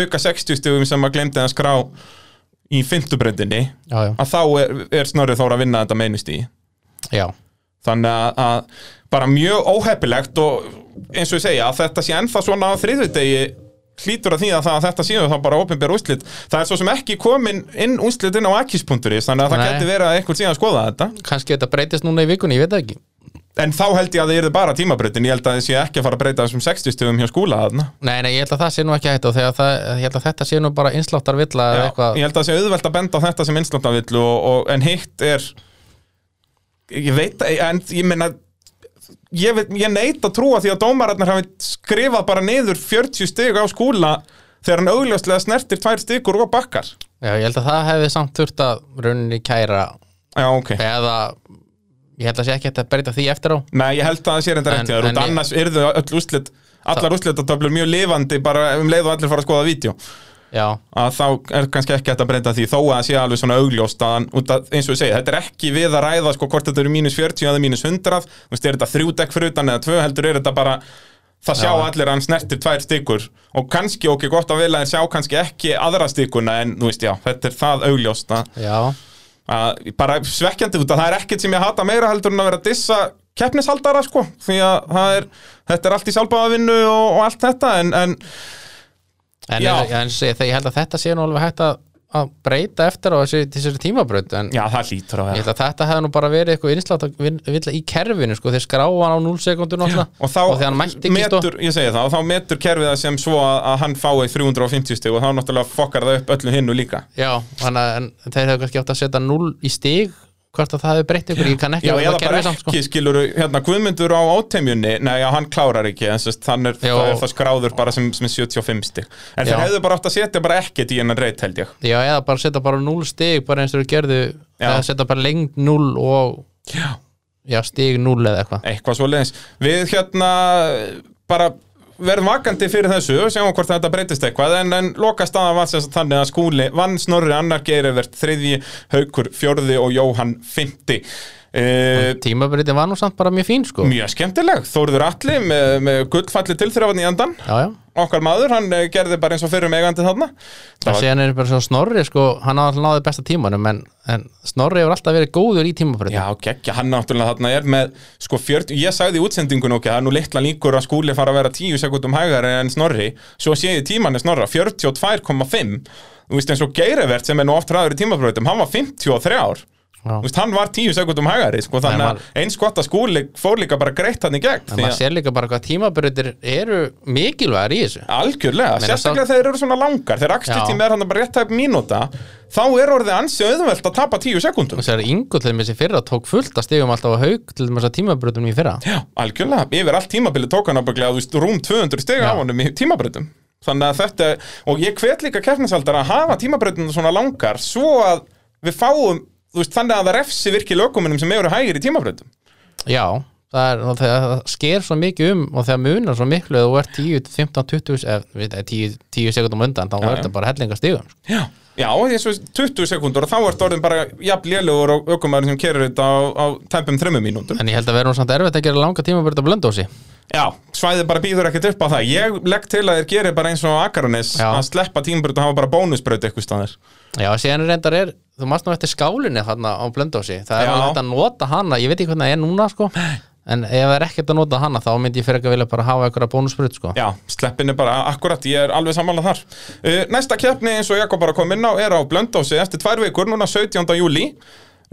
auka 60 stugum sem að glemdi að skrá í fymtubreyndinni já, já, að þá er, er Snorri Þór að vinna þetta meinust í. Já, þannig að, að bara mjög óheppilegt og eins og ég segja að þetta sé ennþá svona á þriðudegi hlýtur að því að, það, að þetta séu þá bara opinber úrslit. Það er svo sem ekki komin inn úrslit inn á akis.is þannig að það Nei. geti verið að einhvern síðan að skoða þetta. Kannski þetta breytist núna í vikunni, ég veit það ekki. En þá held ég að það yrði bara tímabreytin ég held að þið sé ekki að fara að breyta þessum 60 stugum hjá skúla þarna. Nei, nei, ég held að það sé nú ekki hægt og þegar það, ég held að þetta sé nú bara innsláttar villa eða eitthvað. ég held að það sé auðvelt að benda á þetta sem innsláttavill og, og, en hitt er ég veit en ég meina ég, ég neit að trúa því að dómararnir hafi skrifað bara niður 40 stig á skúla þegar hann augljóslega snertir tvær stigur og bakkar. Já, ég held að það hefði samt þurft að rauninni kæra Já, ok. eða ég held að sé ekki að breyta því eftir á. Nei, ég held að það sé reynda En- rétt hjá þér en og ég- annars yrðu öll úslit allar úslitatöflur mjög lifandi bara um leið og allir fara að skoða vídeo Já, að þá er kannski ekki hægt að breyta því þó að það sé alveg svona augljóst að, eins og ég segi, þetta er ekki við að ræða sko hvort þetta eru mínus 40 eða mínus 100 þú veist, er þetta þrjú dekk fyrir utan eða tvö heldur er þetta bara það sjá Já. allir hann snertir tvær stykur og kannski okkur gott að vilja en sjá kannski ekki aðra stykuna en þú veist, já, þetta er það augljóst að, að bara svekkjandi út að það er ekkert sem ég hata meira heldur en að vera dissa keppnishaldara sko, því að er, þetta er allt í sjálfbáðavinnu og, og allt þetta en, en en, Já. en, en þegar ég held að þetta sé nú alveg hægt að, að breyta eftir á þessi, þessari tímabraut en já, það hlýtur að ég held að þetta hefði nú bara verið eitthvað innsláttar villa í kerfinu, sko, þeir skráa hann á 0 sekundur náttúrulega og þá og mætti stó metur, ég segi það, og þá metur kerfið það sem svo að, að hann fái 350 stig og þá náttúrulega fokkar það upp öllu hinnu líka. Já, þannig að þeir hefðu kannski átt að setja 0 í stig hvort að það hefði breytt ykkur, ég kann ekki Já, eða það kerfið samt, sko. ekki, skilur hérna Guðmundur á áteimjunni, nei, já, hann klárar ekki en sest, hann er, það er það skráður bara sem, sem 75 stig. En þeir hefðu bara átt að setja bara ekkert í hennan reyt held ég. Já, eða bara setja bara 0 stig bara eins og þú gerðu, eða setja bara lengd 0 og Já. já, stig 0 eða eitthvað. Eitthvað svo leiðis við hérna bara verðum vakandi fyrir þessu og sjáum hvort þetta breytist eitthvað en, en loka staðan var þess að þannig að skúli vann Snorri annar Geirivert þriðji, Haukur fjórði og Jóhann fymti uh, Tímabritin var nú samt bara mjög fín, sko. Mjög skemmtileg, Þórður Atli með, með gullfalli tilþrifan í andan Já, já, okkar maður, hann eh, gerði bara eins og fyrir megandi þarna. Það sé hann er bara svo Snorri, sko hann á alltaf náði besta tímanum en, en Snorri hefur alltaf verið góður í tímabritin já, geggja, hann náttúrulega þarna er með sko 40, ég sagði í útsendingun ok, það er nú litla líkur að skúli fara að vera 10 sekundum hægari en Snorri. Svo sé ég tíman er Snorra, 42,5 þú veist eins og Geirivert sem er nú oft ræður í tímabröðum, hann var 53 ár veist, hann var 10 sekundum hægari sko, þannig að eins gott að skúli fór líka bara greitt hann í gegn En því maður að sér líka bara hvað tímabritir eru mikilvægar í þessu. Algjörlega, Meina, sérstaklega þegar þeir eru svona langar þegar aksturtími er hann bara rétt tæp mínúta þá er orðið ansi auðvelt að tapa 10 sekundum Þessar yngur til þessi fyrra tók fullt að stigum alltaf á haug til þess að tímabritum í fyrra. Já, algjörlega, yfir allt tímabili tók hann rúm 200 stiga Já. á honum í tímabreytum Þannig að þetta, og ég hvet líka keppnisaldar að hafa tímabreytum svona langar svo að við fáum, veist, þannig að það refsi virkilega ökumunum sem eru hægir í tímabreytum Já, það, er, það sker svo mikið um og þegar munar svo miklu að þú ert 10, 15, 20 eða, við, eða 10, 10 sekundum undan þá Já, er já. þetta bara hellinga stigum sko. Já, já, og 20 sekundur og þá ert orðin bara jafn lélugur og ökumæður sem kerir þetta á, á tæpum 3 mínútum en ég held að vera nú samt erfitt að gera langa tímabreyta blöndósi Já, svæðið bara býður ekkert upp á það. Ég legg til að þeir gerir bara eins og Akaranes Já. að sleppa tímabreyt og hafa bara bónusbreyt eitthvað staðir Já, síðan reyndar er, þú mást nú eftir skálinni þarna á blöndósi, það er alveg að nota hana. Ég veit ekki hvernig það er núna sko. En ef það er ekkert að nota hana þá myndi ég fyrir ekki að vilja bara hafa eitthvað bónusbrut sko. Já, sleppin er bara akkurat, ég er alveg samanlega þar. Uh, Næsta keppni eins og Jakob bara kom inn á er á Blöndósi eftir tvær vikur, núna 17. júli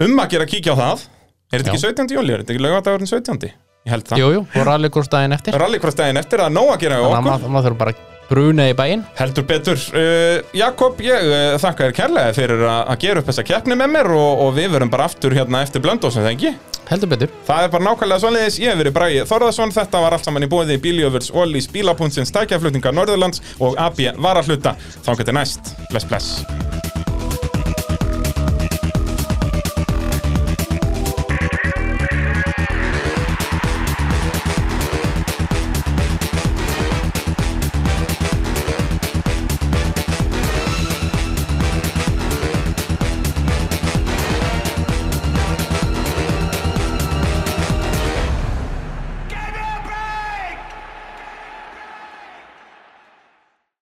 um að gera kíkja á það. Er þetta ekki 17. júli, er þetta ekki laugadagurinn 17. Ég held það Jú, jú, og rallykursdæðin eftir Rallycross-daginn eftir að nóg að gera hjá þannig að okkur maður, þurfa bara að bruna í bæinn Heldur betur uh, Jakob, ég uh, þakka þér kærlega fyrir að gera upp þessa keppni með mér og, og við verum bara aftur hérna eftir Blöndósi, það ekki? heldur betur Það er bara nákvæmlega svoleiðis, ég hef verið Bræði Þorðarsson, þetta var allt saman í bóði Bíljöfurs, Ólís, Bílapuntsins, Tækjaflutningar Norðurlands og AB Varahluta. Þá getur næst. Bless, bless.